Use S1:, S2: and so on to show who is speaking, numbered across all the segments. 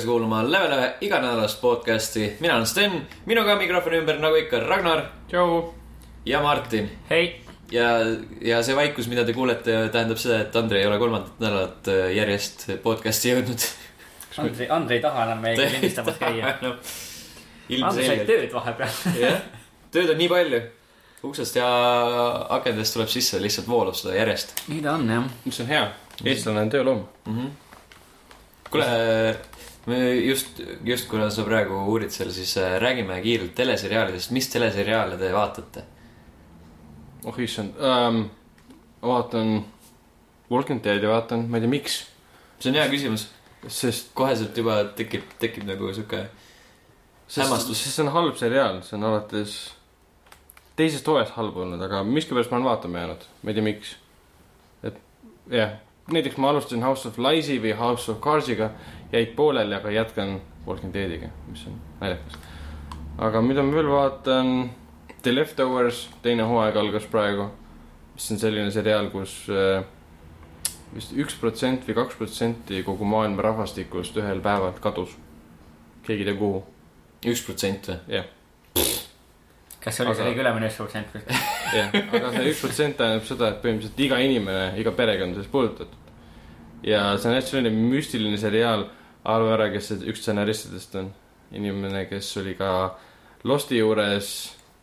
S1: tagasi kuulama Level ühe iganädalast podcasti. mina olen Sten, minuga mikrofoni ümber nagu ikka Ragnar
S2: tšau.
S1: ja Martin.
S2: hei.
S1: ja, ja see vaikus, mida te kuulete, tähendab seda, et Andrei ei ole kolmandat nädalat äh, järjest podcasti jõudnud.
S2: Andrei, Andrei ei taha enam meiega lindistamas käia.
S1: no,
S2: Andrei sai tööd vahepeal.
S1: jah, tööd on nii palju. uksest ja akendest tuleb sisse, lihtsalt voolab seda järjest
S2: nii ta on jah.
S3: mis on hea, eestlane on tööloom.
S1: mm. -hmm. kuule, just, just kuna sa praegu uurid seal, siis äh, räägime kiirelt teleseriaalidest, mis teleseriaale te vaatate?
S3: oh issand ähm,, vaatan Walking Deadi vaatan, ma ei tea, miks,
S1: see on hea küsimus,
S3: sest,
S1: koheselt juba tekib, tekib nagu sihuke, Hämmastus.
S3: sest see on halb seriaal, see on alates teisest hooajast halb olnud, aga miskipärast ma olen vaatama jäänud, ma ei tea, miks. et jah, näiteks ma alustasin House of Lies'i või House of Cards'iga, jäid pooleli, aga jätkan Walking Deadiga, mis on naljakas. aga mida ma veel vaatan, The Leftovers, teine hooaeg algas praegu, mis on selline seriaal, kus äh, vist üks protsent või kaks protsenti kogu maailma rahvastikust ühel päeval kadus. keegi ei tea kuhu,
S1: üks protsent või?
S3: jah,
S2: kas see oli see
S3: Aga-
S2: kõige ülemine üks protsent või?
S3: jah, aga see üks protsent tähendab seda, et põhimõtteliselt iga inimene, iga perekond on sellest puudutatud. ja see on hästi selline müstiline seriaal, arva ära, kes see üks stsenaristidest on. inimene, kes oli ka Losti juures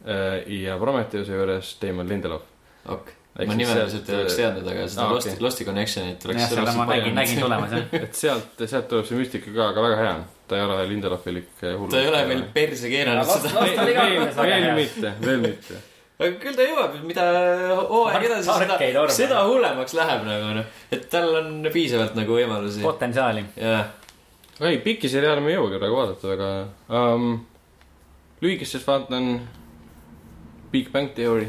S3: äh, ja Prometheuse juures, Damon Lindelof.
S1: ok,
S3: Ehk
S1: ma nimeliselt ei oleks
S3: äh,
S1: teadnud, aga seda
S3: aa,
S1: Losti
S3: okei.,
S1: Losti Connectionit oleks
S2: jah, seda ma nägin, nägin tulemas jah.
S3: et sealt, sealt tuleb see müstika ka, aga väga hea on. ta ei ole Lindelofilik hull.
S1: ta ei ole veel perse keeranud seda,
S3: veel, mitte, veel mitte.
S1: aga küll ta jõuab, mida hooaeg edasi, seda, seda hullemaks läheb nagu noh, et tal on piisavalt nagu võimalusi.
S2: potentsiaali.
S1: jah,
S3: ei, pikki seriaale ma ei jõuagi praegu vaadata, aga um, lühikestest vaatan Big Bang Theory,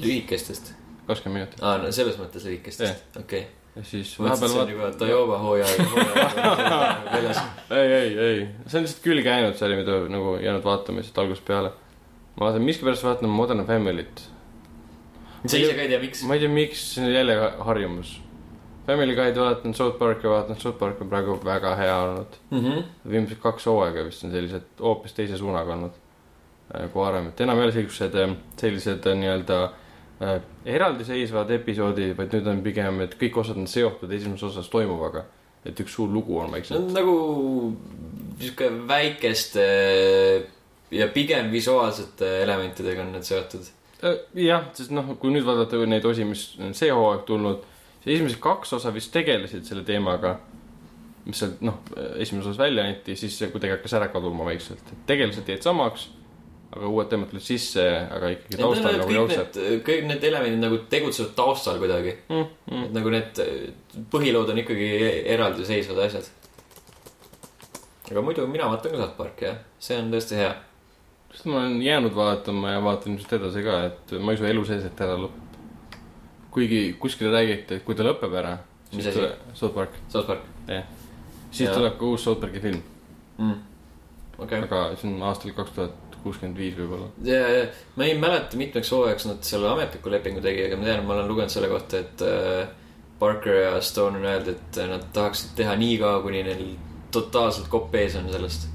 S1: lühikestest.
S3: kakskümmend minutit.
S1: aa, no selles mõttes lühikestest, okei.
S3: ja siis vahepeal
S1: juba Toyota hooaeg, hooaeg väljas.
S3: vaat-, ei, ei, ei, see on lihtsalt külge jäänud sari, mida nagu jäänud vaatama lihtsalt algusest peale. ma vaatan, miskipärast vaatan Modern Family't.
S1: sa ise ka ei tea, miks?
S3: ma ei tea, miks, see on jälle harjumus. Family Guy'd vaatan, South Park'i vaatan, South Park on praegu väga hea olnud. viimased kaks hooaega vist on sellised hoopis teise suunaga olnud äh, kui varem, et enam ei ole siuksed, sellised äh, nii-öelda äh, eraldiseisvad episoodid, vaid nüüd on pigem, et kõik osad on seotud esimeses osas toimuvaga. et üks suur lugu on vaikselt
S1: nagu sihuke väikeste ja pigem visuaalsete elementidega on need seotud.
S3: Äh, jah, sest noh, kui nüüd vaadata neid osi, mis on see hooaeg tulnud, siis esimesed kaks osa vist tegelesid selle teemaga. mis sealt noh, esimeses osas välja anti, siis see kuidagi hakkas ära kaduma vaikselt, tegelased jäid samaks. aga uued teemad tulid sisse, aga ikkagi taustal nagu jookseb.
S1: kõik need elemendid nagu tegutsevad taustal kuidagi.
S3: Mm, mm.
S1: et nagu need põhilood on ikkagi eraldiseisvad asjad. aga muidu mina vaatan ka South Park'i jah, see on tõesti hea.
S3: sest ma olen jäänud vaatama ja vaatan ilmselt edasi ka, et ma ei usu elu sees, et ära lõpeb. Kuigi kuskil räägiti, et kui ta lõpeb ära,
S1: Mis
S3: siis tuleb South Park,
S1: South Park
S3: siis
S1: Jaa.
S3: tuleb ka uus South Park'i film,
S1: mm.. okay..
S3: aga see on aastal kaks tuhat kuuskümmend viis võib-olla.
S1: ja, ja ma ei mäleta, mitmeks hooajaks nad selle ametliku lepingu tegi, aga ma tean, ma olen lugenud selle kohta, et äh, Parker ja Stone on öelnud, et nad tahaksid teha nii kaua, kuni neil totaalselt kopp ees on sellest.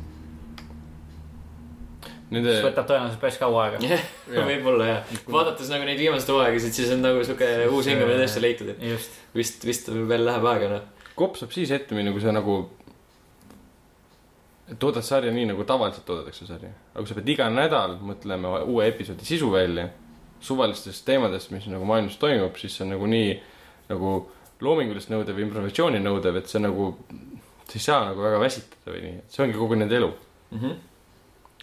S3: Nende
S2: see, võtab tõenäoliselt päris kaua aega.
S3: Jaa.
S1: võib-olla jah, vaadates nagu neid viimaseid hooaegasid, siis on nagu sihuke uus hingamine tõesti leitud, et
S2: just.
S1: vist, vist veel läheb aega noh.
S3: kopp saab siis ette minna, kui sa nagu toodad sarja nii, nagu tavaliselt toodetakse sarja. aga kui sa pead iga nädal mõtlema uue episoodi sisu välja, suvalistest teemadest, mis nagu maailmas toimub, siis see on nagu nii nagu loomingulist nõudev või improvisatsiooni nõudev, et see nagu, sa ei saa nagu väga väsitada või nii, et see ongi kogu nende elu
S1: Mm -hmm.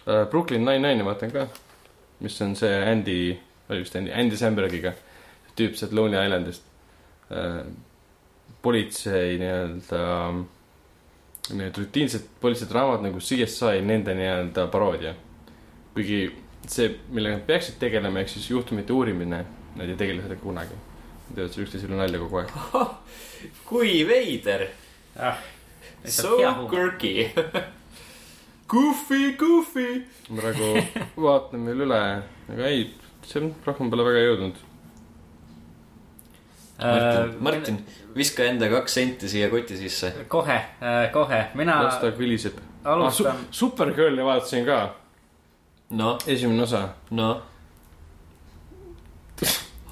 S3: uh,. Brooklyn Nine-Nine'i vaatan ka, mis on see Andy, oli vist Andy, Andy Sambergiga, tüüp sealt Lonely Islandist uh,. politsei nii-öelda, need rutiinsed politseidraamad nagu CSI, nende nii-öelda paroodia. kuigi see, millega nad peaksid tegelema, ehk siis juhtumite uurimine, nad ei tegele sellega kunagi. Nad teevad seal üksteisele nalja kogu aeg.
S1: kui veider,
S2: ah,
S1: so quirky. Goofy, goofy.
S3: ma praegu vaatan veel üle, aga ei, see on rohkem pole väga jõudnud.
S1: Martin, Martin, viska enda kaks senti siia koti sisse.
S2: kohe, kohe, mina
S3: las ta kõliseb.
S2: alustan.
S3: Supergirli vaatasin ka,
S1: noh,
S3: esimene osa.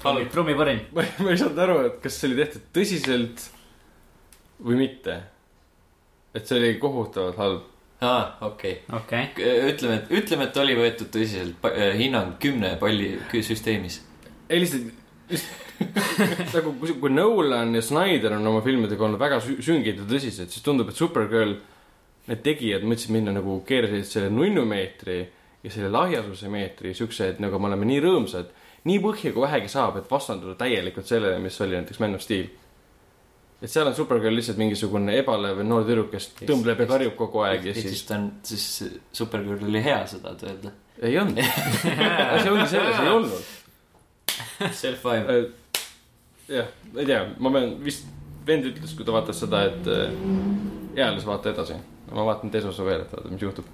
S1: halb.
S2: trummipõrin.
S3: ma ei, ma ei saanud aru, et kas see oli tehtud tõsiselt või mitte. et see oli kohutavalt halb.
S1: aa, okei
S2: okei,
S1: okay.. ütleme, et, ütleme, et oli võetud tõsiselt, hinnang kümne palli süsteemis.
S3: ei lihtsalt, nagu kui, kui Nolan ja Snyder on oma filmidega olnud väga sü- süngid ja tõsised, siis tundub, et Supergirl, need tegijad mõtlesid minna nagu keerasid selle nunnumeetri ja selle lahjasuse meetri siukse, et nagu me oleme nii rõõmsad, nii põhja kui vähegi saab, et vastanduda täielikult sellele, mis oli näiteks Man of Steel. Et seal on Supergirl lihtsalt mingisugune ebalev noor tüdruk, kes tõmbleb ja karjub kogu aeg ja
S1: siis
S3: siis
S1: ta on, siis Supergirl oli hea seda öelda.
S3: ei olnud. asi ongi selles, ei olnud.
S1: Self-five.
S3: jah, ma ei tea, ma pean vist, vend ütles, kui ta vaatas seda, et äh, eales vaata edasi. ma vaatan teise osa veel, et vaata, mis juhtub.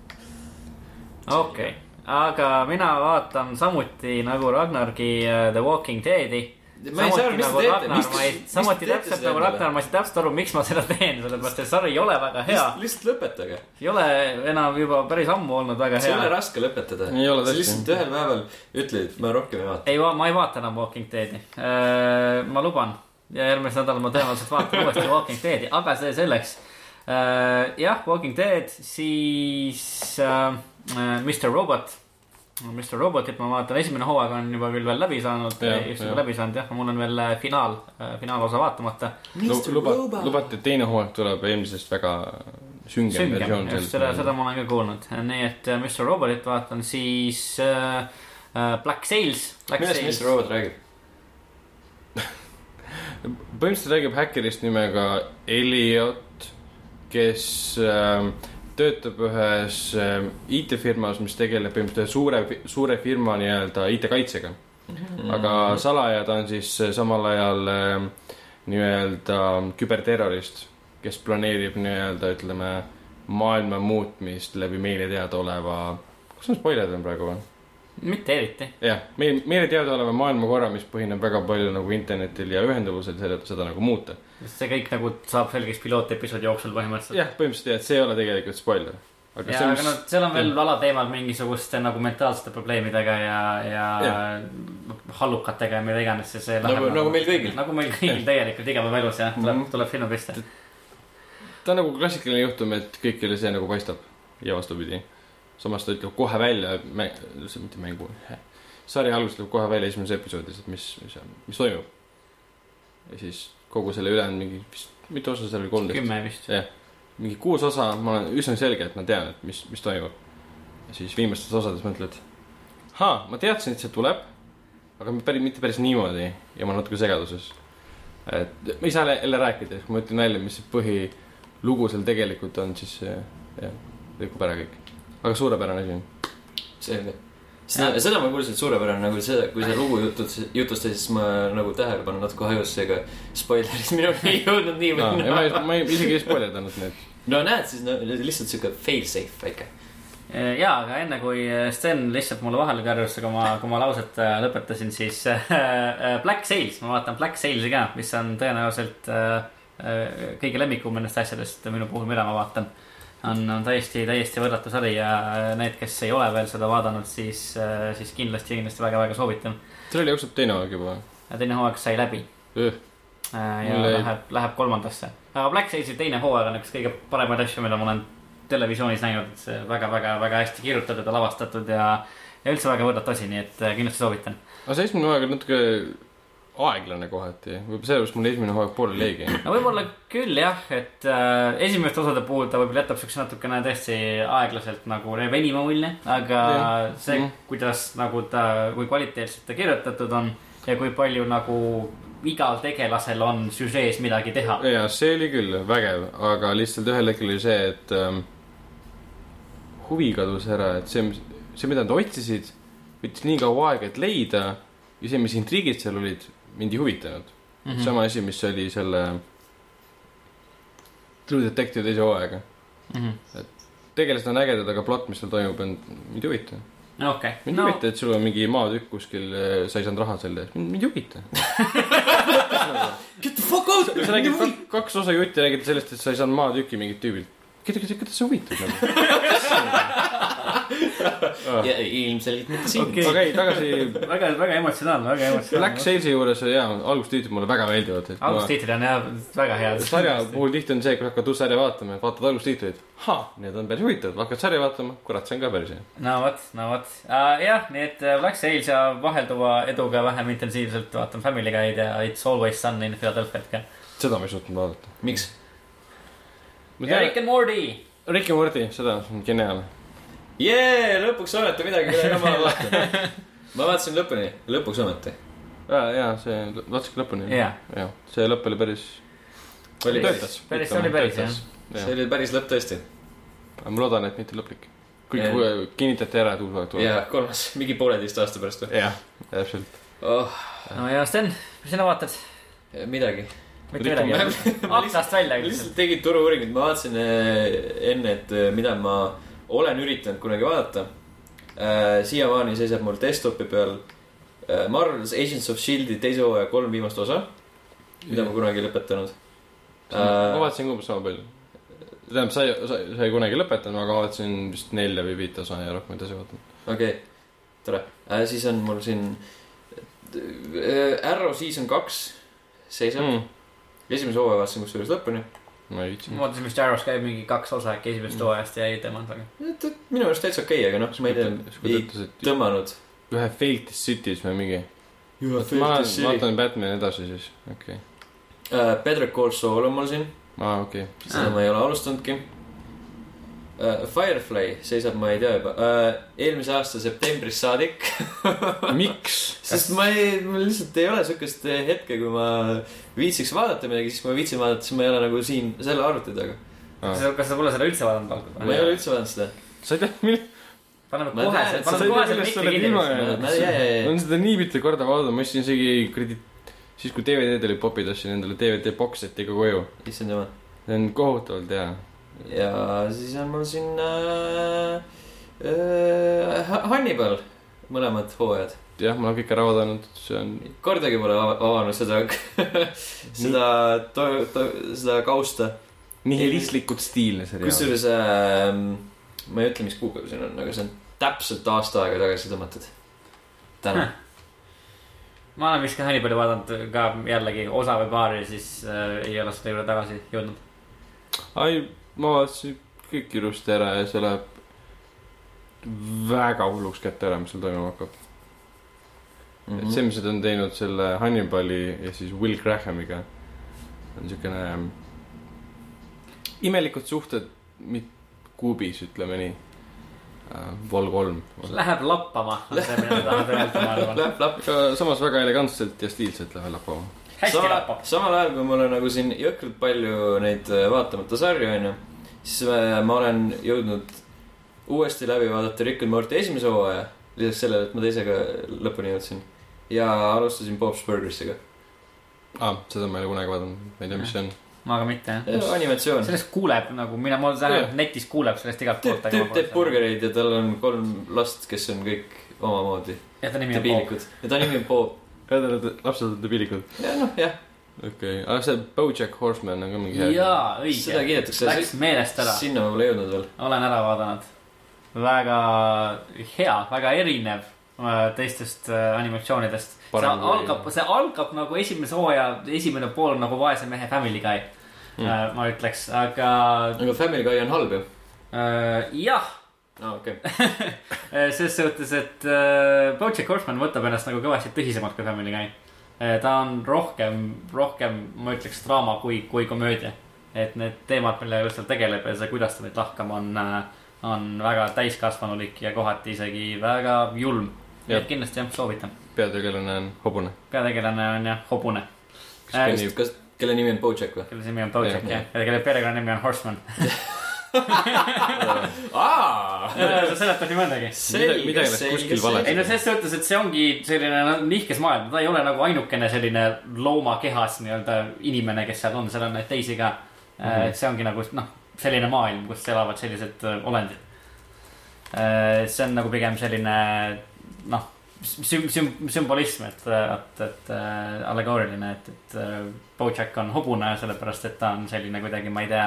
S2: okei, aga mina vaatan samuti nagu Ragnargi äh, The Walking Dead'i.
S1: Ma ei saa aru, mis te teete, mis te,
S2: samuti täpselt nagu Ragnar, ma ei saa täpselt aru, miks ma seda teen, sellepärast et sari ei ole väga hea.
S1: lihtsalt, lihtsalt lõpetage.
S2: ei ole enam juba päris ammu olnud väga
S1: see ei ole
S2: hea.
S1: raske lõpetada. Sa lihtsalt ühel päeval ütled, et ma rohkem ei vaata.
S2: ei, ma ei vaata enam Walking Dead'i. ma luban ja järgmisel nädalal ma tõenäoliselt vaatan uuesti Walking Dead'i, aga see selleks. jah, Walking Dead, siis äh, Mr Robot. Mr Robotit ma vaatan, esimene hooaeg on juba küll veel läbi saanud, just juba läbi saanud jah, mul on veel äh, finaal, finaalosa vaatamata.
S3: luba, lubati, et teine hooaeg tuleb eelmisest väga süngem
S2: süngem,
S3: versioon
S2: just seda, seda ma olen ka kuulnud, nii et äh, Mr Robotit vaatan, siis äh, äh, Black Sails.
S1: millest Mr Robot räägib?
S3: põhimõtteliselt räägib häkkerist nimega Elliot, kes äh, töötab ühes äh, IT-firmas, mis tegeleb põhimõtteliselt ühe suure, suure firma nii-öelda IT-kaitsega. aga salaja ta on siis äh, samal ajal äh, nii-öelda küberterrorist, kes planeerib nii-öelda ütleme maailma muutmist läbi meile teadaoleva, kas ma spoilerdan praegu või?
S2: Mitte eriti,
S3: jah, meil, meile teadaoleva maailmakorra, mis põhineb väga palju nagu internetil ja ühenduvusel, seda, seda nagu muuta.
S2: see kõik nagu saab selgeks pilootepisoodi jooksul põhimõtteliselt.
S3: jah, põhimõtteliselt jah, et see ei ole tegelikult spoiler. aga
S2: ja,
S3: see,
S2: aga no
S3: mis,
S2: seal on veel alateemad mingisuguste nagu mentaalsete probleemidega ja, ja hallukatega ja mida iganes, see, see
S1: nagu, nagu meil kõigil.
S2: nagu meil kõigil tegelikult igapäevaelus jah, tuleb
S3: Mhm.,
S2: tuleb filmi pista.
S3: ta on nagu klassikaline juhtum, et kõigile see nagu paistab ja vastupidi. Samas ta ütleb kohe välja, mitte mängu, sari alguses ütleb kohe välja esimeses episoodis, et mis, mis, mis toimub. ja siis kogu selle ülejäänud mingi, vist, mitu osa seal oli, kolmteist?
S2: kümme vist.
S3: jah, mingi kuus osa, ma olen üsna selge, et ma tean, et mis, mis toimub. ja siis viimastes osades mõtled, haa, ma teadsin, et see tuleb, aga päris, mitte päris niimoodi ja ma olen natuke segaduses. et ma ei saa jälle rääkida, kui ma ütlen välja, mis see põhilugu seal tegelikult on, siis jah, rikub ära kõik. Aga suurepärane asi on.
S1: selge. seda, seda ma kuulsin, et suurepärane nagu seda, kui sa lugu jutud, jutustasid, siis ma nagu tähelepanu natuke hajus, seega spoilerid minuni ei jõudnud nii
S3: ja ma ei,
S1: või
S3: ma ei, isegi ei spoilerdanud need.
S1: no näed, siis no, lihtsalt siuke fail safe väike.
S2: ja, aga enne kui Sten lihtsalt mulle vahele karjus, kui ma, kui ma lauset äh, lõpetasin, siis äh, Black Sails, ma vaatan Black Sailsi ka, mis on tõenäoliselt äh, äh, kõige lemmikum nendest asjadest minu puhul, mida ma vaatan. on, on täiesti, täiesti võrratu sari ja äh, need, kes ei ole veel seda vaadanud, siis, siis kindlasti, kindlasti väga-väga soovitan.
S3: sellel jookseb teine aeg juba.
S2: teine hooaeg sai läbi
S3: Üh.
S2: Äh, ja
S3: Mulle ei-
S2: läheb, läheb kolmandasse. aga Black Sailsi teine hooaeg on üks kõige paremaid asju, mida ma olen televisioonis näinud, et see väga, väga, väga hästi kirjutatud ja lavastatud ja, ja üldse väga võrratu asi, nii et äh, kindlasti soovitan.
S3: aga see esimene hooaeg on natuke aeglane kohati, võib-olla sellepärast mul esimene hooaeg pooleli jäigi.
S2: no võib-olla küll jah, et äh, esimeste osade puhul ta võib-olla jätab siukse natukene tõesti aeglaselt nagu venima mulje, aga
S3: Jah.
S2: see
S3: Mhm.,
S2: kuidas nagu ta, kui kvaliteetselt ta kirjutatud on ja kui palju nagu igal tegelasel on süžees midagi teha.
S3: ja see oli küll vägev, aga lihtsalt ühel hetkel oli see, et ähm, huvi kadus ära, et see, see, mida nad otsisid, võttis nii kaua aega, et leida ja see, mis intriigid seal olid, mind ei huvitanud mm. -hmm. sama asi, mis oli selle True Detective teise hooaega.
S2: Mhm.
S3: tegelased on ägedad, aga plott, mis seal toimub, on, mind ei huvita.
S2: okei,
S3: mind ei
S2: no
S3: huvita, et sul on mingi maatükk kuskil, sa ei saanud raha selle eest, mind ei huvita.
S1: Get the fuck out.
S3: sa räägid kak- kaks osa jutti, räägid sellest, et sa ei saanud maatükki mingilt tüübilt. keda, keda, keda see huvitab nagu?
S1: ja ilmselgelt mitte sind
S2: Okei.
S3: okei, tagasi
S2: väga, väga emotsionaalne, väga
S3: Black
S2: emotsionaalne.
S3: Salesi juures ja algustiitrid mulle väga meeldivad,
S2: algustiitrid on jah väga head.
S3: sarja puhul tihti on see, kui hakkad uut sarja vaatama vaatad algustiitreid. need on päris huvitavad, hakkad sarja vaatama, kurat, see on ka päris hea.
S2: no vot, no vot uh,. jah, nii et äh, Black Sails ja vahelduva eduga vähem intensiivselt vaatan Family Guy'd ja It's Always Sun in Philadelphia'd ka.
S3: seda ma ei suutnud vaadata.
S1: miks?
S2: ja Rick and Morty.
S3: Rick ja Morty, seda on geniaalne.
S1: jee, lõpuks ometi midagi, mida ma vaatan. ma vaatasin lõpuni, lõpuks ometi.
S3: ja, ja see, vaatasin lõpuni. Jah, see lõpp oli päris,
S1: oli,
S3: töötas.
S2: Päris- see oli päris, jah.
S1: see oli päris lõpp tõesti.
S3: ma loodan, et mitte lõplik. kuigi kinnitati ära, et uus aeg tuleb.
S1: ja kolmas, mingi pooleteist aasta pärast või
S3: jah, täpselt.
S1: oh,?
S2: no ja Sten, mis sina vaatad?
S1: midagi.
S2: mitte midagi. aknast välja
S1: lihtsalt tegid turu-uuringut, ma vaatasin eh, enne, et eh, mida ma olen üritanud kunagi vaadata. siiamaani seisab mul desktopi peal eh, Marvel's Agents of Shield'i teise hooaja kolm viimast osa, mida ma kunagi ei lõpetanud.
S3: ma vaatasin umbes sama palju. tähendab, sa ei, sa ei kunagi lõpetanud, aga ma vaatasin vist nelja või viite osa ja rohkem edasi vaadanud.
S1: okei okay., tore äh,, siis on mul siin äh, Arrow season kaks seisab mm., esimese hooaja vaatasin kusjuures lõpuni.
S3: Ma ei viitsinud.
S2: ma vaatasin, vist Arrows käib mingi kaks osa äkki esimesest
S1: Mm.
S2: hooajast ja ei tõmmanud väga.
S1: minu arust täitsa okei okay,, aga noh, ma ei tea, ei tõmmanud.
S3: ühe Fate City's või mingi. ma vaatan Batman'i edasi siis, okei okay..
S1: uh,. Better Call Saul on mul siin,
S3: aa, okei.
S1: seda ma ei ole alustanudki. Firefly seisab, ma ei tea juba uh,, eelmise aasta septembrist saadik,
S3: miks?
S1: sest ma ei, mul lihtsalt ei ole siukest hetke, kui ma viitsiks vaadata midagi, siis kui ma viitsin vaadata, siis ma ei ole nagu siin selle arvuti taga.
S2: kas sa pole seda üldse vaadanud?
S1: ma ei ole üldse vaadanud seda.
S3: sa ei tea, mille,
S2: paneme kohe, paneme kohe selle
S3: oled
S2: kinni
S3: on seda nii mitu korda vaadanud, ma ostsin isegi kuradi, siis kui DVD-d olid popid, ostsin endale DVD box seti ka koju.
S1: issand jumal.
S3: see on kohutavalt hea.
S1: Ja siis on mul siin äh, äh, Hannibal, mõlemad hooajad.
S3: jah, ma olen kõik ära vaadanud, see on,
S1: kordagi pole ava- avanud seda, seda, seda kausta.
S3: nihilistlikult stiilne seriaal.
S1: kusjuures äh, ma ei ütle, mis kuupäev siin on, aga see on täpselt aasta aega tagasi tõmmatud. täna.
S2: ma olen vist ka Hannibali vaadanud ka jällegi osa või paari, siis äh, ei ole selle juurde tagasi jõudnud.
S3: ai, ma vaatasin kõik ilusti ära ja see läheb väga hulluks kätte ära, mis seal toimuma hakkab.
S1: Mhm.
S3: et see, mis nad on teinud selle Hannibali ja siis Will Grahamiga, on siukene ähm, imelikud suhted mit-, kuubis, ütleme nii äh,. Vol kolm.
S2: Läheb lappama, on see, mida tahad öelda, ma arvan.
S1: Läheb lapp.
S3: aga samas väga elegantselt ja stiilselt läheb lappama.
S2: Hästi
S1: sama
S2: lappab.,
S1: samal ajal, kui mul on nagu siin jõhkralt palju neid äh, vaatamata sarju, onju, siis äh, ma olen jõudnud uuesti läbi vaadata Rick and Morty esimese hooaja. lisaks sellele, et ma teisega lõpuni jõudsin. ja alustasin Bob's Burgersiga.
S3: aa ah,, seda ma ei ole kunagi vaadanud, ma ei tea, mis see on.
S2: ma ka mitte, jah.
S1: animatsioon.
S2: sellest kuuleb nagu, mina, ma tähendab netis kuuleb sellest igalt poolt.
S1: tüüp teeb. burgereid ja tal on kolm last, kes on kõik omamoodi
S2: ja ta nimi on Bob.
S1: ja ta nimi on Bob.
S3: Lapsed on debiilikud.
S1: ja noh, jah,
S3: okei okay., aga see Bojack Horseman on ka mingi hea.
S2: jaa,
S1: seda
S2: õige.
S1: kiidetakse.
S2: Läks meelest ära,
S1: sinna ma pole jõudnud veel.
S2: olen ära vaadanud. väga hea, väga erinev äh, teistest äh, animatsioonidest. see algab, see algab nagu esimese hooaja esimene pool nagu vaese mehe Family Guy
S3: Mm.
S2: mm., ma ütleks, aga
S1: aga Family Guy on halb ju.
S2: äh, jah,
S1: aa, okei.
S2: ses suhtes, et äh, Bojack Horseman võtab ennast nagu kõvasti tõsisemalt kui Family Guy. ta on rohkem, rohkem, ma ütleks draama kui, kui komöödia. et need teemad, millega seal tegeleb ja see, kuidas ta neid lahkab, on, on väga täiskasvanulik ja kohati isegi väga julm. nii et kindlasti jah, soovitan.
S3: peategelane on hobune.
S2: peategelane on jah, hobune,
S3: kõnnib,
S1: kas, kelle nimi on Bojack või?
S2: kelle nimi on Bojack
S1: jah,
S2: ja kelle perekonnanimi on Horseman.
S1: aa,
S2: sa seletad nii mõndagi
S3: Mida- midagi läks kuskil valesti.
S2: ei no selles suhtes, et see ongi selline nihkes maailm, ta ei ole nagu ainukene selline loomakehas nii-öelda inimene, kes seal on, seal on neid teisi ka mm. -hmm. et see ongi nagu noh, selline maailm, kus elavad sellised äh, olendid. see on nagu pigem selline noh, süm-, süm-, sümbolism, et, et, et äh, allegooriline, et, et äh, Bojack on hobune sellepärast, et ta on selline kuidagi, ma ei tea,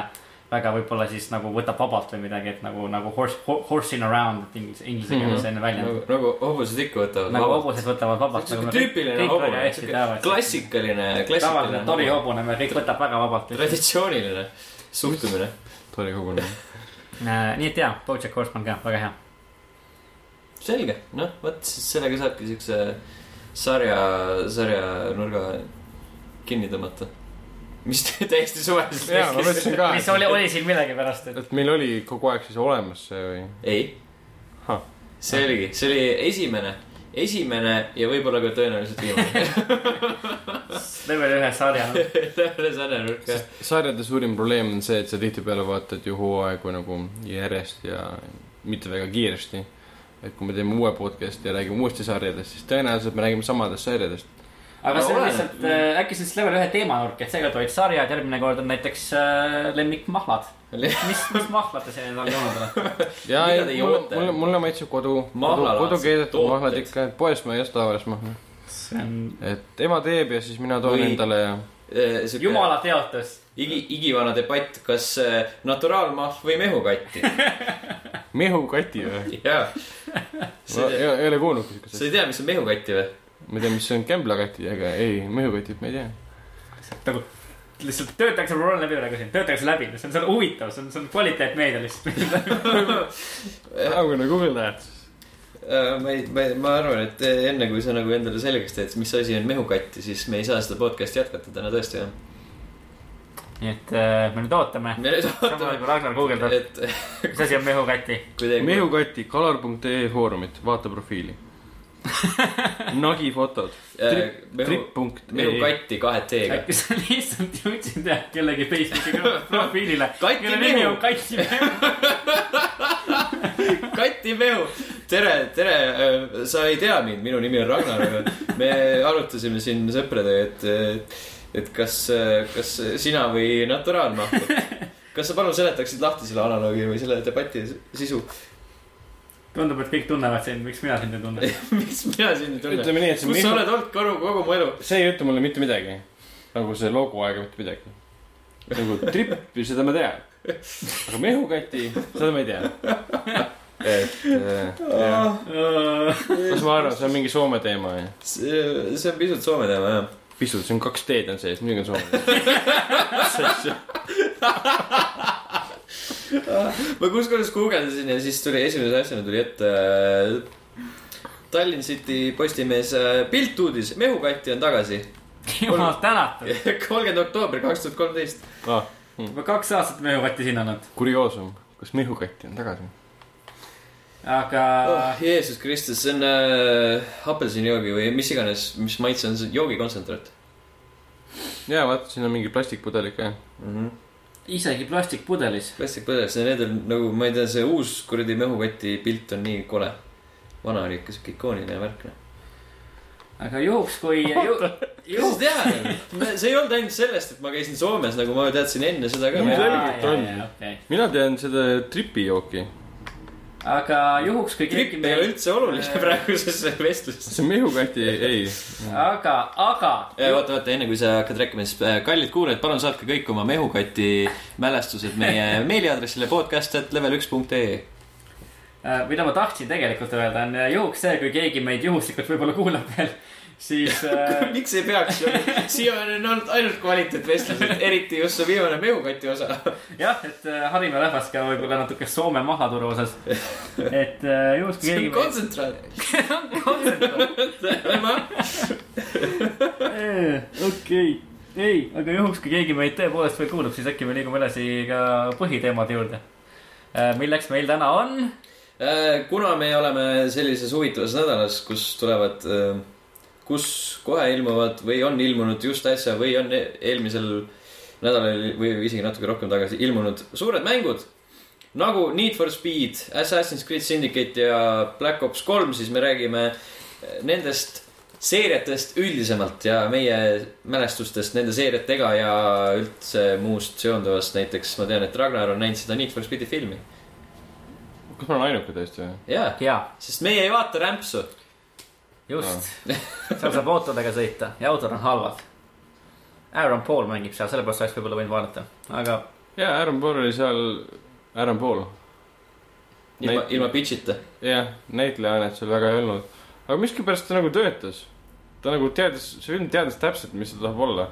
S2: väga võib-olla siis nagu võtab vabalt või midagi, et nagu, nagu horse, horsing around, et inglise, inglise keeles selline väljend
S1: nagu, nagu hobused ikka võtavad
S2: nagu. hobused võtavad vabalt.
S1: siuke tüüpiline hobune, siuke klassikaline,
S2: tavaline
S1: klassikaline
S2: tori. hobune, me kõik võtab väga vabalt.
S1: traditsiooniline suhtumine.
S3: tore kogune.
S2: nii et jaa, Bojack Horseman ka, väga hea.
S1: selge, noh, vot siis sellega saabki siukse sarja, sarjanurga kinni tõmmata. Mis täiesti suvaliselt
S3: jaa, ma mõtlesin ka,
S2: mis oli, oli siin millegipärast, et
S3: et meil oli kogu aeg siis olemas see või?
S1: ei see oligi, see oli esimene, esimene ja võib-olla ka tõenäoliselt viimane.
S2: level ühe sarja.
S1: täpne sarjanurk jah.
S3: sarjade suurim probleem on see, et sa tihtipeale vaatad ju hooaegu nagu järjest ja mitte väga kiiresti. et kui me teeme uue podcast'i ja räägime uuesti sarjadest, siis tõenäoliselt me räägime samadest sarjadest.
S2: Aga see on lihtsalt äh, äkki siis level ühe teemanurk, et seekord olid sarjad, järgmine kord on näiteks äh, lemmikmahlad. mis, mis mahlad te siin all joonud olete?
S3: ja ei mulle, mulle, mulle maitseb kodu, kodu,
S1: Mahlalaadsed
S3: kodu keedetud
S1: tooted.
S3: mahlad ikka, et poest ma ei osta tavalist mahla.
S2: see on
S3: et ema teeb ja siis mina toon
S1: Või-
S3: endale ja
S2: jumala teotus.
S1: igi, igivana debatt, kas äh, naturaalmahl või mehukatti.
S3: mehukati või?
S1: jaa.
S3: ma
S1: sa
S3: ei ole kuulnud siukest
S1: ei tea, mis on mehukatti või?
S3: Ma ei tea, mis on kämblakati, aga ei, mehukatit ma ei tea.
S2: nagu lihtsalt töötakse roll läbi praegu siin, töötakse läbi, see on, see on huvitav, see on, see on kvaliteetmeedia lihtsalt.
S3: Google that.
S1: Äh, ma ei, ma, ma arvan, et enne kui sa nagu endale selgeks teed, mis asi on mehukatti, siis me ei saa seda podcast'i jätkata täna tõesti jah.
S2: nii et äh, me nüüd ootame.
S1: me nüüd
S2: samal ajal
S1: ootame,
S2: kui Ragnar guugeldab,
S1: et
S2: mis asi on mehukati.
S3: mehukati, kalar.ee foorumit, vaata profiili. Nagi fotod,
S1: mehu,
S3: trip.ee.
S1: mehukatti kahe T-ga.
S2: äkki sa lihtsalt jõudsid jah kellegi Facebooki profiilile. Kelle nimi
S1: Mehu.
S2: on Kati Mehu.
S1: Kati Mehu, tere, tere, sa ei tea mind, minu nimi on Ragnar, aga me arutasime siin sõpradega, et, et kas, kas sina või naturaalmahl. kas sa palun seletaksid lahti selle analoogi või selle debati sisu?
S2: tundub, et kõik tunnevad sind, miks mina sind ei tunne.
S1: miks mina sind ei tunne?
S3: ütleme nii, et see
S1: kus sa
S3: mehu,
S1: oled olnud kogu, kogu mu elu?
S3: see ei ütle mulle mitte midagi. nagu see logo aega mitte midagi. nagu trippi, seda ma tean. aga mehukati, seda ma ei tea. et äh, jah, kas ma arvan, see on mingi Soome teema ja
S1: see, see on pisut Soome teema jah.
S3: pisut, see on kaks D-d on sees, muidugi on Soome.
S1: ma kusjuures guugeldasin ja siis tuli esimese asjana tuli ette äh, Tallinn City Postimees äh, piltuudis, mehukatti on tagasi.
S2: jumal tänatud.
S1: kolmkümmend oktoober kaks tuhat kolmteist.
S3: ah,.
S2: juba kaks aastat mehukatti siin olnud,
S3: kurioosum, kas mehukati on tagasi?
S2: aga
S1: oh,. Jeesus Kristus, see on äh, apelsinijoogi või mis iganes, mis maitse on see joogikontsentraat
S3: ja vaata, siin on mingi plastikpudelik ka.
S1: mm. -hmm.
S2: Isegi plastikpudelis.
S1: plastikpõdes, need on nagu, ma ei tea, see uus kuradi mehukati pilt on nii kole. vana oli ikka siuke ikooniline värk, noh.
S2: aga juhuks, kui ju,,
S1: mis sa tead, see ei olnud ainult sellest, et ma käisin Soomes, nagu ma teadsin enne seda ka.
S3: Mina tean seda tripijooki,
S2: aga juhuks, kui keegi
S1: gripp ei ole üldse oluline praeguses vestluses.
S3: see mehukati ei.
S2: aga, aga.
S1: oota, oota, enne kui sa hakkad rääkima, siis äh, kallid kuulajad, palun saatke kõik oma mehukati mälestused meie meiliaadressile podcast.level1.ee.
S2: Äh, mida ma tahtsin tegelikult öelda, on äh, juhuks see, kui keegi meid juhuslikult võib-olla kuulab veel, siis äh,
S1: miks ei peaks ju, siiamaani on olnud ainult kvaliteetvestlused, eriti just see viimane mehukati osa.
S2: jah, et äh, harime rahvast ka võib-olla natuke Soome mahaturu osas. et äh, juhuks, kui keegi
S1: on. kontsentraat.
S2: okei, ei, aga juhuks, kui keegi meid tõepoolest veel kuulab, siis äkki me liigume edasi ka põhiteemade juurde. milleks meil täna on?
S1: Äh, kuna me oleme sellises huvitavas nädalas, kus tulevad, kus kohe ilmuvad või on ilmunud just äsja või on e- eelmisel nädalal või isegi natuke rohkem tagasi ilmunud suured mängud. nagu Need for Speed, Assassin's Creed Syndicate ja Black Ops kolm, siis me räägime nendest seeriatest üldisemalt ja meie mälestustest nende seeriatega ja üldse muust seonduvast, näiteks ma tean, et Ragnar on näinud seda Need for Speedi filmi.
S3: kas ma olen ainuke tõesti või?
S1: jaa,
S2: jaa,
S1: sest meie ei vaata rämpsu.
S2: just. seal saab autodega sõita ja autod on halvad. Aaron Paul mängib seal, sellepärast oleks võib-olla võinud vaadata, aga
S3: jaa, Aaron Paul oli seal, Aaron Paul,
S1: ilma
S3: Näit-,
S1: ilma pitch'ita.
S3: jah, näitlejaannet seal väga ei olnud. aga miskipärast ta nagu töötas. ta nagu teadis, see film teadis täpselt, mis ta tahab olla.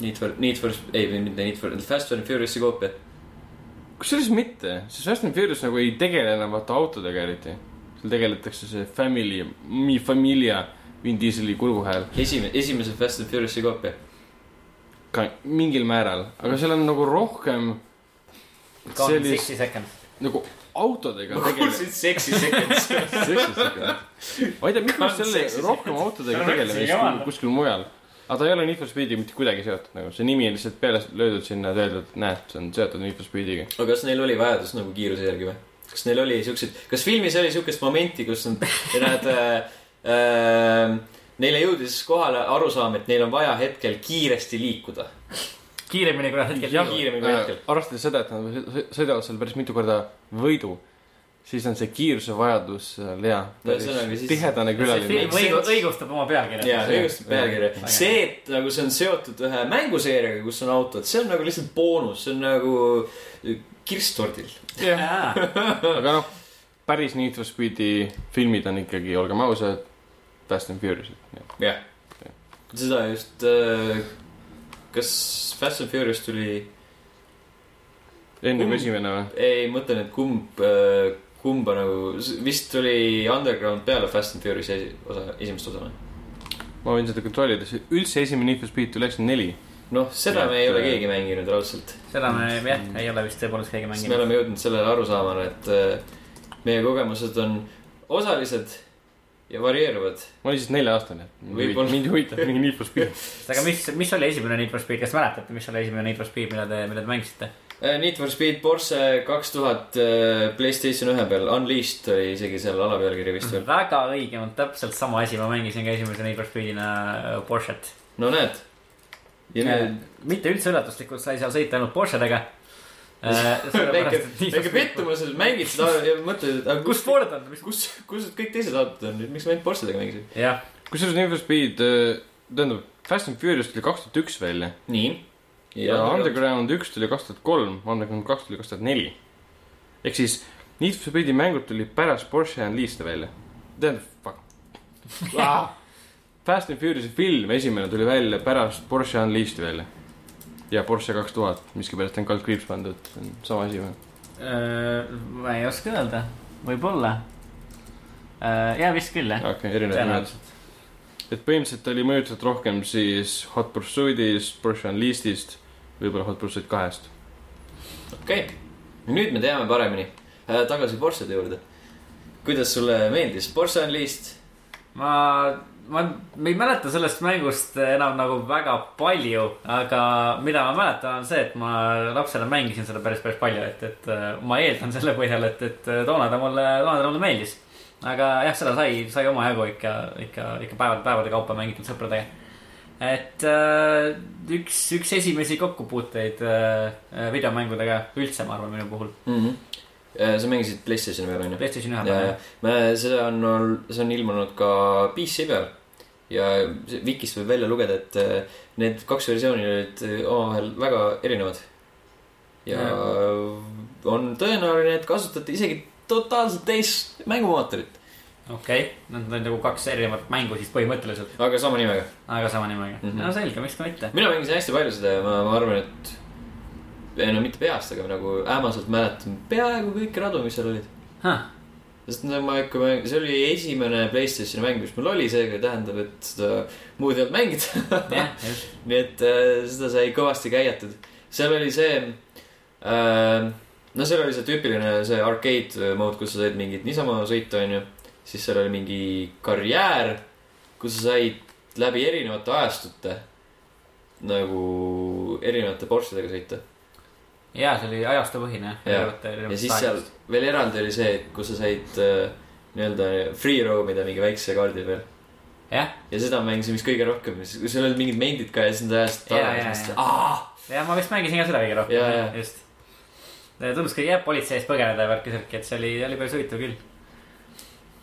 S1: Need for, Need for, ei, mitte Need for, Fast and Furious'i koopia.
S3: kusjuures mitte, sest Fast and Furious nagu ei tegele enam vaata autodega eriti. Seal tegeletakse see family, mi familia, Vin Dieseli kurguhääl
S1: esimene, esimese Fast and Furious'i koopia.
S3: ka mingil määral, aga seal on nagu rohkem sellist
S2: seconds.
S3: nagu autodega
S1: ma kuulsin Sexy Seconds.
S3: ma ei tea, miks ma selle rohkem autodega tegelen vist kuskil mujal. aga ta ei ole Need for Speediga mitte kuidagi seotud nagu, see nimi on lihtsalt peale löödud sinna, et öelda, et näed, see on seotud Need for Speediga.
S1: aga kas neil oli vajadus nagu kiiruse järgi või? Kas neil oli siukseid, kas filmis oli siukest momenti, kus nad, nad äh,, äh, neile jõudis kohale arusaam, et neil on vaja hetkel kiiresti liikuda.
S2: kiiremini kui nad hetkel
S1: Jah.
S2: liiguvad.
S1: kiiremini kui hetkel.
S3: Äh, arvestades seda, et nad sõ- sõidavad seal päris mitu korda võidu, siis on see kiiruse vajadus seal jaa,
S1: No ühesõnaga siis-
S3: tihedane külaline
S2: õigustab oma pealkirja.
S1: ja õigustab pealkirja. See, et nagu see on seotud ühe mänguseeriaga, kus on autod, see on nagu lihtsalt boonus, see on nagu kirstordil.
S3: aga noh, päris Need for Speedi filmid on ikkagi, olgem ausad, Fast and Furious.
S1: jah, seda just äh,, kas Fast and Furious tuli,
S3: enne kui esimene või?
S1: ei mõtlen, et kumb, kumba nagu, vist tuli Underground peale Fast and Furious'i osa, esimest osa või?
S3: ma võin seda kontrollida, see üldse esimene Need for Speed tuli üheksakümmend neli.
S1: noh, seda
S3: Nii
S1: me ei ole
S3: äh,
S1: keegi mänginud raudselt.
S2: seda me jah, ei ole vist tõepoolest keegi
S1: sest me
S2: mänginud.
S1: oleme jõudnud sellele arusaamale, et äh, meie kogemused on osalised ja varieeruvad.
S3: ma olin siis nelja-aastane.
S1: Võib-olla.
S3: mind huvitab mingi Need for Speed.
S2: aga mis, mis oli esimene Need for Speed, kas mäletate, mis oli esimene Need for Speed, mida te, mida te mängisite?
S1: Äh, Need for Speed Porsche kaks tuhat Playstation ühe peal, Unleashed oli isegi seal alapealkiri vist veel.
S2: väga õige, on täpselt sama asi, ma mängisin ka esimese Need for Speedina Porsche't.
S1: no näed. Ja nüüd
S2: mitte üldse üllatuslikult sai seal sõita ainult Porschedega.
S1: väike, väike pettumus, et mängid seda ja mõtled, et aga
S2: kus Ford on?
S1: kus, kus kõik teised autod on nüüd, miks ma ainult Porschedega mängisin?
S3: kusjuures Need for Speed, tähendab, Fast and Furious tuli kaks tuhat üks välja
S1: nii.
S3: ja Underground üks tuli kaks tuhat kolm, Underground kaks tuli kaks tuhat neli. ehk siis Need for Speedi mängud tulid pärast Porsche Unleashed'i välja. tähendab, fuck. Fast and Furious'i film esimene tuli välja pärast Porsche Unleashed'i välja. ja Porsche kaks tuhat, miskipärast on kaldkriips pandud, see on sama asi või?
S2: Äh, ma ei oska öelda, võib-olla. ja vist küll jah,
S3: okei okay,, erinevad nimed. et põhimõtteliselt oli mõjutatud rohkem siis Hot Pursuit'ist, Porsche Unleashed'ist, võib-olla Hot Pursuit kahest.
S1: okei okay., nüüd me teame paremini. tagasi Porschede juurde. kuidas sulle meeldis Porsche Unleashed?
S2: ma, ma, ma ei mäleta sellest mängust enam nagu väga palju, aga mida ma mäletan, on see, et ma lapsena mängisin seda päris, päris palju, et, et äh, ma eeldan selle põhjal, et, et toona ta mulle, toona ta mulle meeldis. aga jah, seda sai, sai omajagu ikka, ikka, ikka päevade, päevade kaupa mängitud sõpradega. et äh, üks, üks esimesi kokkupuuteid äh, videomängudega üldse, ma arvan, minu puhul.
S1: mm. -hmm. sa mängisid Playstationi peal onju?
S2: PlayStation ühe peal.
S1: me, seda on, see on ilmunud ka PC peal. Ja Vikist võib välja lugeda, et äh, need kaks versiooni olid äh, omavahel väga erinevad. ja on tõenäoline, et kasutati isegi totaalselt teist mängumootorit,
S2: okei okay., need on nagu kaks erinevat mängu siis põhimõtteliselt,
S1: aga sama nimega.
S2: aga sama nimega mm. -hmm. no selge, miks ka mitte.
S1: mina mängisin hästi palju seda ja ma, ma arvan, et ei no mitte peast, aga nagu ähmaselt mäletan peaaegu kõiki radu, mis seal olid. Sest ma ikka, see oli esimene Playstationi mäng, mis mul oli, seega tähendab, et seda muud ei olnud mängida. nii et äh, seda sai kõvasti käiatud. seal oli see äh,, no seal oli see tüüpiline see arcade mode, kus sa said mingit niisama sõita, onju. siis seal oli mingi karjäär, kus sa said läbi erinevate ajastute nagu erinevate Porschedega sõita.
S2: ja see oli ajastupõhine.
S1: ja, ja siis seal veel eraldi oli see, kus sa said äh, nii-öelda free roam ida mingi väikse kaardi peal.
S2: jah,
S1: ja seda mängisin vist kõige rohkem, seal olid mingid mendid ka ja siis nad ajasid
S2: Ja, ja, ma vist mängisin ka seda kõige rohkem just. tundus ka jääb politsei eest põgeneda ja värki-särki, et see oli, oli päris huvitav küll.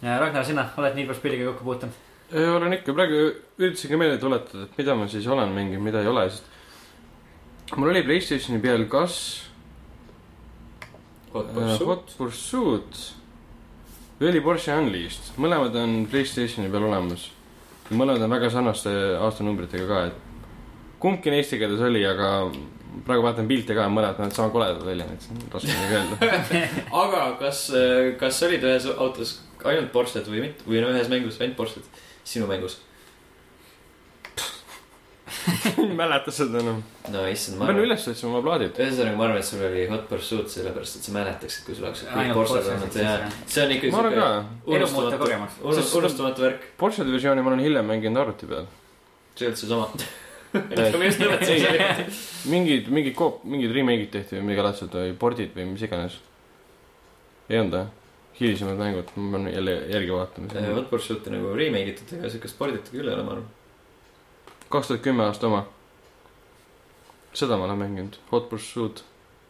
S2: Ragnar, sina oled Need for Speediga kokku puutunud?
S3: ei olen ikka, praegu üritasingi meelde tuletada, et mida ma siis olen mänginud, mida ei ole, sest mul oli Playstationi peal kas
S1: Hot
S3: äh,
S1: Pursuit.
S3: Hot Pursuit või oli Porsche Unleashed, mõlemad on Playstationi peal olemas. mõlemad on väga sarnaste aastanumbritega ka, et kumbki eesti keeles oli, aga praegu vaatan pilte ka, mõlemad näevad sama koledad välja, nii et see on raske midagi öelda.
S1: aga kas, kas olid ühes autos ainult Porsche'd või mitte, või no ühes mängus ainult Porsche'd, sinu mängus?
S3: ei mäleta seda enam.
S1: no issand,
S3: ma pean üles otsima oma plaadid.
S1: ühesõnaga ma arvan, et sul oli Hot Pursuit sellepärast, et sa mäletaksid, kui sul oleks kõik Porsche'd olnud ja see on ikka
S3: ma arvan ka.
S2: elumuutev kogemus.
S1: unust-, unustamatu värk,
S3: Porsche versiooni ma olen hiljem mänginud arvuti peal.
S1: see ei olnud seesama.
S3: mingid, mingid koop, mingid remake'id tehti või midagi laadset või pordid või mis iganes. ei olnud või? hilisemad mängud, ma pean jälle järgi vaatama.
S1: Hot Pursuit'i nagu remake itud, ega siukest sporditud küll ei ole, ma arvan.
S3: Kaks tuhat kümme aasta oma. seda ma olen mänginud, Hot Pursuit.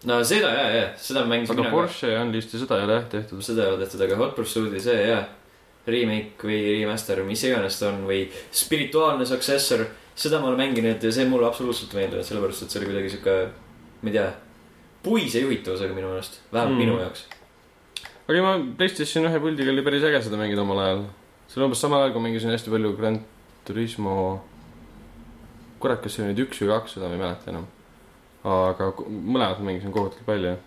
S1: no seda ja, ja, seda mängisin
S3: aga
S1: mina ka.
S3: Porsche Unleashed'i seda ei ole jah tehtud.
S1: seda ei ole tehtud, aga Hot Pursuit'i see ja, remake või remaster, mis iganes ta on või spirituaalne successor, seda ma olen mänginud ja see mulle absoluutselt ei meeldinud, sellepärast et see oli kuidagi sihuke, ma ei tea, puise juhitavusega minu meelest, vähemalt
S3: mm.
S1: minu jaoks.
S3: aga ma Playstation ühe puldiga oli päris äge seda mängida omal ajal. see oli umbes samal ajal, kui mängisin hästi palju Grand Turismo. kurat, kas see oli nüüd üks või kaks, seda ma ei mäleta enam. aga ma mängisin kohutavalt palju.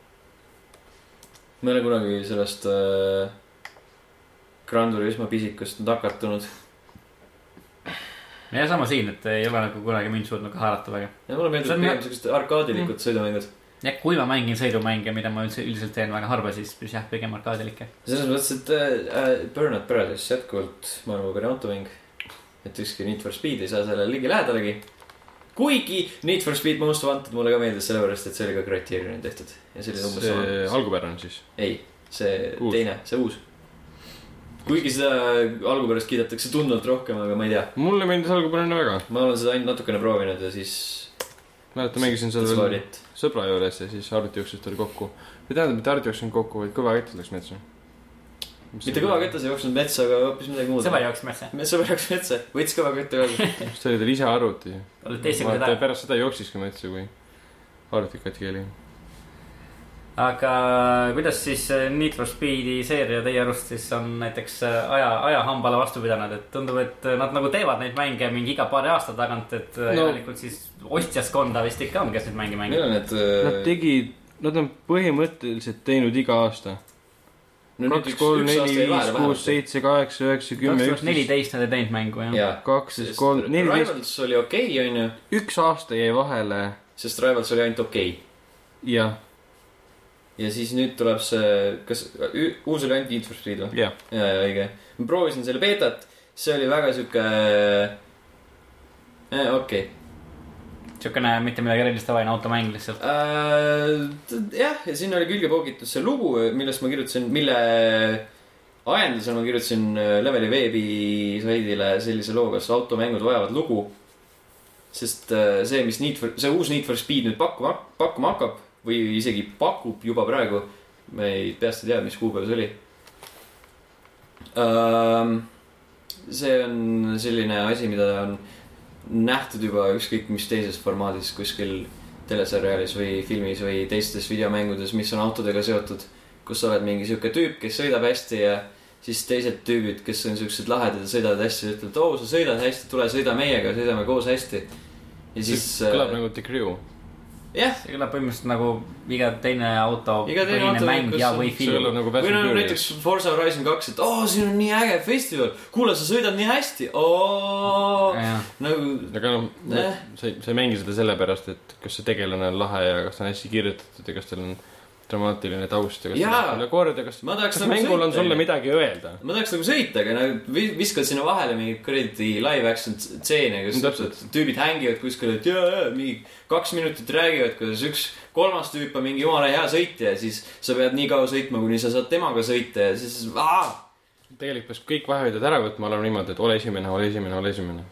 S1: ma ei ole kunagi sellest äh, Gran Turismo pisikust nakatunud.
S2: ja sama siin, et ei ole nagu kunagi mind suutnud ka haarata väga.
S1: ja mulle meeldivad
S2: on
S1: pigem siuksed arkaadilikud mm. sõidumängud.
S2: ja kui ma mängin sõidumänge, mida ma üldse üldiselt teen väga harva, siis siis jah, pigem arkaadilikke.
S1: selles mõttes, et äh, Burnout Paradise jätkuvalt maailmaparim automäng. et ükski Need for Speed ei saa sellele ligilähedalegi. Kuigi Need for Speed Most Wanted mulle ka meeldis, sellepärast et see oli ka Criterionil tehtud ja see oli umbes
S3: see
S1: sama.
S3: algupärane siis.
S1: ei, see
S3: Uus.
S1: teine, see uus. kuigi seda algupärast kiidetakse tunduvalt rohkem, aga ma ei tea,
S3: mulle meeldis algupärane väga.
S1: ma olen seda ainult natukene proovinud ja siis.
S3: mäletan, mängisin seda veel sõbra juures ja siis arvutiuksest tuli kokku. või tähendab, mitte arvutiuksest tuli kokku, vaid kõva kett läks metsa.
S1: Mitte kõva. ketas ei jooksnud metsa, aga hoopis midagi muud.
S2: sõber jooksis metsa.
S1: sõber jooksis metsa, võttis kõva kette kaasa.
S3: see oli tal ise arvuti. pärast seda jooksis ka metsa, kui arvuti katki oli.
S2: aga kuidas siis äh, Need for Speedi seeria teie arust siis on näiteks äh, aja, ajahambale vastu pidanud, et tundub, et äh, nad nagu teevad neid mänge mingi iga paari aasta tagant, et no.
S3: No-
S2: järelikult siis ostjaskonda vist ikka on, kes neid mänge mängib.
S1: need.
S3: Nad tegid, nad on põhimõtteliselt teinud iga aasta. kaks, kolm, neli, viis, kuus, seitse, kaheksa, üheksa, kümme, üksteist.
S2: neliteist nad ei teinud mängu jah ja..
S1: jaa.
S3: kaks, siis kolm, neliteist,
S1: Rivals oli okei okay,, onju,
S3: üks aasta jäi vahele
S1: sest Rivals oli ainult okei okay..
S3: ja,
S1: ja siis nüüd tuleb see, kas, uus oli ainult Need for Speed või?
S3: ja,
S1: ja, ja õige. ma proovisin selle beetat, see oli väga sihuke eh,, okei okay.
S2: Siukene mitte midagi erilist tavaline automäng lihtsalt.
S1: äh,. jah, ja sinna oli külge poogitud see lugu, millest ma kirjutasin, mille ajendusel ma kirjutasin äh, Leveli veebisaidile sellise loo, kas automängud vajavad lugu. sest äh, see, mis Need for, see uus Need for Speed nüüd pakkuma, pakkuma hakkab või isegi pakub juba praegu, ma ei, peast ei tea, mis kuupäev see oli ähm,. see on selline asi, mida on nähtud juba ükskõik mis teises formaadis kuskil teleseriaalis või filmis või teistes videomängudes, mis on autodega seotud. kus sa oled mingi sihuke tüüp, kes sõidab hästi ja siis teised tüübid, kes on siuksed lahedad ja sõidavad hästi, ütlevad, oo, sa sõidad hästi, tule sõida meiega, sõidame koos hästi. ja siis.
S3: kõlab nagu The Crew.
S1: jah,
S2: see kõlab põhimõtteliselt nagu iga teine auto
S1: Iga teine
S2: põhine
S1: auto,
S2: mäng
S1: kus
S2: ja, või film.
S3: nagu
S1: või no näiteks Forza Horizon kaks, et oo, siin on nii äge festival, kuule, sa sõidad nii hästi, oo. nagu
S3: aga noh
S1: Eh.,
S3: sa ei, sa ei mängi seda sellepärast, et kas see tegelane on lahe ja kas ta on hästi kirjutatud ja kas tal on dramaatiline taust ja kas
S1: Jaa.
S3: ta läheb kord ja kas, kas
S1: nagu
S3: mängul on
S1: sõita,
S3: sulle
S1: onju.
S3: midagi öelda.
S1: ma tahaks nagu sõita, aga nagu vi- viskad sinna vahele mingeid kuradi live action stseene, kus
S3: No
S1: tüübid hängivad kuskil, et jaa, jaa, mingi kaks minutit räägivad, kuidas üks kolmas tüüp on mingi jumala hea sõitja ja siis sa pead nii kaua sõitma, kuni sa saad temaga sõita ja siis,
S3: tegelikult peaks kõik vahehoidjad ära võtma, olema niimoodi, et ole esimene, ole esimene, ole esimene.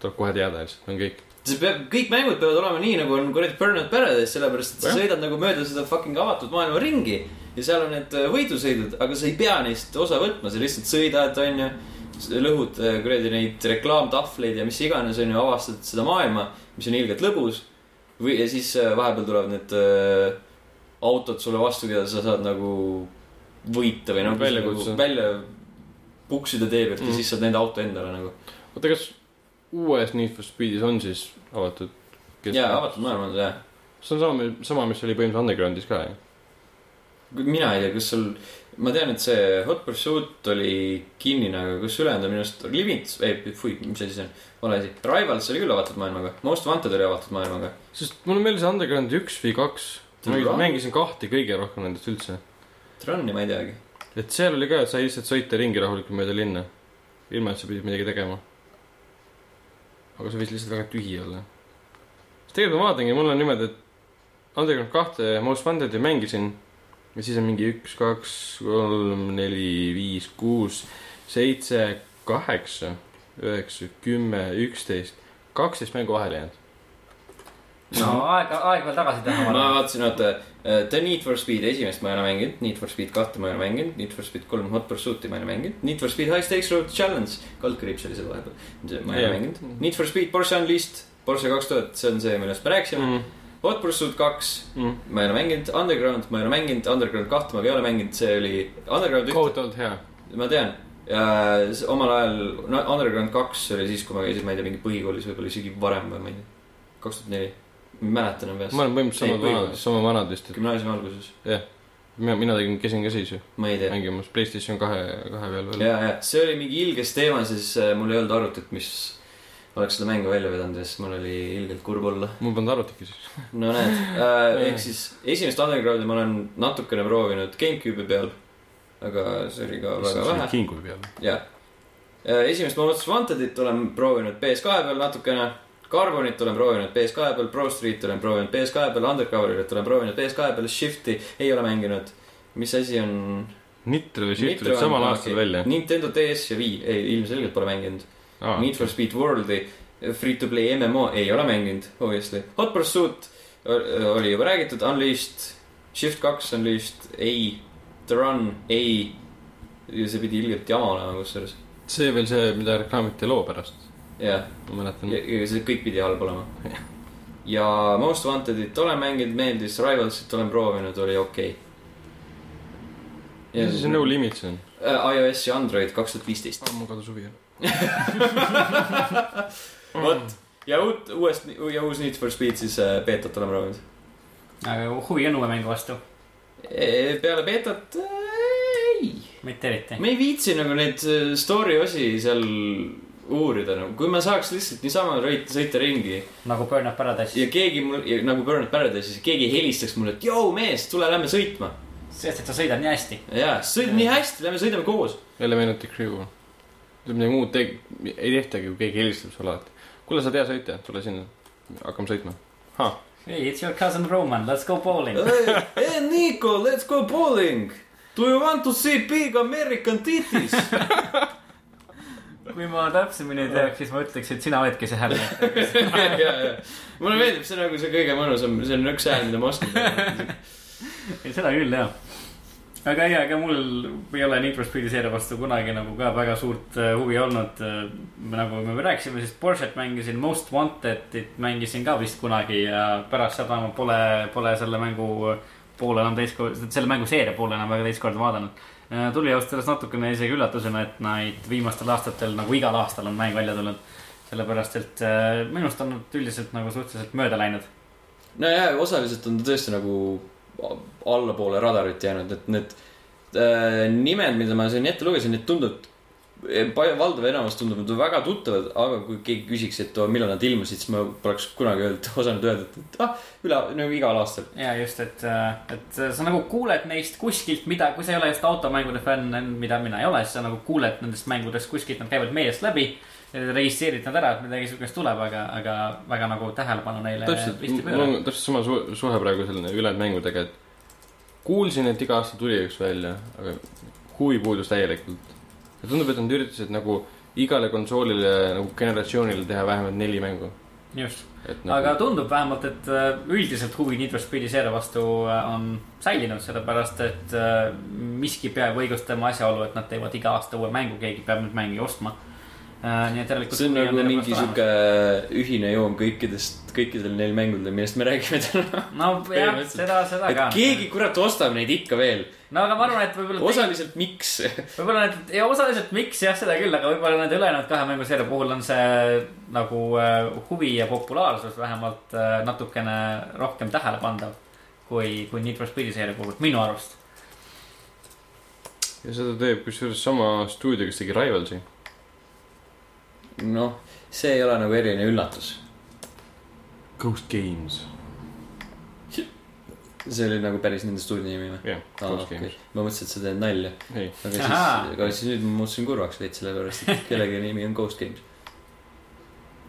S3: tuleb kohe teada lihtsalt, on kõik.
S1: See peab, kõik mängud peavad olema nii, nagu on kuradi Burnout Paradise, sellepärast et sa
S3: Jah.
S1: sõidad nagu mööda seda fucking avatud maailma ringi. ja seal on need äh, võidusõidud, aga sa ei pea neist osa võtma, sa lihtsalt sõidad, onju. lõhud äh, kuradi neid reklaamtahvleid ja mis iganes, onju, avastad seda maailma, mis on ilgelt lõbus. või, ja siis äh, vahepeal tulevad need äh, autod sulle vastu, keda sa saad nagu võita või noh,
S3: Väljakutse.
S1: nagu välja puksida tee pealt. Mm. ja siis saad nende auto endale nagu.
S3: oota, kas uues Need for Speedis on siis avatud?
S1: jaa, avatud maailm on see jah.
S3: see on sama, sama, mis oli põhimõtteliselt Undergroundis ka ju.
S1: mina ei tea, kas sul, ma tean, et see Hot Pursuit oli kinnine, aga kas ülejäänud on minu arust Limit, ei, fui, mis asi see on, vale asi. Rivals oli küll avatud maailmaga, Most Wanted oli avatud maailmaga.
S3: sest mul on meeles Underground üks või kaks. ma mängisin kahte kõige rohkem nendest üldse.
S1: Troni ma ei teagi.
S3: et seal oli ka, et sai lihtsalt sõita ringi rahulikult mööda linna. ilma, et sa pidid midagi tegema. Aga see võis lihtsalt väga tühi olla. sest tegelikult ma vaatangi, mul on niimoodi, et Underground kahte Most Wanted'i mängisin. ja siis on mingi üks, kaks, kolm, neli, viis, kuus, seitse, kaheksa, üheksa, kümme, üksteist, kaksteist mängu vahele jäänud.
S2: no aeg, aeg veel tagasi teha.
S1: ma vaatasin, oota, The Need for Speed esimest ma ei ole mänginud, Need for Speed kahte ma ei ole mänginud, Need for Speed kolm Hot Pursuit'i ma ei ole mänginud, Need for Speed High Stakes Road Challenge, kaldkriips oli seal vahepeal, ma ei ole
S3: Jah.
S1: mänginud. Need for Speed Porsche Unleashed, Porsche kaks tuhat, see on see, millest me rääkisime mm..
S3: Mm,
S1: Hot Pursuit kaks,
S3: mm.
S1: ma ei ole mänginud, Underground ma ei ole mänginud, Underground kahte ma ka ei ole mänginud, see oli Underground ühte,
S3: kohutavalt hea.
S1: ma tean. ja omal ajal, no Underground kaks oli siis, kui ma käisin, ma ei tea, mingi põhikoolis võib-olla isegi varem või ma ei tea, kaks tuhat neli. Ma ei mäleta enam peast
S3: ma, olen põhimõtteliselt sama
S1: põhikoolis.
S3: sama vanad vist, et
S1: gümnaasiumi alguses,
S3: mina, mina tegin, käisin ka siis ju
S1: ma ei tea.
S3: mängimas Playstation kahe, kahe peal veel.
S1: ja, ja see oli mingi ilges teema, siis äh, mul ei olnud arvutit, mis oleks seda mängu välja vedanud ja siis mul oli ilgelt kurb olla.
S3: mul polnud arvutitki siis.
S1: no näed äh, ehk siis esimest Undergroundi ma olen natukene proovinud GameCube'i peal. aga see oli ka väga vähe,
S3: kingubi peal.
S1: jah. esimest Most Wantedit olen proovinud PS2 peal natukene. Carbonit olen proovinud PS2 peal, Pro Street olen proovinud PS2 peal, Undercoverit olen proovinud PS2 peal, Shifti ei ole mänginud. mis asi on?
S3: Nitro ja Shift tulid samal aastal välja.
S1: Nintendo DS ja Wii, ei ilmselgelt pole mänginud.
S3: Ah,
S1: Need for Speed World'i, Free to play MMO ei ole mänginud, obviously. Hot Pursuit oli juba räägitud, Unleashed, Shift kaks Unleashed, ei. The Run, ei. ja see pidi ilgelt jama olema kusjuures,
S3: see veel see, mida reklaamiti loo pärast,
S1: jah.
S3: ma mäletan
S1: ja. ja see kõik pidi halb olema. ja Most Wantedit olen mänginud, meeldis, Rivalsit olen proovinud, oli okei
S3: ja siis on No Limits on.
S1: okay.. iOS ja Android kaks tuhat viisteist.
S3: mul kadus huvi ära.
S1: vot, ja uut, uuest ja uus Need for Speed siis äh, beetot olen proovinud.
S2: aga huvi on uue mängu vastu,
S1: peale beetot ei,
S2: mitte eriti.
S1: ma ei viitsi nagu neid äh, story osi seal uurida nagu, kui ma saaks lihtsalt niisama sõita, sõita ringi
S2: nagu Burnout Paradise.
S1: ja keegi mul, nagu Burnout Paradise'is, keegi helistaks mulle, et joo mees, tule lähme sõitma.
S2: sest, et sa sõidad nii hästi.
S1: jaa, sõid nii hästi, lähme sõidame koos.
S3: Elemental Crew. tuleb midagi muud teg-, ei tehtagi, kui keegi helistab sulle alati. kuule, sa oled hea sõitja, tule sinna, hakkame sõitma.
S2: Hey, it's your cousin Roman, let's go bowling.
S1: Hey Nico, let's go bowling. Do you want to see big American titties?
S2: kui ma täpsemini teaks, siis ma ütleks, et sina oledki see hääl.
S1: mulle meeldib see nagu see kõige mõnusam, see on üks hääl, mida ma oskan
S2: ei, seda küll jah. aga ei, aga mul ei ole Need for Speedi seeria vastu kunagi nagu ka väga suurt äh, huvi olnud. nagu me rääkisime, siis Porsche't mängisin, Most Wanted'it mängisin ka vist kunagi ja pärast seda ma pole, pole selle mängu poole enam teist korda, selle mängu seeria poole enam väga teist korda vaadanud. Tuli ausalt öeldes natukene isegi üllatusena, et neid viimastel aastatel nagu igal aastal on mäng välja tulnud. sellepärast, et äh, minust on nad üldiselt nagu suhteliselt mööda läinud.
S1: no ja osaliselt on ta tõesti nagu allapoole radarit jäänud, et need äh, nimed, mida ma siin ette lugesin, need tunduvad, valdav enamus tundub nüüd väga tuttavad, aga kui keegi küsiks, et oo, millal nad ilmusid, siis ma poleks kunagi öelnud, osanud öelda, et, et ah, üle, nagu igal aastal.
S2: ja just, et, et sa nagu kuuled neist kuskilt, mida, kui sa ei ole just automängude fänn, mida mina ei ole, siis sa nagu kuuled nendest mängudest kuskilt, nad käivad meediast läbi. registreerid nad ära, et midagi siukest tuleb, aga, aga väga nagu tähelepanu neile
S3: täpselt, mul on täpselt sama su- suhe praegu selline ülejäänud mängudega, et kuulsin, et iga aasta tuli üks välja, aga huvi puudus täielikult. tundub, et nad üritasid nagu igale konsoolile nagu generatsioonile teha vähemalt neli mängu.
S2: just,
S3: et
S2: aga
S3: nagu,
S2: tundub vähemalt, et äh, üldiselt huvi Need for Speedi seeria vastu äh, on säilinud, sellepärast et äh, miski peab õigustama asjaolu, et nad teevad iga aasta uue mängu, keegi peab neid mänge ostma. Nii et järelikult.
S1: see on nagu mingi sihuke ühine joon kõikidest, kõikidel neil mängudel, millest me räägime täna.
S2: no jah, seda, seda
S1: et
S2: ka.
S1: keegi kurat ostab neid ikka veel,
S2: no aga ma arvan, et võib-olla.
S1: osaliselt miks.
S2: võib-olla need ja osaliselt miks jah, seda küll, aga võib-olla nende ülejäänud kahe mänguseeria puhul on see nagu äh, huvi ja populaarsus vähemalt äh, natukene rohkem tähelepandav kui, kui Need for Speedi seeria puhul, minu arust.
S3: ja seda teeb kusjuures sama stuudio, kes tegi Rivalsi.
S1: noh, see ei ole nagu eriline üllatus.
S3: Ghost Games.
S1: see oli nagu päris nende stuudio nimi või?
S3: jah, Ghost
S1: okei.
S3: Games.
S1: ma mõtlesin, et sa teed nalja. aga siis aga siis nüüd ma muutusin kurvaks veits sellepärast, et kellegi nimi on Ghost Games.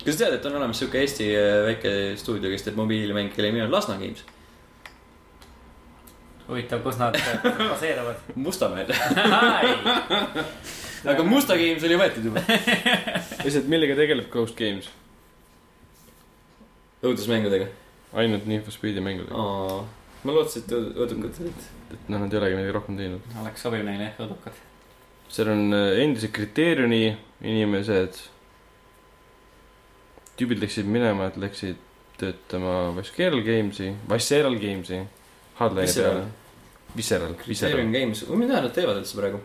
S1: kas sa tead, et on olemas sihuke Eesti äh, väike stuudio, kes teeb mobiilimänge, kelle nimi on Lasna Games?
S2: huvitav, kus nad baseeruvad.
S1: Mustamäel. Aga Musta Games oli võetud juba.
S3: lihtsalt millega tegeleb Ghost Games?
S1: õudusmängudega.
S3: ainult Need for Speedi mängudega.
S1: ma lootsin, et õudukad olid.
S3: et noh, nad ei olegi midagi rohkem teinud.
S2: oleks sobiv neile jah, õudukad.
S3: seal on äh, endised kriteeriumi inimesed. tüübid läksid minema, et läksid töötama Visceral Games'i, Visceral Games'i. Hardline'i
S1: Visceral.
S3: peale. Visceral, Visceral.
S1: Games, mida nad teevad üldse praegu?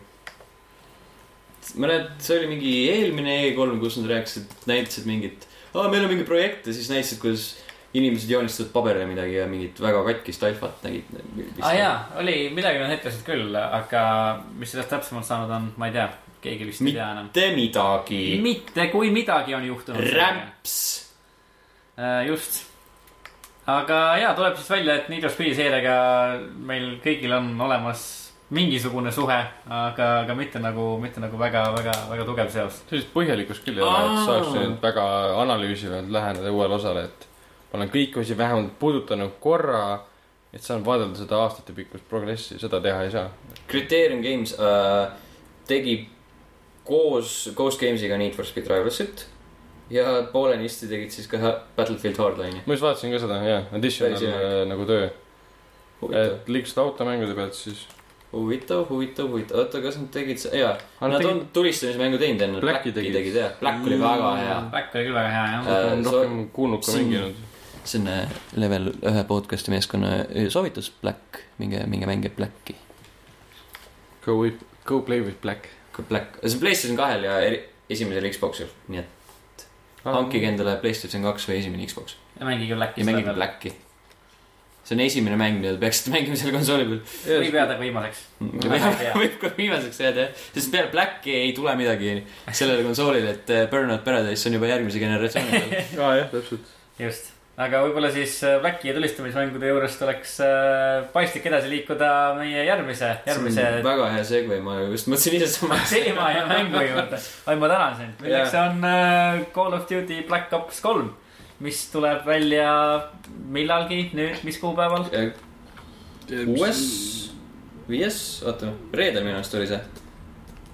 S1: mäletad, see oli mingi eelmine E3, kus nad rääkisid, näitasid mingit, aa, meil on mingi projekt ja siis näitasid, kuidas inimesed joonistavad paberile midagi ja mingit väga katkist alfat nägid.
S2: aa ah, jaa, oli midagi nad näitasid küll, aga mis sellest täpsemalt saanud on, ma ei tea, keegi vist ei tea enam.
S1: mitte midagi.
S2: mitte kui midagi on juhtunud.
S1: rämps.
S2: just. aga jaa, tuleb siis välja, et Need for Speedi seeriaga meil kõigil on olemas mingisugune suhe, aga, aga mitte nagu, mitte nagu väga, väga, väga tugev seos.
S3: sellist põhjalikkust küll ei ole, et
S1: Aa.
S3: saaks nüüd väga analüüsivalt läheneda uuele osale, et ma olen kõiki osi vähemalt puudutanud korra, et saan vaadelda seda aastatepikkust progressi, seda teha ei saa.
S1: Criterion Games äh, tegi koos Ghost Games'iga Need for Speed Rivalsit ja poolenisti tegid siis ka Battlefield Hardline'i.
S3: ma just vaatasin ka seda, jah, additional äh, nagu töö, et liiklused automängude pealt siis.
S1: huvitav, huvitav, huvitav, oota, kas nad tegid, jaa,
S3: nad tegid-
S1: on tulistamismängu teinud enne,
S3: Blacki tegid.
S1: tegid jah, Black oli väga hea.
S2: Back oli küll väga hea jah.
S1: Äh,
S3: olen rohkem kuulnud ka
S1: siin-
S3: mänginud.
S1: see on äh, level ühe podcast'i meeskonna soovitus, Black, minge, minge mängige Blacki.
S3: Go with, go play with black.
S1: Black, see on Playstation kahel ja eri- esimesel Xbox'il, nii et hankige endale Playstation kaks või esimene Xbox
S2: ja mängige Blacki.
S1: ja mängige. Blacki. See on esimene mäng, mida te peaksite mängima selle konsooli peal.
S2: võib jääda ka viimaseks.
S1: Võib ka viimaseks jääda jah, sest peale Blacki ei tule midagi sellele konsoolile, et äh, Burnout Paradise on juba järgmise generatsiooni peal.
S3: aa jah, täpselt.
S2: just, aga võib-olla siis äh, Blacki ja tulistamismängude juurest oleks äh, paslik edasi liikuda meie järgmise, järgmise
S1: väga hea segue, ma just mõtlesin ise sama.
S2: teema ja mängu juurde. oi, ma tänan sind, milleks on äh, Call of Duty Black Ops kolm, mis tuleb välja millalgi nüüd, mis kuupäeval?
S1: kuues, viies, oota, reedel minu arust oli see.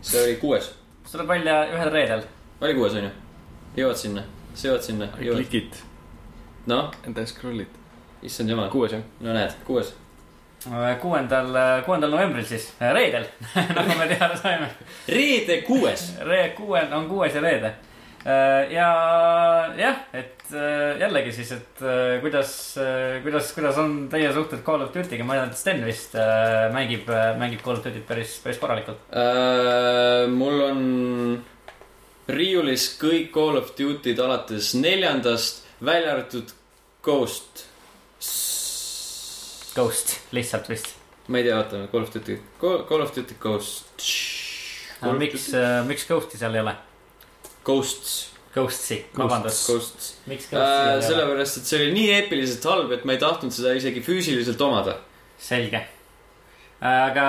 S1: see oli kuues,
S2: see tuleb välja ühel reedel.
S1: oli kuues onju. jõuad sinna, sa jõuad sinna,
S3: klikid
S1: noh,
S3: then scroll'id.
S1: issand jumal,
S3: kuues jah.
S1: no näed, kuues.
S2: Äh, kuuendal, kuuendal novembril siis, reedel, nagu me teada saime.
S1: reede kuues.
S2: Re-, kuue, on kuues ja reede. Ja jah, et äh, jällegi siis, et äh, kuidas, kuidas, kuidas on teie suhted Call of Duty'ga, ma tean, et Sten vist äh, mängib, mängib Call of Duty't päris, päris korralikult.
S1: Äh, mul on riiulis kõik Call of Duty'd alates neljandast, välja arvatud Ghost.
S2: Ghost, lihtsalt vist.
S1: ma ei tea, oota, Call of Duty, Call of Duty Ghost.
S2: miks, miks Ghosti seal ei ole?
S1: Ghosts.
S2: Ghostsi, vabandust.
S1: Ghosts.
S2: ole?
S1: sellepärast, et see oli nii eepiliselt halb, et ma ei tahtnud seda isegi füüsiliselt omada.
S2: selge. aga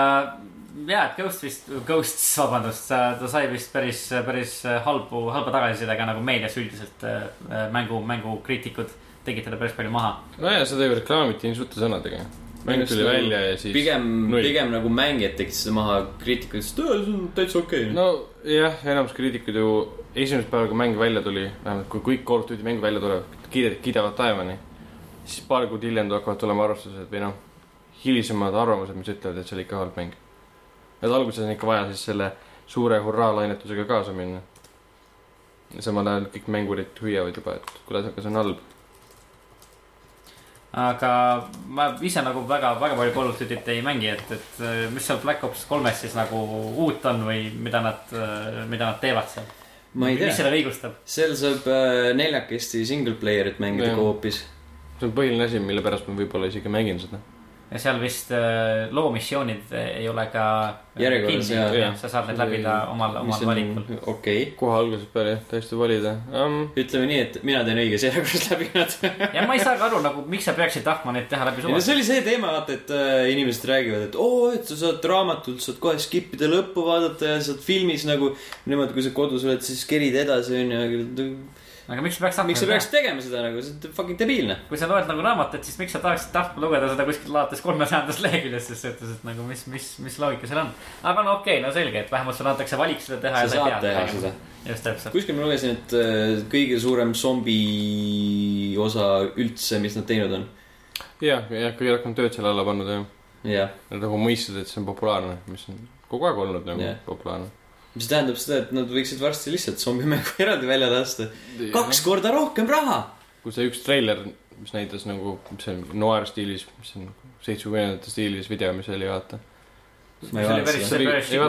S2: jaa, et Ghost vist, Ghosts, vabandust, ta sai vist päris, päris halbu, halba tagasisidega nagu meedias üldiselt äh, mängu, mängukriitikud tegid teda päris palju maha.
S3: nojah, seda ju reklaamiti nii suurte sõnadega. mäng tuli välja ja siis.
S1: pigem, pigem nagu mängijad tegid seda maha, kriitikud ütlesid, et see on täitsa okei okay..
S3: nojah, enamus kriitikud ju esimesed päeval, kui mäng välja tuli, vähemalt kui kõik Call of Duty mängud välja tulevad, kiidavad, kiidavad taevani. siis paar kuud hiljem hakkavad tulema arvustused või noh, hilisemad arvamused, mis ütlevad, et see oli ikka halb mäng. et alguses on ikka vaja siis selle suure hurraa-lainetusega kaasa minna. samal ajal kõik mängurid hüüavad juba, et kuule, aga see on halb.
S2: aga ma ise nagu väga, väga palju Call of Duty't ei mängi, et, et mis seal Black Ops kolmes siis nagu uut on või mida nad, mida nad teevad seal?
S1: Ma ei
S2: mis
S1: tea,
S2: selle õigustab?
S1: seal saab äh, neljakesti single player'it mängida koopis.
S3: see on põhiline asi, mille pärast ma võib-olla isegi mängin seda.
S2: Ja seal vist äh, loomissioonid ei ole ka jah, sa saad need läbida omal, omal valikul.
S1: okei okay.,
S3: kohe algusest peale jah, täiesti valida um,.
S1: ütleme nii, et mina teen õiges järjekorras läbi nad.
S2: ja ma ei saa ka aru nagu, miks sa peaksid tahtma neid teha läbi suve.
S1: see oli see teema, vaata, et äh, inimesed räägivad, et oo, et sa saad raamatult, saad kohe skip ida lõppu vaadata ja saad filmis nagu niimoodi, kui sa kodus oled, siis kerid edasi, onju.
S2: Aga miks sa peaks tahtma
S1: miks sa peaks tegema seda nagu, see on fucking debiilne.
S2: kui sa loed nagu raamatut, siis miks sa tahaksid tahtma lugeda seda kuskilt alates kolmesajandast leheküljest, sest sa ütlesid, et nagu mis, mis, mis loogika seal on. aga no okei okay,, no selge, et vähemalt sulle antakse valik seda teha.
S1: sa saad teha seda.
S2: just täpselt.
S1: kuskil ma lugesin, et äh, kõige suurem zombi osa üldse, mis nad teinud on.
S3: jah, jah, kõige rohkem tööd selle alla pannud jah.
S1: jah,
S3: Nad nagu mõistsid, et see on populaarne, mis on kogu aeg olnud nagu yeah. populaarne.
S1: Mis tähendab seda, et nad võiksid varsti lihtsalt zombimängu eraldi välja lasta. kaks korda rohkem raha.
S3: kui see üks treiler, mis näitas nagu, mis see on, noir stiilis, mis on seitsmekümnendate stiilis video, mis oli, vaata.
S1: ma ei vaadanud
S2: päris,
S1: seda.
S3: Ei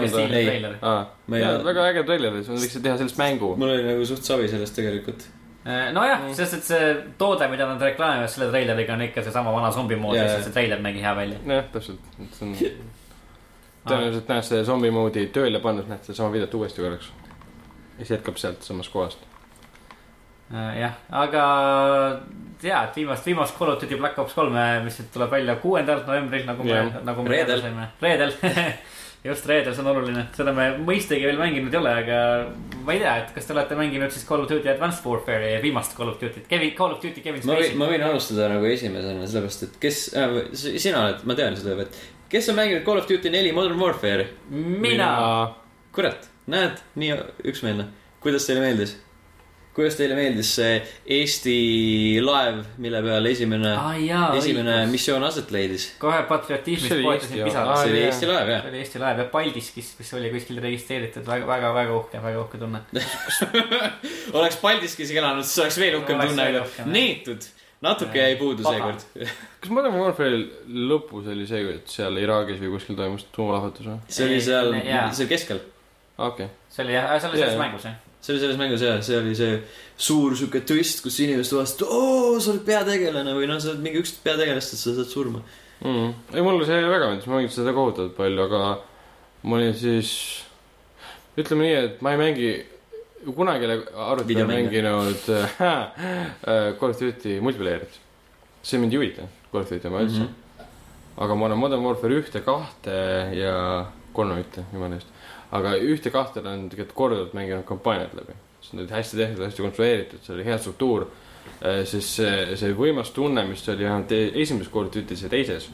S3: vaadanud väga äge treiler, siis nad võiksid teha sellest mängu.
S1: mul oli nagu suht savi sellest tegelikult.
S2: nojah, sest et see toode, mida nad reklaamivad selle treileriga on ikka seesama vana zombi mood,
S1: Jaa,
S2: lihtsalt see treiler nägi hea välja.
S3: jah, täpselt, see on tõenäoliselt näed selle zombi moodi tööle pannes, näed sedasama videot uuesti korraks. ja siis jätkab sealt samast kohast.
S2: Äh, jah, aga jaa, et viimast, viimast Call of Duty Black Ops kolme, mis nüüd tuleb välja kuuendal novembril, nagu me nagu me
S1: Reedel.
S2: teada saime. reedel, just reedel, see on oluline, seda me mõistagi veel mänginud ei ole, aga ma ei tea, et kas te olete mänginud siis Call of Duty Advanced Warfare'i ja viimast Call of Duty't, Kevin, Call of Duty Kevin Spacey.
S1: ma võin alustada nagu esimesena, sellepärast et kes äh,, sina oled, ma tean seda, et kes on mänginud Call of Duty neli Modern Warfare'i?
S2: mina.
S1: kurat, näed, nii üksmeelne. kuidas teile meeldis? kuidas teile meeldis see Eesti laev, mille peal esimene
S2: Ah,
S1: esimene missioon aset leidis?
S2: kohe patriotismist
S3: See
S2: poetasin
S3: Eesti,
S2: pisara
S3: Aa,
S1: see oli. Eesti laev,
S2: see
S1: jah.
S2: oli Eesti laev ja Paldiskis, mis oli kuskil registreeritud väga, väga, väga uhke, väga uhke tunne.
S1: oleks Paldiskis elanud, siis oleks veel uhkem tunne neetud. Natuke jäi puudu seekord.
S3: kas Modern Warfare'i lõpus oli see, et seal Iraagis või kuskil toimus tuumalahvatus või?
S1: see oli seal seal keskel.
S3: okei okay.,
S2: see oli jah, see oli selles mängus jah.
S1: see oli selles mängus jah, see oli see suur sihuke twist, kus inimesed tuvastasid, oo, sa oled peategelane või noh, sa oled mingi üks peategelastest, sa saad surma.
S3: mm.. ei, mulle see väga meeldis, ma mängisin seda kohutavalt palju, aga ma olin siis, ütleme nii, et ma ei mängi, kunagi arvutil
S1: Videomänge.
S3: mänginud äh, äh, Call of Duty multiplayer'it. see mind ei huvita, Call of Duty oma üldse mm. -hmm. aga ma olen Modern Warfare ühte, kahte ja kolme mitte, jumala eest. aga ühte-kahte olen tegelikult korduvalt mänginud kampaaniat läbi. see on hästi tehtud, hästi konstrueeritud, see oli hea struktuur. siis see, see võimas tunne, mis oli vähemalt e- esimeses Call of Duty's ja teises.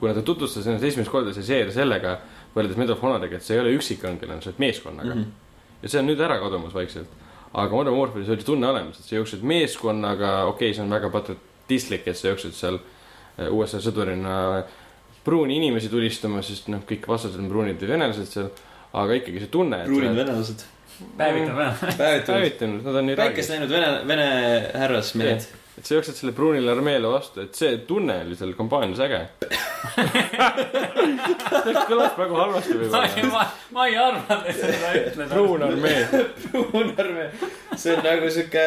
S3: kuna ta tutvustas ennast esimest korda see seeria sellega, võrreldes Medal of Honoriga, et see ei ole üksikkangelane, sa oled meeskonnaga mm. -hmm. Ja see on nüüd ära kadumas vaikselt. aga Modern Warfare'is oli tunne olemas, et sa jooksed meeskonnaga, okei okay,, see on väga patriotistlik, et sa jooksed seal eh, USA sõdurina pruuni inimesi tulistama, sest noh, kõik vastased on pruunid ja venelased seal. aga ikkagi see tunne, et
S1: pruunid venelased. päevitunud.
S3: päevitanud, nad on
S1: päikest
S3: Iraagis.
S1: näinud vene, vene härrasmehed.
S3: Et sa jooksed selle pruunile armeele vastu, et see tunne oli seal kampaanias äge. kõlas praegu halvasti võib-olla.
S2: ma, ma ei arvanud, et sa seda ütled.
S3: pruun armee.
S1: punaarmee, see on nagu sihuke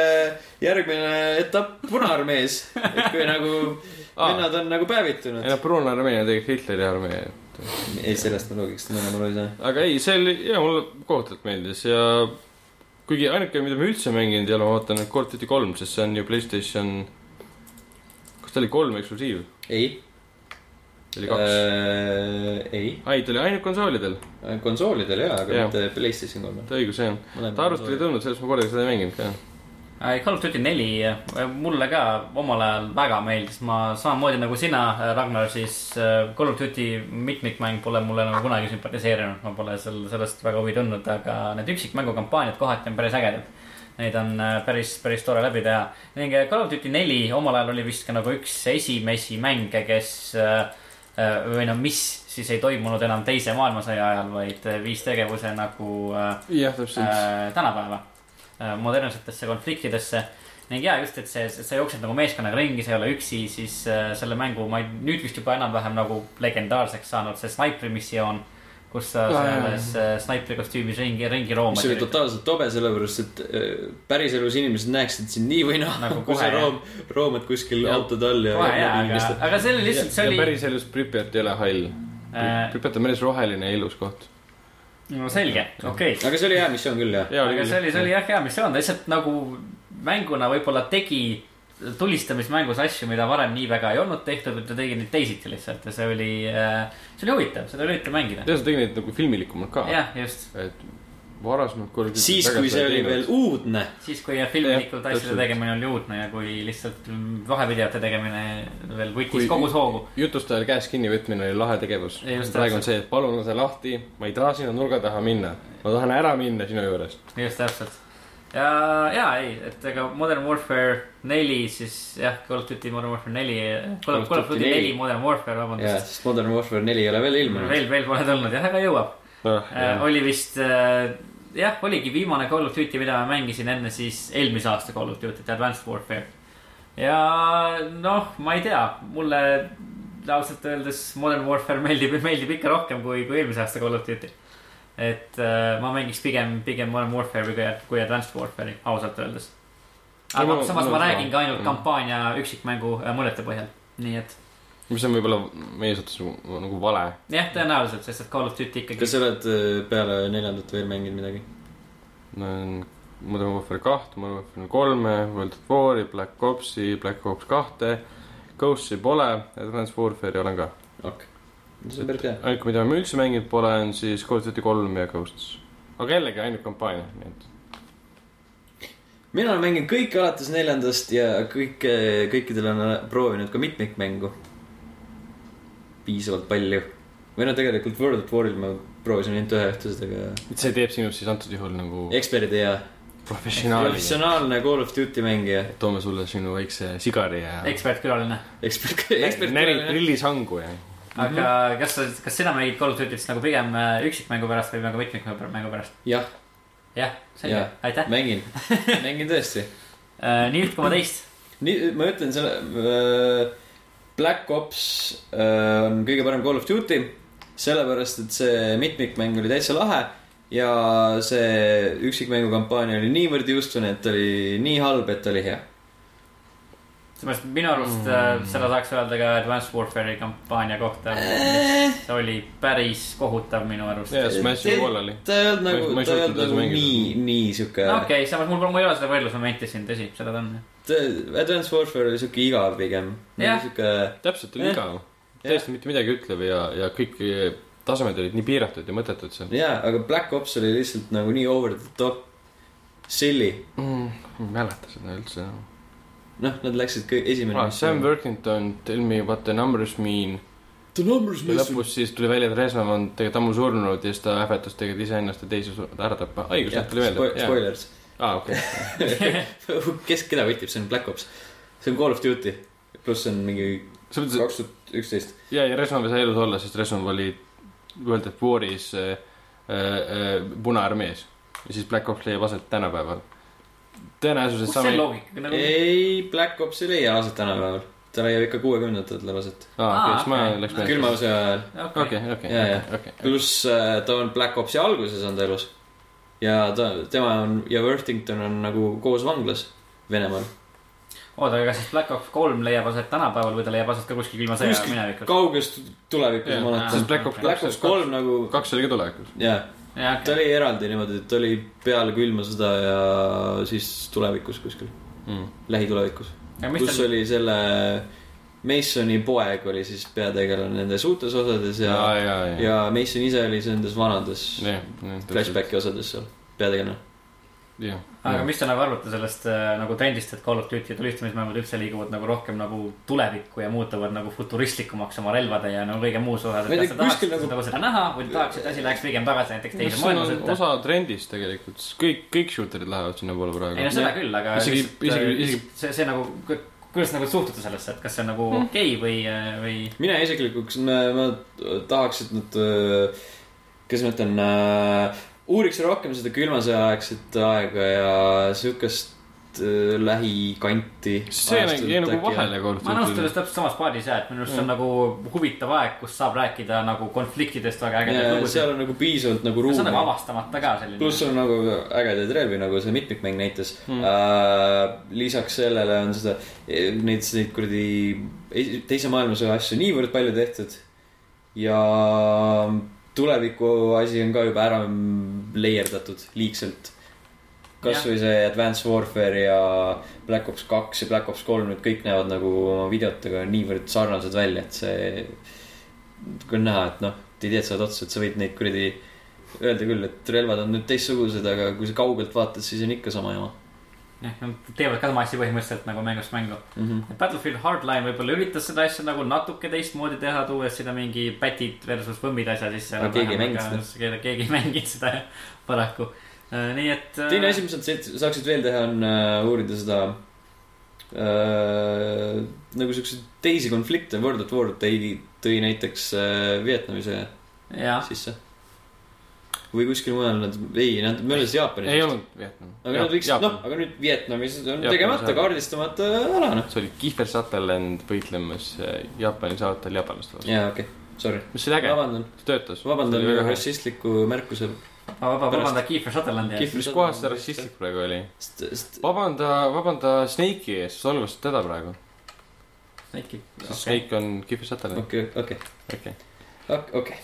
S1: järgmine etapp Punaarmees, et kui nagu
S3: Aa.
S1: vennad on nagu
S3: ei
S1: päevitunud.
S3: noh, pruun armee on tegelikult Hitleri armee.
S1: ei, sellest ma loogiliselt enam aru ei saa.
S3: aga ei, see oli, jaa, mulle kohutavalt meeldis ja kuigi ainuke, mida ma üldse mänginud ei ole, ma vaatan, et Call of Duty kolm, sest see on ju Playstation, kas ta oli kolm eksklusiiv?
S1: ei.
S3: oli kaks äh....
S1: ei,
S3: ai, ta oli ainult konsoolidel,
S1: konsoolidel jaa, aga
S3: Jah.
S1: mitte Playstation kolmel.
S3: õigus, jah. ta arvust oli tulnud, sellest ma kordagi seda ei mänginud ka.
S2: Äh, Call of Duty neli äh, mulle ka omal ajal väga meeldis, ma samamoodi nagu sina, Ragnar, siis äh, Call of Duty mitmikmäng pole mulle nagu kunagi sümpatiseerinud, ma pole seal sellest väga huvi tundnud, aga need üksikmängukampaaniad kohati on päris ägedad. Neid on äh, päris, päris tore läbi teha ning äh, Call of Duty neli omal ajal oli vist ka nagu üks esimesi mänge, kes äh, äh, või no mis siis ei toimunud enam teise maailmasõja ajal, vaid äh, viis tegevuse nagu äh,
S3: jah, täpselt.
S2: äh, tänapäeva äh, modernsetesse konfliktidesse. ning ja just, et see, sa jooksed nagu meeskonnaga ringi, sa ei ole üksi, siis äh, selle mängu ma ei, nüüd vist juba enam-vähem nagu legendaarseks saanud see snaipri missioon. kus sa selles äh, snaipri kostüümis ringi, ringi
S1: mis oli
S2: roomad.
S1: totaalselt tobe, sellepärast et äh, päriselus inimesed näeksid sind nii või naa
S2: Nagu
S1: kui sa room, roomad kuskil
S3: Jah.
S1: autode all ja.
S2: kohe jaa, aga, aga see oli lihtsalt, see
S3: ja
S2: oli,
S3: päriselus Pripjat ei ole hall.
S2: Äh,
S3: Pripjat on päris roheline ja ilus koht.
S2: No selge, okei okay..
S1: aga see oli hea missioon küll jah.
S2: aga see oli, see oli jah hea missioon, ta lihtsalt nagu mänguna võib-olla tegi tulistamismängus asju, mida varem nii väga ei olnud tehtud, et ta tegi neid teisiti lihtsalt ja see oli, see oli huvitav, seda oli huvitav mängida.
S3: ja sa tegid neid nagu filmilikumalt ka.
S2: jah, just,
S3: et varasemalt Duty
S1: siis, kui see oli veel uudne.
S2: siis kui jah,
S3: Jah,
S2: asjade tegemine oli uudne ja kui lihtsalt vahevideote tegemine veel võttis
S3: Kui-
S2: kogu hoogu.
S3: jutustajal käest kinni võtmine oli lahe tegevus. Praegu on see, et palun lase lahti, ma ei taha sinna nurga taha minna. ma tahan ära minna sinu juurest.
S2: just täpselt. ja, ja ei, et ega Modern Warfare neli siis jah, Call of Duty Modern Warfare neli, Call of Call of Duty neli Modern Warfare,
S1: jah,
S2: vabandust.
S1: sest Modern Warfare neli ei ole veel ilmunud.
S2: veel, veel pole tulnud jah, aga jõuab. Äh, oli vist äh, jah, oligi viimane Call of Duty, mida ma mängisin enne siis eelmise aasta Call of Duty't, Advanced Warfare. ja noh, ma ei tea, mulle ausalt öeldes Modern Warfare meeldib, meeldib ikka rohkem kui, kui eelmise aasta Call of Duty. et äh, ma mängiks pigem, pigem Modern Warfare'i kui, kui Advanced Warfare'i, ausalt öeldes. aga
S3: No,
S2: samas
S3: no,
S2: ma
S3: no,
S2: räägin ka ainult
S3: mm.
S2: kampaania üksikmängu äh, muljete põhjal, nii et
S3: mis on võib-olla meie suhtes nagu, nagu vale.
S2: jah, tõenäoliselt, sest et Call of Duty ikkagi
S1: kas sa oled äh, peale neljandat veel mänginud midagi?
S3: Modern Warfare kahte, Modern Warfare kolme, World of War'i, Black Ops'i, Black Ops kahte. Ghost'i pole, Advanced Warfare'i olen ka.
S1: okei, see on päris hea.
S3: ainuke, mida ma üldse mänginud pole, on siis Call of Duty kolm ja Ghosts. aga jällegi ainult kampaania, nii et.
S1: mina olen mänginud kõike alates neljandast ja kõike, kõikidel on proovinud ka mitmikmängu. Piisavalt palju. või no tegelikult World of War'il ma proovisin ainult ühe õhtused, aga
S3: see teeb sinust siis antud juhul nagu
S1: eksperdi ja
S3: professionaali.
S1: professionaalne Call of Duty mängija.
S3: toome sulle sinu väikse sigari ja.
S2: ekspertkülaline.
S1: ekspert,
S3: närid
S1: ekspert.
S3: grillisangu ja.
S2: aga kas sa, kas sina mängid Call of Duty't nagu pigem äh, üksikmängu pärast või nagu mitmikmängu pärast?
S1: jah,
S2: jah, selge aitäh.
S1: mängin, mängin tõesti.
S2: nii üht koma teist.
S1: nii, ma ütlen selle äh,. Black Ops äh, on kõige parem Call of Duty, sellepärast et see mitmikmäng oli täitsa lahe ja see üksikmängu kampaania oli niivõrd juustune, et oli nii halb, et oli hea.
S2: Seepärast minu arust mm. seda saaks öelda ka Advanced Warfare'i kampaania kohta. see oli päris kohutav minu arust.
S3: ja Smash Wall oli.
S1: ta ei olnud nagu, ta ei olnud nagu nii, nii sihuke
S2: okei okay,, samas mul, mul ei ole seda võrdlusmomenti siin, tõsi, seda ta on.
S1: Advanced Warfare oli sihuke igav pigem. Sihuke,
S3: täpselt oli
S1: Jah.
S3: igav. täiesti mitte midagi ütlev ja, ja kõik tasemed olid nii piiratud ja mõttetud seal
S1: jaa, aga Black Ops oli lihtsalt nagu nii over the top, silly.
S3: mm,. ma ei mäleta seda üldse.
S1: noh, nad läksid kõik esimene
S3: Ah, Sam Worthington, Tell me what the numbers mean.
S1: The numbers
S3: ja lõpus siis tuli välja, et Resnov on tegelikult ammu surnud ja siis ta ähvardas tegelikult iseennast ja teisi ära tappa. õigus,
S1: jah,
S3: tuli
S1: spo-. spoilers.
S3: aa, okei.
S1: kes, keda võtib, see on Black Ops. see on Call of Duty. pluss see on mingi kaks tuhat üksteist.
S3: ja, ja Resnov ei saa elus olla, sest Resnov oli World of War'is äh, äh, Punaarmees. ja siis Black Ops leiab aset tänapäeval. tõenäosus, et
S2: kus see loogika nagu?
S1: ei, Black Ops ei leia aset tänapäeval. ta leiab ikka kuuekümnendatel aset.
S3: aa, siis ma
S2: okei.
S3: läks meelde.
S1: külma sõja ajal.
S3: okei, okei,
S1: pluss äh, ta on Black Opsi alguses on ta elus. ja ta, tema on ja Worthington on nagu koos vanglas Venemaal.
S2: oota, aga kas siis Black Ops kolm leiab aset tänapäeval või ta leiab aset ka kuskil ilma sõja minevikus?
S1: kauges tulevikus ma
S3: sest. Black Ops
S1: Black Ops kolm nagu,
S3: kaks oli ka tulevikus.
S1: jaa,
S2: jah,
S1: ta oli eraldi niimoodi, et oli peale külma sõda ja siis tulevikus kuskil,
S3: Mm.
S1: lähitulevikus. kus
S2: tal,
S1: oli selle Masoni poeg oli siis peategelane nendes uutes osades ja
S3: ja, ja, ja.
S1: ja Mason ise oli nendes vanades
S3: jah,
S1: flashbacki osades seal peategelane.
S2: Aga mis te nagu arvate sellest äh, nagu trendist, et Call of Duty tulistamismängud üldse liiguvad nagu rohkem nagu tulevikku ja muutuvad nagu futuristlikumaks oma relvade ja nagu kõige muus osas. Kas tahaksite
S1: kuskil nagu-
S2: nagu seda näha või te tahaksite, et asi läheks pigem tagasi näiteks teise maailmasõtta?
S3: osa trendist tegelikult, kõik, kõik shooter'id lähevad sinnapoole
S2: ei no
S3: praegu.
S2: seda küll, aga
S3: Isegi-
S2: äh,
S3: isegi- isegi-
S2: see, see nagu, kuidas nagu suhtute sellesse, et kas see on nagu
S3: Hmm.
S2: okei okay või, või
S1: mina isiklikult, ma, ma tahaks, et nad, kuidas ma ütlen, uuriks rohkem seda külma sõja aegset aega ja siukest äh, lähikanti.
S3: see jäi jäi nagu vahele of
S2: ma nõustun just täpselt samas paadis ja, et minu arust see on
S3: Mm.
S2: nagu huvitav aeg, kus saab rääkida nagu konfliktidest väga ägedaid lugusid.
S1: seal on nagu piisavalt nagu
S2: see on nagu
S1: ruumi.
S2: avastamata ka selline.
S1: pluss on nagu ägedaid relvi, nagu see mitmikmäng näitas
S3: Mm.
S1: mm.. lisaks sellele on seda, neid, neid kuradi teise maailmasõja asju niivõrd palju tehtud. ja tuleviku asi on ka juba ära leierdatud liigselt. kasvõi see Advanced Warfare ja Black Ops kaks ja Black Ops kolm, need kõik näevad nagu oma videotega niivõrd sarnased välja, et see. kui on näha, et noh, ideed saavad otsa, et sa võid neid kuradi öelda küll, et relvad on nüüd teistsugused, aga kui sa kaugelt vaatad, siis on ikka sama jama
S2: jah, nad teevad ka sama asja põhimõtteliselt nagu mängust mängu.
S1: mm. -hmm.
S2: Battlefield Hardline võib-olla üritas seda asja nagu natuke teistmoodi teha, tuues sinna mingi pätid versus võmmid asja sisse.
S1: Aga keegi ei mänginud
S2: seda. keegi ei mänginud seda jah, paraku. nii et.
S1: teine asi, mis nad sa- saaksid veel teha, on äh, uurida seda äh, nagu siukseid teisi konflikte, World at War tõi, tõi näiteks äh, Vietnami sõja sisse. Või kuskil mujal nad, ei, nad möödas Jaapanis.
S3: ei olnud Vietnam.
S1: aga nad võiks, noh, aga nüüd Vietnamis on
S3: Jaapanis
S1: tegemata, kaardistamata ala, noh.
S3: see oli Kiefer Sutherland võitlemas äh, Jaapani saatel jaapanlaste vastu.
S1: jaa, okei okay., sorry.
S3: mis oli äge,
S1: vabandan,
S3: töötas.
S1: vabandan rassistliku märkuse.
S2: ma vaba, vabanda Kiefer Sutherlandi ees.
S1: Kiefer-
S3: mis kohas see rassistlik praegu oli? vabanda, vabanda Snake'i ees, solvas teda praegu.
S2: Snake'i.
S3: sest Snake on Kiefer Sutherland.
S1: okei, okei,
S3: okei.
S1: okei.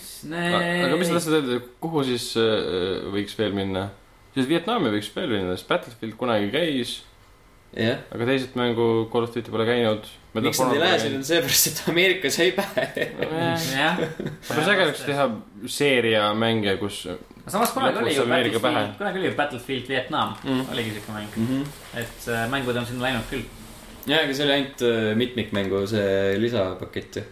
S3: aga mis sa tahtsid öelda, kuhu siis äh, võiks veel minna? siis Vietnami võiks veel minna, sest Battlefield kunagi käis,
S1: jah.
S3: aga teised mängu Call of Duty pole käinud.
S1: miks nad ei lähe sinna, on seepärast, et Ameerikas ei pähe.
S3: päris äge oleks teha seeria mänge, kus
S2: samas kunagi oli ju Battlefield, kunagi oli ju Battlefield Vietnam
S3: Mm.
S2: oligi siuke mäng,
S1: Mhm.
S2: et äh, mängud on sinna läinud küll.
S1: jaa, aga see oli ainult äh, mitmikmängu see lisapakett ju.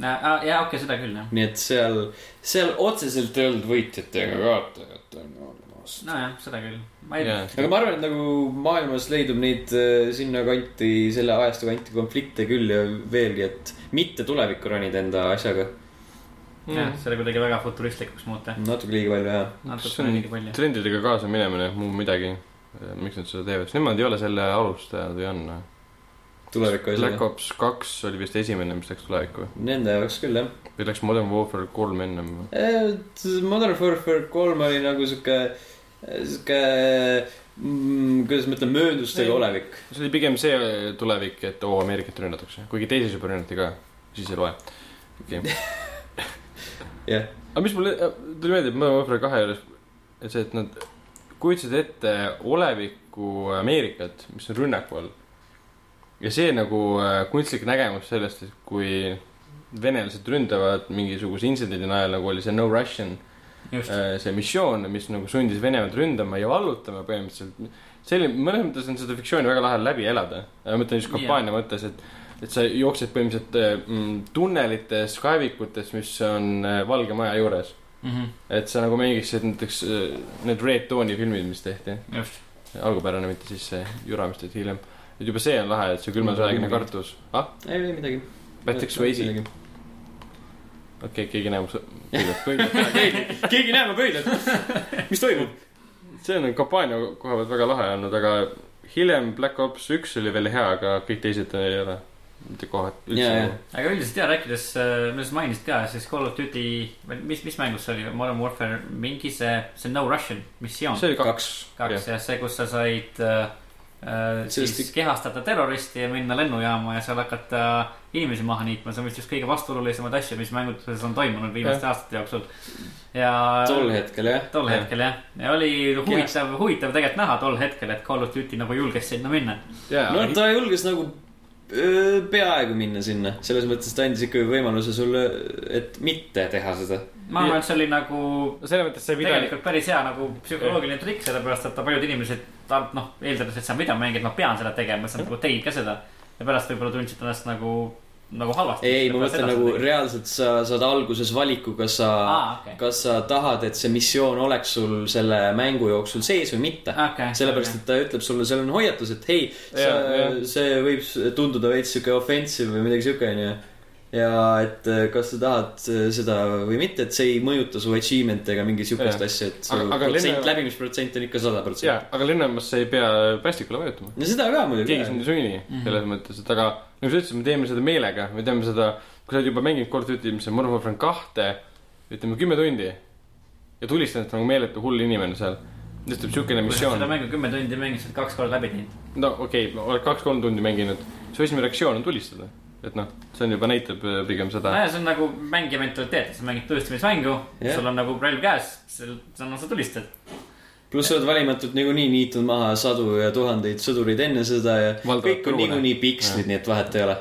S2: Ja okei, seda küll jah.
S1: nii et seal, seal otseselt ei olnud võitjat ega kaotajat on olemas.
S2: nojah, seda küll. ma ei
S3: Jaa.
S1: aga ma arvan, et nagu maailmas leidub neid äh, sinnakanti, selle ajastu kanti konflikte küll ja veelgi, et mitte tulevikku ronida enda asjaga.
S2: jah, seda kuidagi väga futuristlikuks muuta.
S1: natuke liiga palju jah.
S3: see
S2: natuke
S3: on
S2: liiga palju.
S3: trendidega kaasa minemine, muu midagi. miks nad seda teevad, sest nemad ei ole selle alustajad või on?
S1: Tuleviku
S3: Black
S1: asjaga.
S3: Ops kaks oli vist esimene, mis läks tulevikku
S1: Nende jaoks küll jah.
S3: või läks Modern Warfare kolm ennem?
S1: Modern Warfare kolm oli nagu sihuke, sihuke, kuidas ma ütlen, mööndustega
S3: Ei.
S1: olevik.
S3: see oli pigem see tulevik, et oo, Ameerikat rünnatakse, kuigi teises juba rünnati ka, siis ei loe.
S1: jah,
S3: aga mis mulle tuli meelde, et Modern Warfare kahe juures, et see, et nad kujutasid ette oleviku Ameerikat, mis on rünnaku all. Ja see nagu äh, kunstlik nägemus sellest, et kui venelased ründavad mingisuguse intsidendi najal, nagu oli see No Russian äh, see missioon, mis nagu sundis Venemaad ründama ja vallutama põhimõtteliselt. oli, mõnes mõttes on seda fiktsiooni väga lahe läbi elada. ma mõtlen just kampaania yeah. mõttes, et, et sa jooksed põhimõtteliselt äh, mm, tunnelites, kaevikutes, mis on Valge Maja juures.
S2: Mhm.
S3: et sa nagu mängiksid näiteks need Red Dawn'i filmid, mis tehti. algupärane, mitte siis see jura, mis tehti hiljem. Et juba see on lahe, et see külma sõjaline kartus. ah,
S1: ei, ei midagi.
S3: Patrick Swayze. okei okay,, keegi näeb mu pöidlat, pöidlat.
S1: keegi, keegi näeb mu pöidlat. mis toimub?
S3: see on kampaania koha pealt väga lahe olnud, aga hiljem Black Ops üks oli veel hea, aga kõik teised ei ole mitte kohad üldse
S1: Jaa,
S3: nagu.
S2: aga üldiselt ja rääkides, millest sa mainisid ka, siis Call of Duty, mis, mis mängus see oli, Modern Warfare, mingi see, see No Russian missioon.
S3: see oli kaks.
S2: kaks jah, see, kus sa said äh, äh,
S1: Sellest
S2: siis kehastada terroristi ja minna lennujaama ja seal hakata inimesi maha niitma, see on vist üks kõige vastuolulisemaid asju, mis mängudes on toimunud viimaste aastate jooksul. ja
S1: tol hetkel jah.
S2: tol hetkel jah, ja oli huvitav, huvitav tegelikult näha tol hetkel, et Call of Duty nagu julges sinna minna.
S1: no ta julges nagu peaaegu minna sinna, selles mõttes ta andis ikkagi võimaluse sulle, et mitte teha seda.
S2: ma arvan, et see oli nagu
S3: selles mõttes see video,
S2: tegelikult päris hea nagu psühholoogiline trikk, sellepärast et paljud inimesed, noh, eeldades, et see on videomäng, et ma pean seda tegema, siis nad nagu tegid ka seda. ja pärast võib-olla tundsid ennast nagu, nagu halvasti.
S1: ei, ma mõtlen nagu reaalselt sa saad alguses valiku, kas sa
S2: Aa, okei.
S1: kas sa tahad, et see missioon oleks sul selle mängu jooksul sees või mitte
S2: Okei,
S1: sellepärast, et ta ütleb sulle, seal on hoiatus, et hei, see võib tunduda veits sihuke offensive või midagi sihuke, onju. ja et äh, kas sa tahad äh, seda või mitte, et see ei mõjuta su achievement'e ega mingi sihukest
S3: Jah.
S1: asja, et su
S3: Aga- aga
S1: protsent,
S3: lennu-
S1: läbimisprotsent on ikka sada protsenti.,
S3: aga lennujamas sa ei pea plastikule vajutama.
S1: no seda ka muidugi
S3: keegi. sind ei sunni selles mõttes, et aga nagu sa ütlesid, me teeme seda meelega, me teeme seda, kui sa oled juba mänginud Call of Duty, mis on Modern Warfare kahte, ütleme kümme tundi ja tulistanud nagu meeletu hull inimene seal. ütleb siukene
S2: sa seda
S3: missioon,
S2: mängu kümme tundi mängisid, kaks korda läbi teinud.
S3: no okei okay,, oled kaks-kolm tundi mänginud, su esimene reaktsioon on tulistada. et noh, see on juba näitab äh, pigem seda.
S2: nojah, see on nagu mängija mentaliteet, sa mängid tulistamismängu
S1: Jah.
S2: sul on nagu relv käes, seal, no sa tulistad.
S1: Pluss sa oled valimatult niikuinii niitnud maha sadu ja tuhandeid sõdureid enne seda ja
S3: Valdavalt
S1: kõik on niikuinii pikslid, nii et vahet ei ole.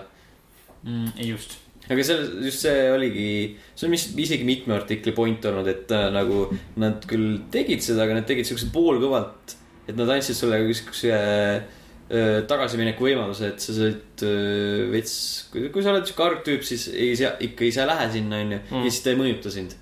S2: mm,. just.
S1: aga selle, just see oligi, see on mis isegi mitme artikli point olnud, et äh, nagu nad küll tegid seda, aga nad tegid siukse poolkõvalt. et nad andsid sulle siukse äh, tagasimineku võimaluse, et sa said äh, veits, kui, sa oled siuke argtüüp, siis ei saa, ikka ei saa lähe sinna, onju. ja siis ta ei mõjuta sind.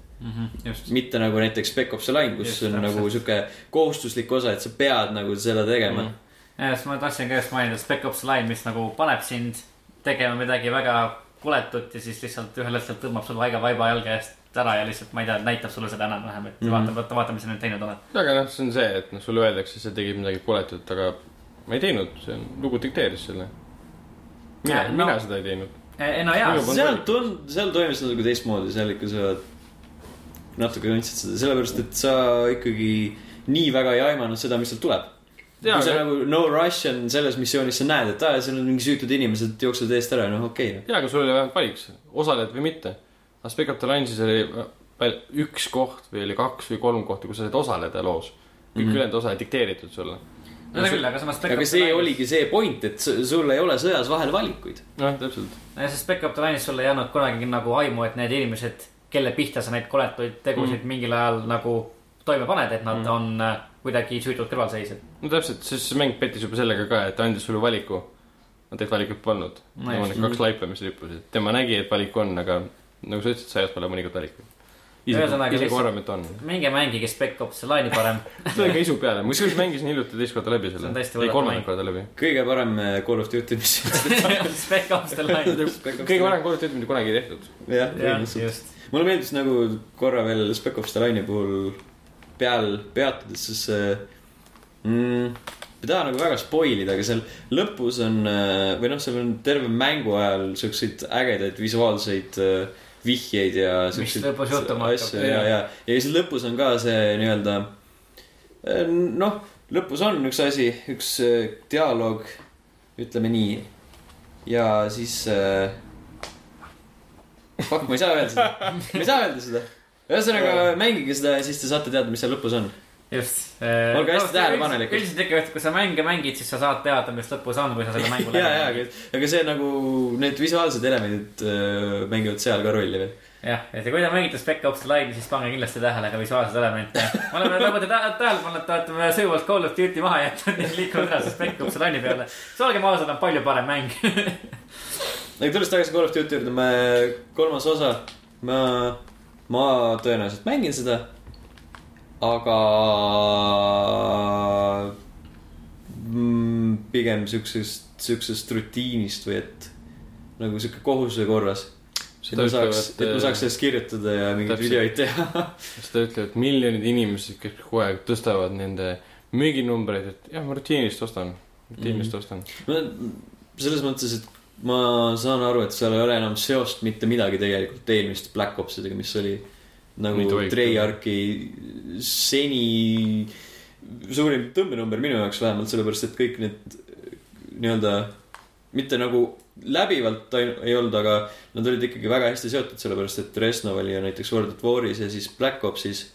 S2: just.
S1: mitte nagu näiteks Spec Ops The Line, kus
S2: Just,
S1: on
S2: täpselt.
S1: nagu sihuke kohustuslik osa, et sa pead nagu seda tegema mm..
S2: ja siis ma tahtsin ka just mainida Spec Ops Line, mis nagu paneb sind tegema midagi väga koletut ja siis lihtsalt ühel hetkel tõmbab sul vaiga vaiba jalge eest ära ja lihtsalt, ma ei tea, näitab sulle seda enam-vähem, et mm. -hmm. vaata, vaata, vaata, mis sa nüüd teinud oled.
S3: aga noh, see on see, et noh, sulle öeldakse, sa tegid midagi koletut, aga ma ei teinud, see on, lugu dikteeris selle. mina
S2: no-
S3: mina seda ei teinud.
S2: ei no jaa
S1: seal tund-, seal toimus natuke teistmoodi, seal ikka sa natuke tundsid seda, sellepärast et sa ikkagi nii väga ei aimanud seda, mis sealt tuleb. Kui sa
S3: aga-
S1: nagu no rush on selles missioonis, sa näed, et aa, seal on mingi süütud inimesed jooksevad eest ära, noh okei okay,.
S3: jaa, aga sul oli vähemalt valiks, osaled või mitte. aga Spec Up The Line siis oli veel üks koht või oli kaks või kolm kohta, kus sa said osaleda loos. kõik mm. -hmm. ülejäänud osa dikteeritud sulle.
S2: seda küll, aga samas
S1: aga see
S2: Line'is-
S1: oligi see point, et sul ei ole sõjas vahel valikuid.
S3: noh, täpselt.
S2: ja siis Spec Ops The Line'is sulle ei andnud kunagi nagu aimu, et need inimesed, kelle pihta sa neid koletuid tegusid mm. mingil ajal nagu toime paned, et nad mm. on äh, kuidagi süütud kõrvalseisjad.
S3: no täpselt, sest see mäng pettis juba sellega ka, et ta andis sulle valiku. no tegelikult valikut polnud
S2: No just.
S3: Need kaks laipa, mis rippusid, tema nägi, et valik on, aga nagu sa ütlesid, sõjas pole mõnikord valikuid.
S2: Ühesõnaga,,
S3: isegi
S2: lihtsalt-
S3: arvame, et on.
S2: minge mängige Spec Ops The Line'i parem.
S3: see oli ka isu peale, ma kusjuures mängisin hiljuti teist korda läbi
S2: See
S3: selle ei, kolmandat korda läbi.
S1: kõige parem äh, Call of Duty, mis.
S2: Spec Ops The Line.
S3: kõige parem Call of Duty, mida kunagi tehtud.
S1: jah,
S2: just.
S1: mulle meeldis nagu korra veel Spec Ops The Line'i puhul peal peatudes, siis äh, mm, ei taha nagu väga spoil ida, aga seal lõpus on äh, või noh, seal on terve mängu ajal siukseid ägedaid visuaalseid äh, vihjeid ja
S2: hakkab,
S1: asju ja, ja, ja siis lõpus on ka see nii-öelda äh, noh, lõpus on üks asi, üks äh, dialoog, ütleme nii. ja siis äh, Fuck, ma ei saa öelda seda, ma ei saa öelda seda. ühesõnaga mängige seda ja siis te saate teada, mis seal lõpus on.
S2: just.
S1: Olge hästi tähelepanelikud.
S2: üldiselt ikka, et kui sa mänge mängid, siis sa saad teada, mis lõpus on, kui sa selle mängu
S1: ja, ja, aga, see nagu need visuaalsed elemendid äh, mängivad seal ka rolli veel.
S2: jah, et kui te mängite Spec Ops The Line'i, siis pange kindlasti tähele ka visuaalseid elemente. me oleme, nagu te tä- tähele panete, et oleme söövalt Call of Duty maha jätnud ja liikunud edasi Spec Ops The Line'i peale. siis olgem ausad, on palju parem mäng.
S1: aga tulles tagasi Call of Duty juurde, me kolmas osa, ma, ma tõenäoliselt mängin seda. Aga mm, pigem siuksest, siuksest rutiinist või et nagu sihuke kohustuse korras. et ma saaks, et ma saaks sellest kirjutada ja mingeid videoid teha.
S3: ütleb, et miljonid inimesed, kes kogu aeg tõstavad nende müüginumbreid, et jah, ma rutiinist ostan, rutiinist mm -hmm. ostan.
S1: selles mõttes, et ma saan aru, et seal ei ole enam seost mitte midagi tegelikult eelmiste Black Opsidega, mis oli nagu. Treyarchi seni suurim tõmbenumber minu jaoks vähemalt, sellepärast et kõik need nii-öelda mitte nagu läbivalt ei, olnud, aga nad olid ikkagi väga hästi seotud, sellepärast et Reznov oli ju näiteks World at Waris ja siis Black Opsis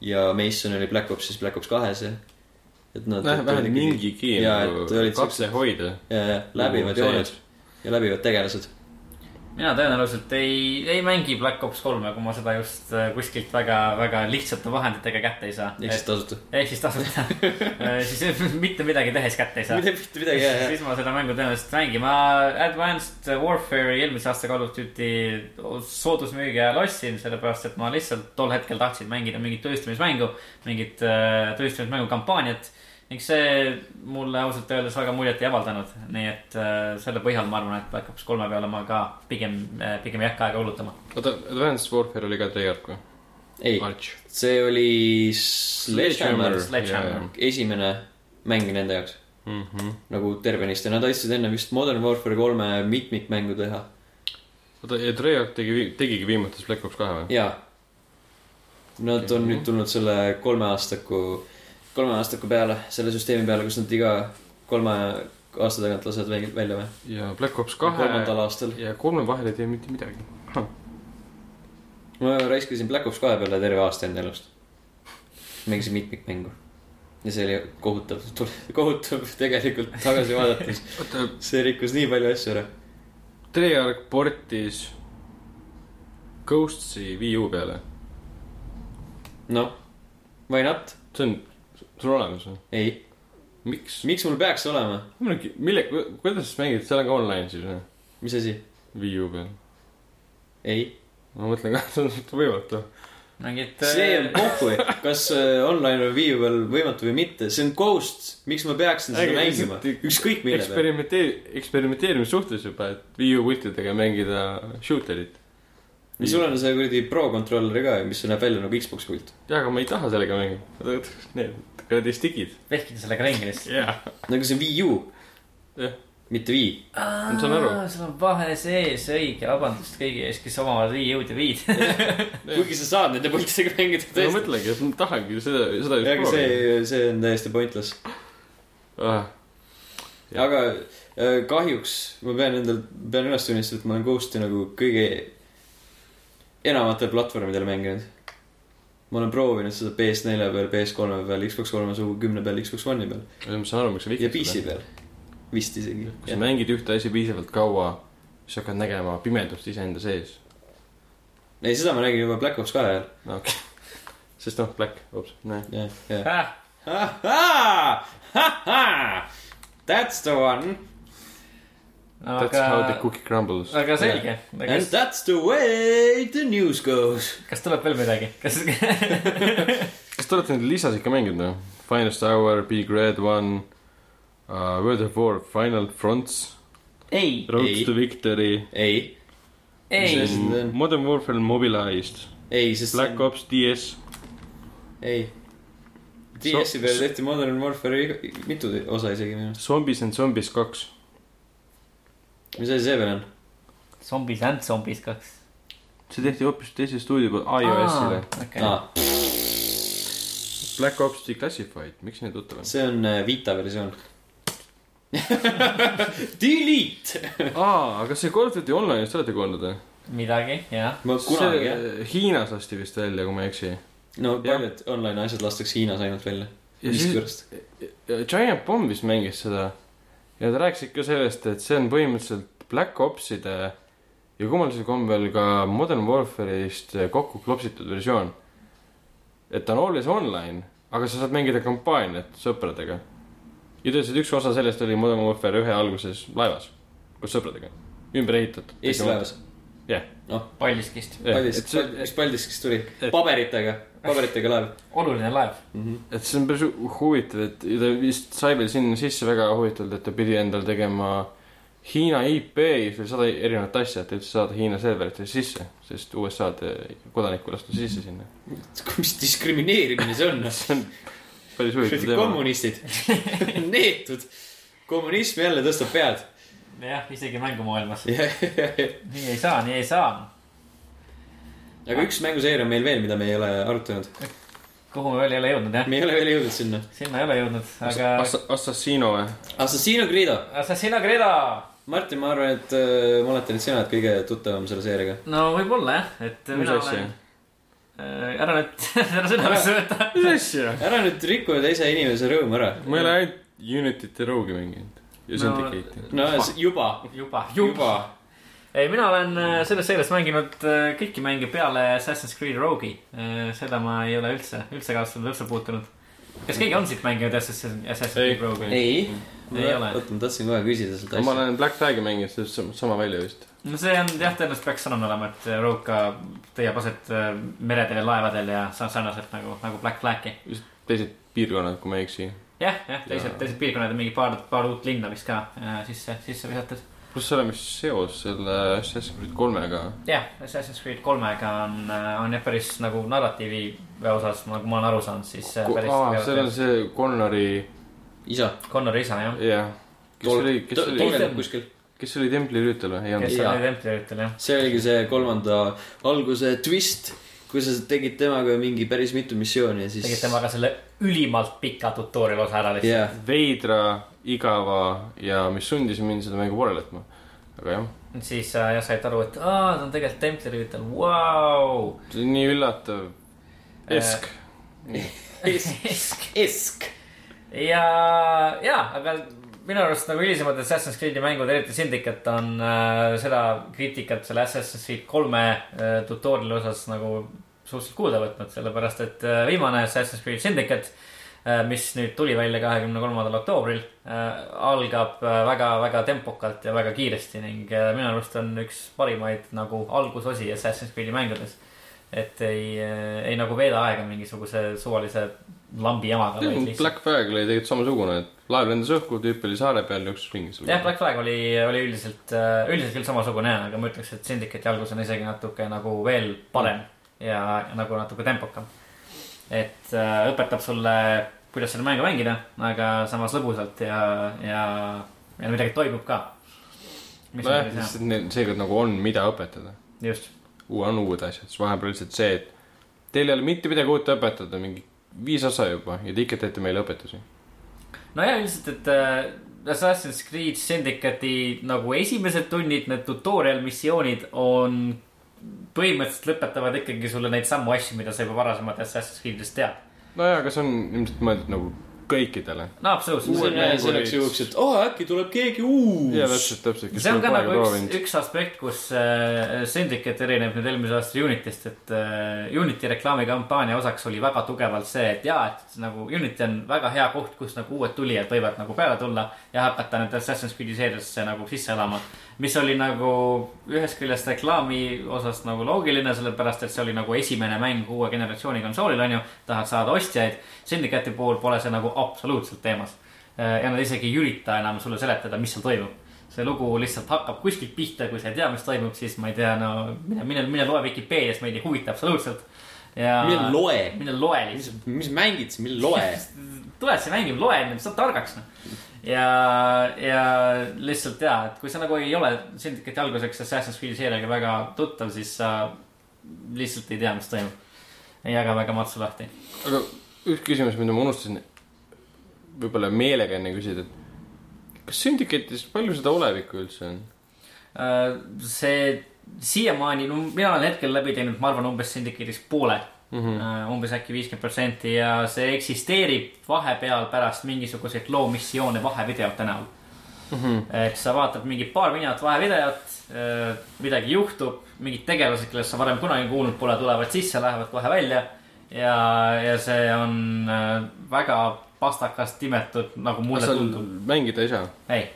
S1: ja Mason oli Black Opsis Black Ops kahes ja et nad
S3: vähemalt mingigi nagu hoida.
S1: ja, ja läbivad jooned. ja läbivad tegelased.
S2: Mina tõenäoliselt ei, ei mängi Black Ops kolme, kui ma seda just äh, kuskilt väga, väga lihtsate vahenditega kätte ei saa.
S1: ehk siis tasuta.
S2: ehk siis tasuta siis mitte midagi tehes kätte ei saa.
S1: mitte mitte midagi, jah, jah.
S2: siis ma seda mängu tõenäoliselt mängin, ma Advanced Warfare'i eelmise aasta Call of Duty soodusmüügi ajal ostsin, sellepärast et ma lihtsalt tol hetkel tahtsin mängida mingit tõestamismängu, mingit äh, tõestamismängu kampaaniat. Ning see mulle ausalt öeldes väga muljet ei avaldanud, nii et äh, selle põhjal ma arvan, et Black Ops kolme peale ma ka pigem, pigem ei hakka aega kulutama.
S3: oota, Advanced Warfare oli ka Treyarch või?
S1: ei, see oli Sledgehammer,
S2: Sledgehammer.
S1: esimene mäng nende jaoks
S3: Mm -hmm.
S1: nagu tervenisti, nad tahtsid enne vist Modern Warfare kolme mitmikmängu teha
S3: oota, ja Treyarch tegi, tegigi viimates Black Ops kahe või?
S1: ja. Nad on
S3: Mhm.
S1: nüüd tulnud selle kolmeaastaku, kolmeaastaku peale, selle süsteemi peale, kus nad iga kolme aasta tagant lasevad välja- või?
S3: ja Black Ops
S1: kolmandal
S3: kahe
S1: aastal.
S3: ja kolme vahel ei tee mitte midagi.
S1: ma raiskasin Black Ops kahe peale terve aasta enda elust. mängisin mitmikmängu. ja see oli kohutav, kohutav tegelikult tagasi vaadates. see rikkus nii palju asju ära.
S3: Treyarch portis Ghostsi Wii U peale.
S1: noh, why not?
S3: see on, sul olemas või?
S1: ei,
S3: miks?
S1: miks mul peaks olema,
S3: mille, kuidas sa mängid, seal on ka online siis või?
S1: mis asi?
S3: Wii U peal.
S1: ei,
S3: ma mõtlen ka, see on võimatu.
S2: mingid.
S1: see on pohhu, kas äh, online on Wii U peal võimatu või mitte, see on Ghost, miks ma peaksin seda mängima ükskõik mille peal.
S3: eksperimenteeri-, eksperimenteerimise suhtes juba, et Wii U pultidega mängida shooterit.
S1: Ja sul on see kuradi Pro controller ka, mis näeb välja nagu Xbox pult.
S3: jaa, aga ma ei taha sellega mängida. Need kuradi stickid.
S2: vehkida sellega ringi lihtsalt.
S3: jaa.
S1: nagu see on Wii U,
S3: jah,
S1: mitte Wii.
S3: Ma saan aru.
S2: sul on vahe sees, õige, vabandust kõigi ees, kes omavad Wii U-d ja Wii-d.
S1: kuigi sa saad nende pultidega mängida
S3: ma mõtlengi, et ma tahangi seda, seda
S1: aga
S3: just proovida.
S1: see, see on täiesti pointless.
S3: Ah,
S1: aga äh, kahjuks ma pean endal, pean üles tunnistama, et ma olen Ghosti nagu kõige enamatel platvormidel mänginud. ma olen proovinud seda PS4 peal, PS3 peal, Xbox kolmesaja kümne peal, Xbox One'i peal
S3: ma saan aru, miks sa
S1: ja
S3: vihjad
S1: PC. peal. vist isegi.
S3: kui sa mängid ühte asja piisavalt kaua, siis hakkad nägema pimedust iseenda sees.
S1: ei, seda ma nägin juba Black Ops kahe ajal.
S3: no okei okay. sest noh, Black Ops, näe.
S1: jah, jah. That's the one
S3: That's how the
S2: aga,
S3: cookie crumbles.
S2: aga selge.
S1: and
S2: kas,
S1: that's the way the news goes.
S2: kas tuleb veel midagi, kas
S3: kas te olete neid lisasid ikka mänginud või? Finest Hour, Big Red One uh,, World of War, Final Fronts,
S2: ei,
S3: Road
S1: Ei.
S3: to Victory,
S1: ei,
S2: ei
S1: Sest-
S3: Modern Warfare Mobilized,
S1: ei, sest
S3: Black Ops DS,
S1: ei. DS-i peal tehti Modern Warfare'i mitu osa isegi minu arust.
S3: Zombies and Zombies kaks.
S1: Mis asi see veel on?
S2: Zombies and Zombies kaks.
S3: see tehti hoopis teise stuudio poolt iOS-ile.
S2: okei,
S1: aa,
S3: Black Ops Declassified, miks nii tuttav on?
S1: see on äh, Vita versioon. Delete.
S3: aa, aga see Call of Duty Online'ist olete kuulnud või?
S2: midagi, jah.
S1: ma kunagi jah.
S3: see Hiinas lasti vist välja, kui ma ei eksi.
S1: no paljud online asjad lastakse Hiinas ainult välja.
S3: Ja siis-. Giant Bomb vist mängis seda ja ta rääkis ikka sellest, et see on põhimõtteliselt Black Opside ja kummalisel kombel ka Modern Warfare'ist kokku klopsitud versioon. et ta on always online, aga sa saad mängida kampaaniat sõpradega. ja ta ütles, et üks osa sellest oli Modern Warfare ühe alguses laevas koos sõpradega, ümber ehitatud.
S1: Eesti laevas.
S3: Jah.
S2: Paldiskist,
S1: Paldisk, mis Paldiskist tuli? paberitega, paberitega laev
S2: oluline laev.
S1: mm. -hmm.
S3: et see on päris hu- huvitav, et ta vist sai veel sinna sisse väga huvitavalt, et ta pidi endal tegema Hiina IP ja siis veel sada erinevat asja, et üldse saada Hiina serveritesse sisse, sest USA-d kodanikku lastud sisse sinna.
S1: mis diskrimineerimine see on?
S3: see on päris huvitav teema.
S1: kommunistid, neetud. kommunism jälle tõstab pead.
S2: jah, isegi mängumaailmas. nii ei saa, nii ei saa.
S1: Üks mänguseeria on meil veel, mida me ei ole arutanud.
S2: kuhu me veel ei ole jõudnud, jah?
S1: me ei ole veel jõudnud sinna.
S2: sinna ei ole jõudnud, aga.
S3: Assassino või?
S1: Assassino Credo.
S2: Assassina Credo.
S1: Martin, ma arvan, et äh, ma oletan, et sina oled kõige tuttavam selle seeriaga.
S2: no võib-olla jah, et
S3: mis
S2: mina
S3: asja
S2: olen?? ära nüüd, ära südamesse võta.
S3: mis asja?
S1: ära nüüd riku teise inimese rõõmu ära.
S3: ma ei ole ainult Unity't ja Rogue'i mänginud. ja
S2: No-
S3: Syndicate'i.
S1: no s- juba,
S2: juba,
S1: juba.
S2: ei, mina olen äh, selles seerias mänginud äh, kõiki mänge peale Assassin's Creed Rogue'i. seda ma ei ole üldse, üldse kasutanud, üldse puutunud. kas keegi on siit mänginud Assassin's Assassin's. Creed Rogue'i?
S1: ei,
S2: Ei ole.
S1: oota, ma tahtsin kohe küsida seda
S3: ma
S1: asja.
S3: olen Black Flag'i mänginud, see on sam- sama välja vist.
S2: no see on jah, tõenäoliselt peaks sarnane olema, et Rogue ka leiab aset äh, meredel ja laevadel ja sa- sarnaselt nagu, nagu Black Flag'i.
S3: teised piirkonnad, kui ma ei eksi.
S2: jah, jah, teised, teised piirkonnad ja mingi paar, paar uut linna vist ka äh, sisse, sisse visatud.
S3: Pluss seal on vist seos selle Assassin's Creed kolmega.
S2: jah, Assassin's Creed kolmega on, on jah päris nagu narratiivi osas, nagu ma olen aru saanud, siis äh, päris
S3: aa, seal on see Connori,
S1: isa,
S2: Connori isa jah.
S3: jah. kes oli, kes oli,
S1: toimetab kuskil.
S3: kes oli templi rüütel või?
S2: kes oli templirüütel jah.
S1: see oligi see kolmanda alguse twist, kui sa tegid temaga mingi päris mitu missiooni ja siis.
S2: tegid temaga selle ülimalt pika tutorial osa ära lihtsalt
S1: jah,
S3: veidra, igava ja mis sundis mind seda mängu pooleli jätma. aga jah,
S2: siis sa jah said aru, et aa, ta on tegelikult templirüütel, vau.
S3: see on nii üllatav. Esk.
S1: esk, esk.
S2: ja, ja, aga minu arust nagu hilisemad Assassin's Creed'i mängud, eriti Syndicate on äh, seda kriitikat selle Assassin's Creed kolme äh, tutorial'i osas nagu suhteliselt kuulda võtnud, sellepärast et äh, viimane Assassin's Creed Syndicate äh,, mis nüüd tuli välja kahekümne kolmandal oktoobril äh,, algab äh, väga-väga tempokalt ja väga kiiresti ning äh, minu arust on üks parimaid nagu algusosi Assassin's Creed'i mängudes. et ei, ei nagu veeda aega mingisuguse suvalise lambi jamaga,
S3: Black Flag oli tegelikult samasugune, et laev lendas õhku, tüüp oli saare peal, jooksis ringi
S2: jah, Black Flag oli, oli üldiselt, üldiselt küll samasugune jah, aga ma ütleks, et Syndicate'i algus on isegi natuke nagu veel parem ja, ja nagu natuke tempokam. Et äh, õpetab sulle, kuidas seda mängu mängida, aga samas lõbusalt ja, ja, ja midagi toimub ka.
S3: nojah, lihtsalt seekord nagu on, mida õpetada.
S2: just,
S3: on uued asjad, siis vahepeal lihtsalt see, et teil ei ole mitte midagi uut õpetada, mingi viis osa juba ja te ikka teete meile õpetusi.
S2: no ja üldiselt, et äh, Assassin's Creed Syndicate'i nagu esimesed tunnid, need tutorial missioonid on põhimõtteliselt lõpetavad ikkagi sulle neid samu asju, mida sa juba varasemalt Assassin's Creed'ist tead.
S3: nojah, aga see on ilmselt mõeldud nagu kõikidele.
S2: no absoluutselt.
S1: Selleks juhuks, et aa, äkki tuleb keegi uus.
S3: ja täpselt, täpselt.
S2: see on ka nagu üks, üks aspekt, kus äh, Syndicate erineb nüüd eelmise aasta Unitist, et äh, Unity reklaamikampaania osaks oli väga tugevalt see, et jaa, et nagu Unity on väga hea koht, kus nagu uued tulijad võivad nagu peale tulla ja hakata nüüd Assassin's Creed'i seeriasse nagu sisse elama. Mis oli nagu ühest küljest reklaami osas nagu loogiline, sellepärast et see oli nagu esimene mäng uue generatsiooni konsoolil, on ju. tahad saada ostjaid, Syndicate'i puhul pole see nagu absoluutselt teemas. ja nad isegi ei ürita enam sulle seletada, mis seal toimub see lugu lihtsalt hakkab kuskilt pihta, kui sa ei tea, mis toimub, siis ma ei tea, no mine, mine, mine loe Vikipeediast, meid ei huvita absoluutselt. ja
S1: mine loe,
S2: mine loe lihtsalt,
S1: mis mängid siis, mille loe.
S2: tuled siia mängima, loe, saad targaks noh. ja, ja lihtsalt ja, et kui sa nagu ei ole Syndicate'i alguseks Assassin's Creed'i seeriaga väga tuttav, siis sa lihtsalt ei tea, mis toimub. ei jaga väga matsu lahti.
S3: aga üks küsimus, mida ma unustasin võib-olla meelega enne küsida, et kas Syndicate'is palju seda olevikku üldse on?
S2: Äh, see siiamaani, no mina olen hetkel läbi teinud, ma arvan, umbes Syndicate'is poole
S3: Mm
S2: mm, -hmm. umbes äkki viiskümmend protsenti ja see eksisteerib vahepeal pärast mingisuguseid loo missioone vahevideote näol mm. -hmm. ehk sa vaatad mingi paar minut vahevideot, midagi juhtub, mingid tegelased, kellest sa varem kunagi kuulnud pole, tulevad sisse, lähevad kohe välja. ja, ja see on äh, väga pastakast imetud, nagu mulle tundub.
S3: mängida ei saa?
S2: ei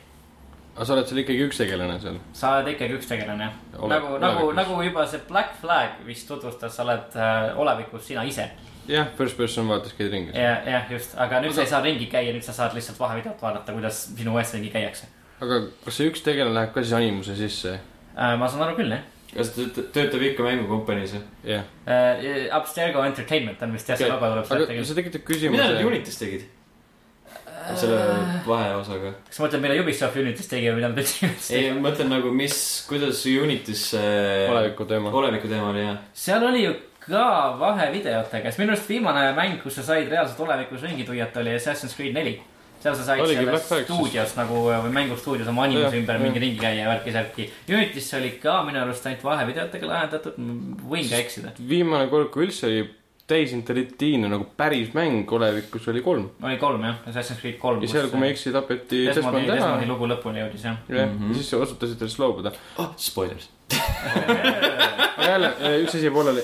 S3: aga sa oled seal ikkagi üks tegelane seal?
S2: sa oled ikkagi üks tegelane jah. Nagu, nagu, nagu juba see Black Flag vist tutvustas, sa oled äh, olevikus sina ise.
S3: jah, first person vaatas käid ringi.
S2: ja, jah, just, aga nüüd sa ei saa ringi käia, nüüd sa saad lihtsalt vahevideot vaadata, kuidas sinu eest ringi käiakse
S3: aga kas see üks tegelane läheb ka siis animuse sisse?
S2: äh,. ma saan aru küll, jah
S1: kas ta töötab- ikka mängukompaniis või?
S3: jah.
S2: äh,. Abstergo Entertainment on vist jah, see logo tuleb sealt
S3: aga
S2: tegelikult.
S3: see tekitab
S1: mida nad
S3: küsimuse.
S1: Unitis tegid? Selle vaheosaga.
S2: kas sa mõtled, mida Ubisoft Unitis tegi või mida nad üldse Unitis
S1: ei,
S2: tegi?
S1: ma mõtlen nagu, mis, kuidas Unitis see
S3: oleviku teema.
S1: oleviku teema oli jah.
S2: seal oli ju ka vahevideotega, sest minu arust viimane mäng, kus sa said reaalselt olevikus ringi tuiata, oli Assassin's Creed neli. seal sa said selles stuudios nagu või mängustuudios oma animuse ümber mingi ringi käia ja värki-särki. Unitis oli ka minu arust ainult vahevideotega lahendatud, võin ka eksida.
S3: viimane kord, kui üldse oli täisintelligiine nagu päris mäng olevikus oli kolm.
S2: oli kolm jah, Assassin's Creed kolm.
S3: ja seal, kui ma ei eksi, tapeti
S2: Desmondi,
S3: Desmond ära
S2: Desmondi. lugu lõpuni jõudis jah.
S3: jah,
S1: Mhm.
S3: ja siis otsustasid sellest loobuda.
S1: oh, spoilers.
S3: aga jälle, üks asi pooleli.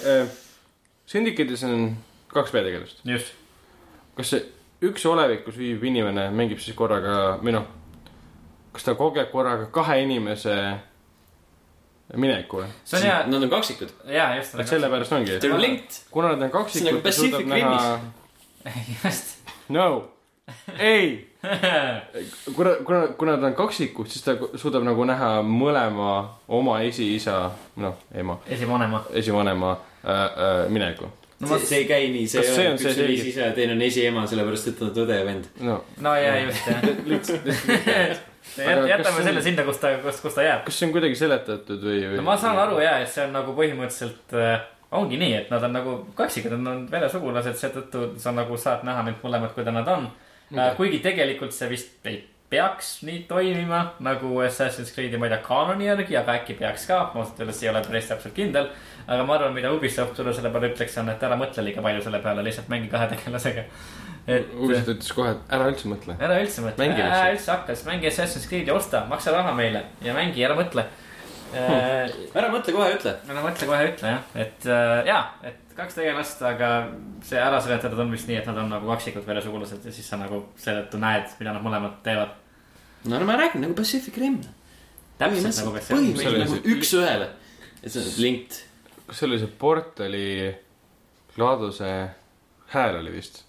S3: Syndicate'is on kaks peategelast.
S2: just,
S3: kas see üks olevikus viibiv inimene mängib siis korraga, või noh, kas ta kogeb korraga kahe inimese mineku või?
S2: see on hea,
S1: Nad on kaksikud.
S2: jaa just.
S3: et sellepärast ongi,
S1: They are linked.
S3: kuna nad on kaksikud, ta suudab
S1: Pacific
S3: näha,
S2: just,
S3: no, ei, kuna, kuna, kuna ta on kaksikud, siis ta suudab nagu näha mõlema oma esiisa, noh, ema,
S2: esivanema.
S3: esivanema äh, äh, mineku.
S2: No
S1: see,
S2: ma,
S1: see ei käi nii, see
S3: Kas
S1: ei
S3: see
S1: ole,
S3: on
S1: üks
S3: see selge-
S1: esiisa ja teine on esiema, sellepärast et nad on õde ja vend.
S3: no
S2: no jaa, just jah. Jätame selle sinna, kus ta, kus, kus ta jääb.
S3: kas see on kuidagi seletatud või, või?
S2: no ma saan aru jaa, et see on nagu põhimõtteliselt äh, ongi nii, et nad on nagu kaksikud, nad on veresugulased, seetõttu sa nagu saad näha neid mõlemad, kuidas nad on äh,. kuigi tegelikult see vist ei peaks nii toimima nagu Assassin's Creed'i, ma ei tea, kaanoni järgi, aga äkki peaks ka, ma ausalt öeldes ei ole päris täpselt kindel. aga ma arvan, mida Ubisoft sulle selle peale ütleks, on, et ära mõtle liiga palju selle peale, lihtsalt mängi kahe tegelasega. et
S3: Ubisoft ütles kohe, et ära üldse mõtle.
S2: ära üldse mõtle,
S3: Mängi
S2: ära üldse hakka, siis mängi Assassin's Creed'i, osta, maksa raha meile ja mängi, ära mõtle äh,
S1: ära mõtle kohe, ütle.
S2: ära mõtle kohe, ütle jah, et äh, jaa, et kaks tegelast, aga see ära seletatud on vist nii, et nad on nagu kaksikud veresugulased ja siis sa nagu seetõttu näed, mida nad mõlemad teevad.
S1: no no ma räägin nagu Pacific Rim.
S2: täpselt nagu peaks
S1: põhimõtteliselt nagu üks-ühele. et see on linked.
S3: kas see oli see Portali Gladuse hääl oli vist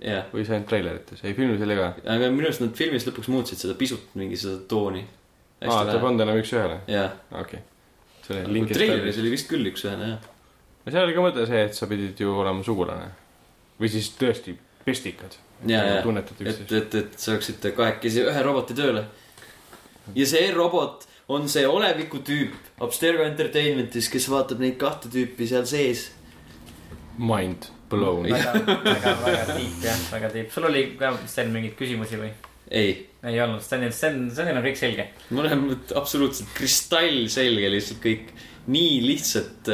S1: jah,
S3: või see ainult treilerites, ei filmis oli ka.
S1: aga minu arust nad filmis lõpuks muutsid seda pisut, mingi seda tooni.
S3: aa, ta ei pannud enam üks-ühele,
S1: jah,
S3: okei okay.. linkis
S1: treileris oli vist küll üks-ühele jah.
S3: Ja seal oli ka mõte see, et sa pidid ju olema sugulane. või siis tõesti pestikad.
S1: ja, ja,
S3: tunnetad
S1: et,
S3: üksteist.
S1: et, et saaksite kahekesi ühe roboti tööle. ja see robot on see oleviku tüüp Abstergo Entertainmentis, kes vaatab neid kahte tüüpi seal sees.
S3: Mind blown.
S2: väga, väga, väga tiip jah, väga tiip, sul oli ka Sten mingeid küsimusi või?
S1: ei,
S2: ei olnud, Stenil, Sten, Stenil on kõik selge.
S1: mul on absoluutselt kristallselge lihtsalt kõik. Nii lihtsalt,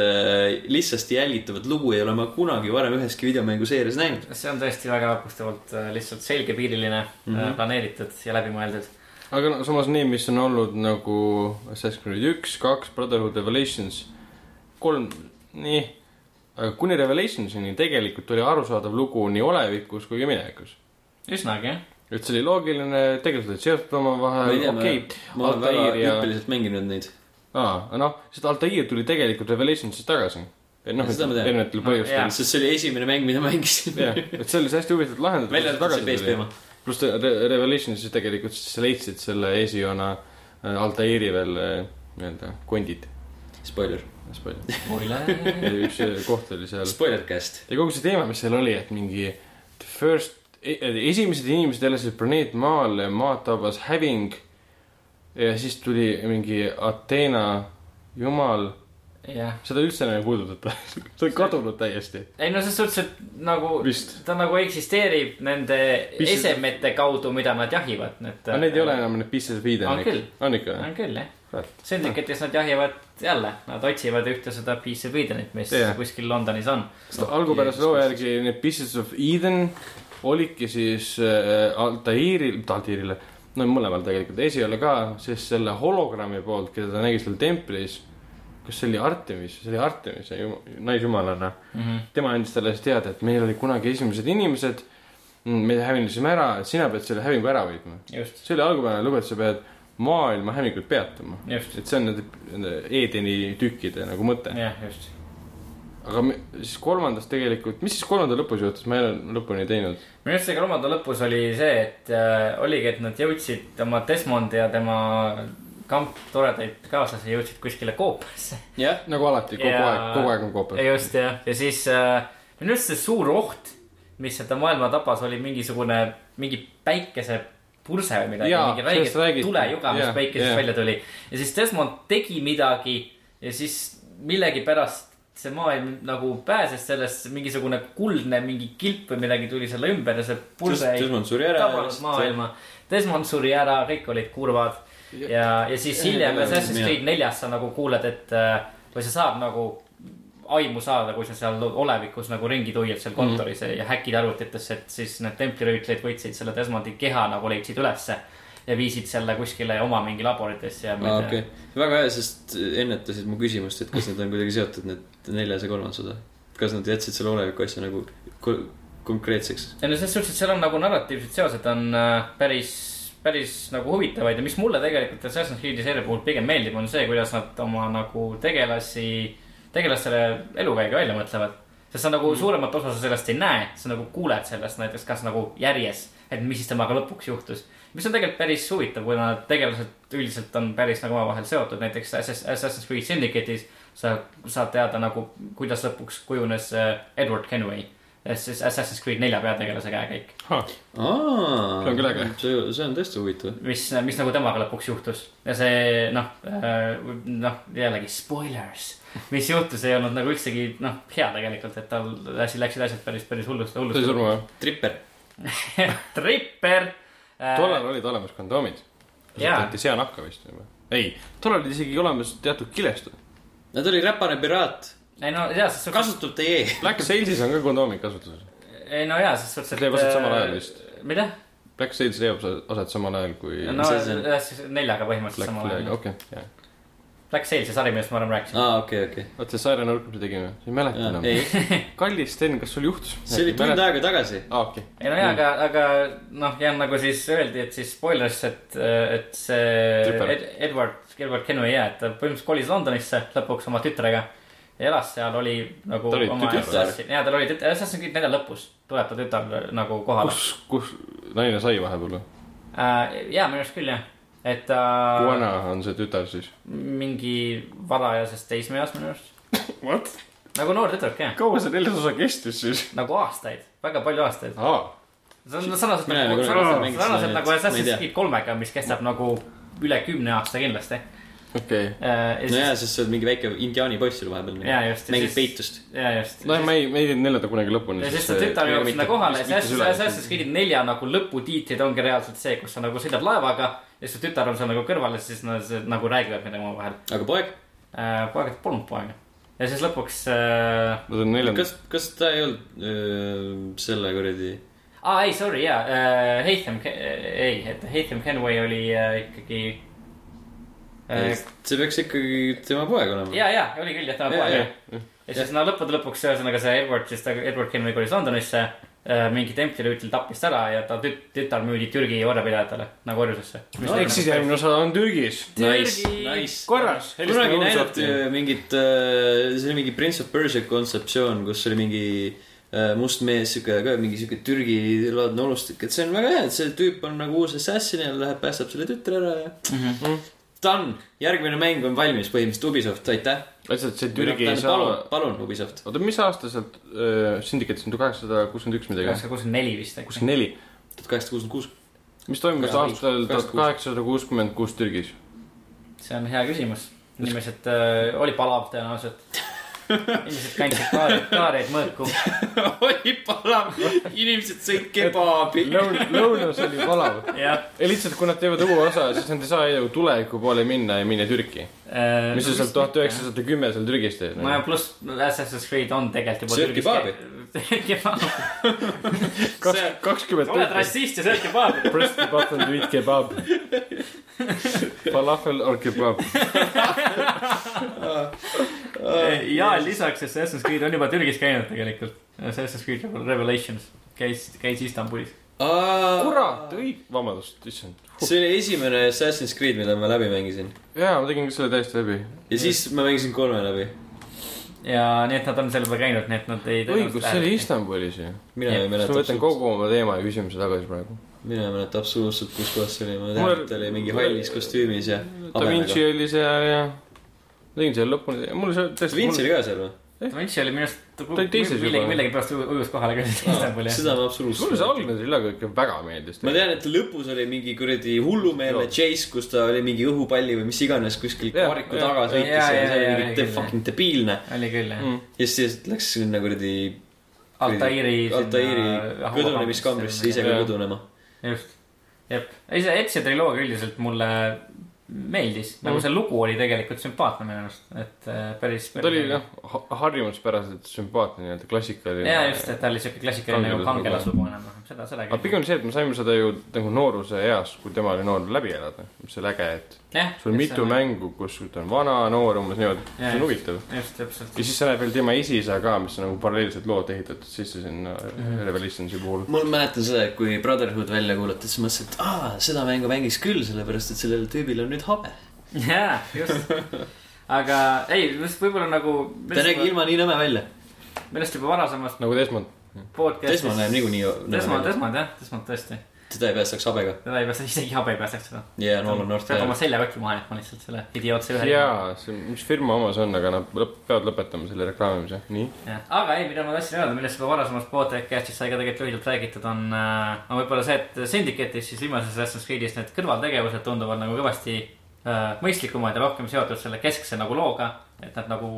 S1: lihtsasti jälgitavat lugu ei ole ma kunagi varem üheski videomänguseerias näinud.
S2: see on tõesti väga vapustavalt äh, lihtsalt selgepiiriline mm. -hmm. planeeritud ja läbimõeldud.
S3: aga no, samas need, mis on olnud nagu Assassin's Creed üks, kaks, Brotherhood Revelations, kolm, nii. aga kuni Revelationsini tegelikult oli arusaadav lugu nii olevikus kui ka minevikus.
S2: üsnagi jah.
S3: et see oli loogiline, tegelikult olid seotud omavahel, okei.
S1: ma olen väga
S3: Altair ja,
S1: hüppeliselt mänginud neid.
S3: aa, noh, seda Altair tuli tegelikult Revelationsist tagasi. noh, erinevatel
S2: No,
S3: põhjustel
S1: sest see oli esimene mäng, mida mängisin.
S3: jah, et see oli hästi huvitavalt lahendatud.
S1: välja arvatud see PSP oma.
S3: pluss Re- Revelationsis tegelikult siis sa leidsid selle esijoona äh, Altairi veel äh, nii-öelda kondid.
S1: Spoiler,
S3: üks äh, koht oli seal.
S1: spoiler cast.
S3: ja kogu see teema, mis seal oli, et mingi the first, esimesed inimesed elasid planeet Maal, maad tabas häving. Ja siis tuli mingi Ateena jumal,
S2: jah,
S3: seda üldse enam ei puudutata. see on kadunud täiesti,
S2: ei no selles suhtes, et nagu
S3: vist.
S2: ta nagu eksisteerib nende
S3: Mis-
S2: esemete kaudu, mida nad jahivad, need.
S3: aga need ei ole enam need Pieces of Eden
S2: On küll..
S3: on ikka või?
S2: on küll jah
S3: Kurat..
S2: Syndicate'is nad jahivad jälle, nad otsivad ühte seda Piece of Edenit, mis
S3: Jah.
S2: kuskil Londonis on.
S3: algupärase loo järgi need Pieces of Eden olidki siis äh, Altairil, mitte Altairile, no mõlemal tegelikult, esiala ka, siis selle hologrammi poolt, keda ta nägi seal templis. kas see oli Artemis, see oli Artemis, naisjumalana. tema andis talle siis teada, et meil olid kunagi esimesed inimesed. me hävinesime ära, sina pead selle hävingu ära
S2: just,
S3: see oli algupärane lugu, et sa pead maailma hävingut peatama. et see on nende Edeni tükkide nagu mõte.
S2: jah, just.
S3: Aga me, siis kolmandas tegelikult, mis siis kolmanda lõpus juhtus, ma ei ole lõpuni teinud.
S2: minu arust see kolmanda lõpus oli see, et äh, oligi, et nad jõudsid oma Desmond ja tema kamp toredaid kaaslasi jõudsid kuskile koopasse.
S1: jah,
S3: nagu alati, kogu
S2: Ja-
S3: aeg, kogu aeg on koopel.
S2: just jah, ja siis äh, minu arust see suur oht, mis seda maailma tabas, oli mingisugune, mingi päikesepurse või midagi, mingi
S3: räägiti.
S2: tulejuga, mis
S3: jah.
S2: välja tuli. ja siis Desmond tegi midagi ja siis millegipärast see maailm nagu pääses sellest, mingisugune kuldne mingi kilp või midagi tuli selle ümber ja see purse ei
S1: Desmond suri ära.
S2: tabanud maailma. Desmond suri ära, kõik olid kurvad ja, ja siis hiljem
S1: Ja-
S2: Assassin's
S1: ja-
S2: Creed neljas sa nagu kuuled, et äh, või sa saad nagu aimu saada, kui sa seal olevikus nagu ringi tuiad seal kontoris mm. ja häkid arvutitesse, et siis need templirüütlid võtsid selle Desmondi keha nagu leidsid ülesse ja viisid selle kuskile oma mingi laboritesse ja ma ei
S1: okei
S2: tea.
S1: väga hea, sest ennetasid mu küsimust, et kas need on kuidagi seotud, need neljas ja kolmas osa. kas nad jätsid selle oleviku asja nagu ko- konkreetseks?
S2: ei no selles suhtes, et seal on nagu narratiivsed seosed on äh, päris, päris nagu huvitavaid ja mis mulle tegelikult Assassin's Creed'i seeria puhul pigem meeldib, on see, kuidas nad oma nagu tegelasi, tegelastele elukäigu välja mõtlevad. sest sa nagu suuremat osa sa sellest ei näe, sa nagu kuuled sellest näiteks kas nagu järjes, et mis siis temaga lõpuks juhtus. Mis on tegelikult päris huvitav, kuna tegelased üldiselt on päris nagu omavahel seotud, näiteks Assass- Assassin's Creed Syndicate'is sa saad teada nagu, kuidas lõpuks kujunes äh, Edward Kenway, siis Assassin's Creed nelja peategelase käekäik.
S3: See on küll äge.
S1: see, see on tõesti huvitav.
S2: mis, mis nagu temaga lõpuks juhtus ja see noh, noh jällegi spoilers, mis juhtus, ei olnud nagu üldsegi noh, hea tegelikult, et tal asi läksid asjad päris, päris hullust,
S3: sai
S2: hullust.
S3: surma või?
S1: Tripper.
S2: tripper.
S3: Tollal olid olemas kondoomid. Kasutati seanahka vist või? ei, tollal olid isegi olemas teatud kilestud.
S1: Nad oli räpane piraat,
S2: ei no jaa, ses suhtes,
S1: kasutab teie.
S3: Black Sales'is on ka kondoomid kasutusel.
S2: ei no jaa, ses suhtes,
S3: See leiab aset samal ajal vist..
S2: mida?
S3: Black Sales leiab aset samal ajal kui
S2: no jah, siis neljaga põhimõtteliselt samal ajal.
S3: okei, jah.
S2: Black Sail, see sari, millest ma varem rääkisin.
S1: aa, okei, okei.
S3: vot see Siren Urk, mis tegime, ei mäleta enam. kallis Sten, kas sul juhtus?
S1: see oli tund aega tagasi.
S3: aa, okei.
S2: ei no jaa, aga, aga noh, ja nagu siis öeldi, et siis spoilers, et, et see. Ed, Edward, Edward Kenway jah, et ta põhimõtteliselt kolis Londonisse lõpuks oma tütrega. ja elas seal, oli nagu
S3: Ta oli
S2: oma
S3: tütar?
S2: jaa, tal oli tütar, Assassin's Creed nelja lõpus tuleb ta tütar nagu kohale.
S3: kus, kus naine sai vahepeal või?
S2: äh,. jaa, minu arust küll jah, et ta
S3: kui vana on see tütar siis?
S2: mingi varajasest teismeeas minu arust.
S3: What?
S2: nagu noor tüdruk jah,
S3: kaua see neljas osa kestis siis?
S2: nagu aastaid, väga palju aastaid.
S3: aa,
S2: see on sarnaselt nagu, sarnaselt nagu Assassin's. Creed kolmega, mis kestab nagu üle kümne aasta kindlasti.
S3: okei.
S1: no jaa, sest sa oled mingi väike indiaani poiss seal vahepeal.
S2: Ja
S1: mängid
S2: siis-
S1: peitust.
S2: ja just.
S3: noh, ma ei, me ei teinud neljandat kunagi lõpuni.
S2: ja siis ta tütar jõuab sinna kohale, see Assassin's Creed nelja nagu lõputiitrid ongi reaalselt see, kus sa nagu sõidad laevaga ja su tütar on seal nagu kõrval ja siis nad see- nagu räägivad midagi omavahel.
S1: aga poeg,
S2: poegad polnud poega. ja siis lõpuks äh,,
S3: neljanda,
S1: kas, kas ta ei olnud öö, selle kuradi,
S2: aa ei, sorry jaa äh,, Haytham, ei, et Haytham Kenway oli äh, ikkagi äh,.
S1: See peaks ikkagi tema poeg olema.
S2: ja, ja oli küll jah, tema
S1: Jaa,
S2: poeg jah. ja siis no lõppude lõpuks ühesõnaga see Edward siis ta, Edward Kenway kolis Londonisse äh,. mingi templirüütel tappis ta ära ja ta tüt-, tütar müüdi Türgi orjapidajatele nagu orjusesse.
S3: ehk siis järgmine osa on Türgis.
S1: Nice,
S2: Türgi-
S1: nice.
S3: korras.
S1: kunagi näidati äh, mingit, see oli mingi Prince of Persia kontseptsioon, kus oli mingi äh, must mees, sihuke ka mingi sihuke Türgi laadne olustik, et see on väga hea, et see tüüp on nagu uus assassin ja läheb, päästab selle tütre ära ja.
S2: Mhm.
S1: Done, järgmine mäng on valmis, põhimõtteliselt Ubisoft, aitäh.
S3: lihtsalt see Türgi ei
S1: palun
S3: saa,,
S1: palun Ubisoft.
S3: oota, mis aasta sealt äh, Syndicate, on kaheksasada kuuskümmend üks midagi,
S2: üheksasada kuuskümmend neli vist äkki.
S3: kuuskümmend neli.
S1: tuhat kaheksasada kuuskümmend kuus.
S3: mis toimus aastal tuhat kaheksasada kuuskümmend kuus Türgis?
S2: see on hea küsimus. inimesed äh,, oli palav tõenäoliselt. inimesed kandsid kaari, kaareid mõõku.
S1: oli palav, inimesed sõid kebaabi.
S3: lõun, lõunas oli palav. ei lihtsalt, kui nad teevad uue osa, siis nad ei saa ju tuleviku poole minna ja minna Türki. Mis sa seal tuhat. üheksasada kümme seal Türgis teed?
S2: no ja pluss Assassin's Creed on tegelikult juba.
S1: Sööd kebaabi.
S2: kebaabi.
S3: kaks, kakskümmend
S2: oled rassist ja sööd kebaabi.
S3: Press the button to eat kebab. Falafel or kebab.
S2: ja lisaks Assassin's Creed on juba Türgis käinud tegelikult. Assassin's Creed Revelations käis, käis Istanbulis.
S3: kurat, õig-, vabandust, issand.
S1: See oli esimene Assassin's Creed, mida ma läbi mängisin.
S3: jaa, ma tegin ka selle täiesti läbi.
S1: ja siis ma mängisin kolme läbi.
S2: ja nii, et nad on seal juba käinud, nii et nad ei.
S3: õigus, see oli. Istanbulis ju.
S1: mina ei mäleta
S3: ma võtan kogu oma teema ja küsimuse tagasi praegu.
S1: mina ei mäleta absoluutselt, kus kohas see oli, ma tean, et ta oli mingi hallis kostüümis ja
S3: Da Vinci oli seal ja tegin selle lõpuni, mul see
S1: Da Vinci oli ka seal või?
S2: Vinci oli minu arust.
S3: juba.
S2: millegi, millegipärast ujus kohale ka Istanbuli.
S1: seda ma
S3: mulle
S1: absoluutselt
S3: see. algne triloog ikka väga meeldis.
S1: ma tean, et lõpus oli mingi kuradi hullumeelne chase, kus ta oli mingi õhupalli või mis iganes kuskil
S3: jah.
S1: taga sõitis ja see oli mingi fucking debiilne.
S2: oli küll jah.
S3: Mm.
S1: ja siis läks sinna kuradi
S2: Altairi.
S1: Altairi kõdunemiskambrisse ise ka kõdunema.
S2: just, jep, ei see Ezio triloogia üldiselt mulle meeldis, nagu see lugu oli tegelikult sümpaatne minu arust, et äh, päris.
S3: ta oli jah, harjumuspäraselt sümpaatne nii-öelda klassikaline.
S2: ja just, et ta oli siuke klassikaline nagu
S3: kangelaslugu
S2: enam-vähem, seda, seda
S3: aga pigem see, et me saime seda ju nagu nooruse eas, kui tema oli noor, läbi elada. mis oli äge, et
S2: jah,
S3: sul on mitu. mängu, kus ta on vana, noor, umbes niimoodi. see
S2: Jaa,
S3: on
S2: just.
S3: huvitav.
S2: just, täpselt
S3: ja. siis sa näed veel tema esiisa ka, mis on nagu paralleelselt lood ehitatud sisse sinna mm. -hmm. Revelationsi puhul.
S1: mul mäletan seda, et kui Brotherhood välja kuulutati, siis mõtlesin, et aa, seda mängu mängiks küll, sellepärast et sellel tüübil on nüüd habe.
S2: jaa, just. aga ei, võib-olla nagu.
S1: ta nägi ilma nii nõme välja.
S2: millest juba varasemast
S3: nagu Desmond.
S2: podcast'ist.
S1: Desmond näeb niikuinii
S2: Desmond. Desmond jah, Desmond tõesti.
S1: teda ei päästaks habega.
S2: teda ei päästa, isegi habe ei päästaks seda.
S1: ja Nolan North
S2: peab oma seljakoti maha jätma lihtsalt selle idiootse ühe.
S3: jaa, see, mis firma oma see on, aga nad lõp- peavad lõpetama selle reklaamimise, nii.
S2: aga ei, mida ma tahtsin öelda, millest juba varasemas podcast'is sai ka tegelikult lühidalt räägitud, on äh,, on võib-olla see, et Syndicate'is siis viimases Assassin's Creed'is need kõrvaltegevused tunduvad nagu kõvasti äh, mõistlikumad ja rohkem seotud selle keskse nagu looga. et nad nagu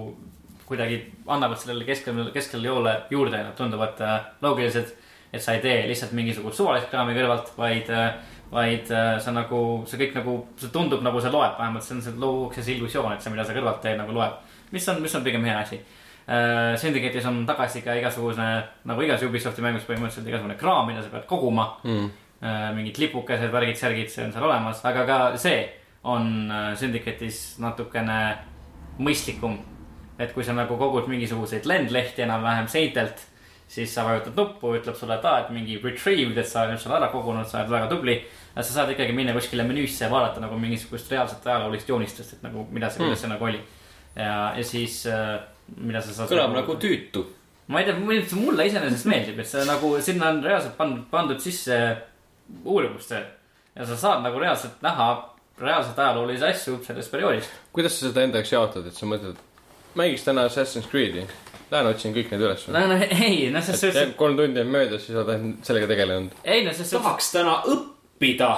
S2: kuidagi annavad sellele kesksele, kesksele joole juurde ja nad tunduvad äh, loogilised. et sa ei tee lihtsalt mingisugust suvalist kraami kõrvalt, vaid äh,, vaid äh, sa nagu, see kõik nagu, see tundub nagu see loeb, vähemalt see on see luuakse see illusioon, et see, mida sa kõrvalt teed, nagu loeb. mis on, mis on pigem hea asi Äh, Syndicate'is on tagasi ka igasugune, nagu igas Ubisofti mängus põhimõtteliselt igasugune kraam, mida sa pead koguma
S3: Mm..
S2: mingid lipukesed, värgid, särgid, see on seal olemas, aga ka see on äh, Syndicate'is natukene mõistlikum. Et kui sa nagu kogud mingisuguseid lendlehti enam-vähem seintelt, siis sa vajutad nuppu, ütleb sulle, et aa, et mingi retrieved, et sa oled selle ära kogunud, sa oled väga tubli. aga sa saad ikkagi minna kuskile menüüsse ja vaadata nagu mingisugust reaalset ajaloolist joonistust, et nagu mida see, kuidas see nagu oli. ja, ja siis äh, mida sa saad.
S1: kõlab nagu tüütu.
S2: ma ei tea, mulle iseenesest meeldib, et see nagu sinna on reaalselt pandud, pandud sisse uurimustööd. ja sa saad nagu reaalselt näha reaalselt ajaloolisi asju sellest perioodist.
S3: kuidas sa seda enda jaoks jaotad, et sa mõtled, mängiks täna Assassin's Creed'i, lähen otsin kõik need üles.
S2: no, no ei, noh, selles suhtes,
S3: kolm tundi on möödas, siis oled sellega tegelenud.
S2: ei noh, selles suhtes,
S1: tahaks täna õppida.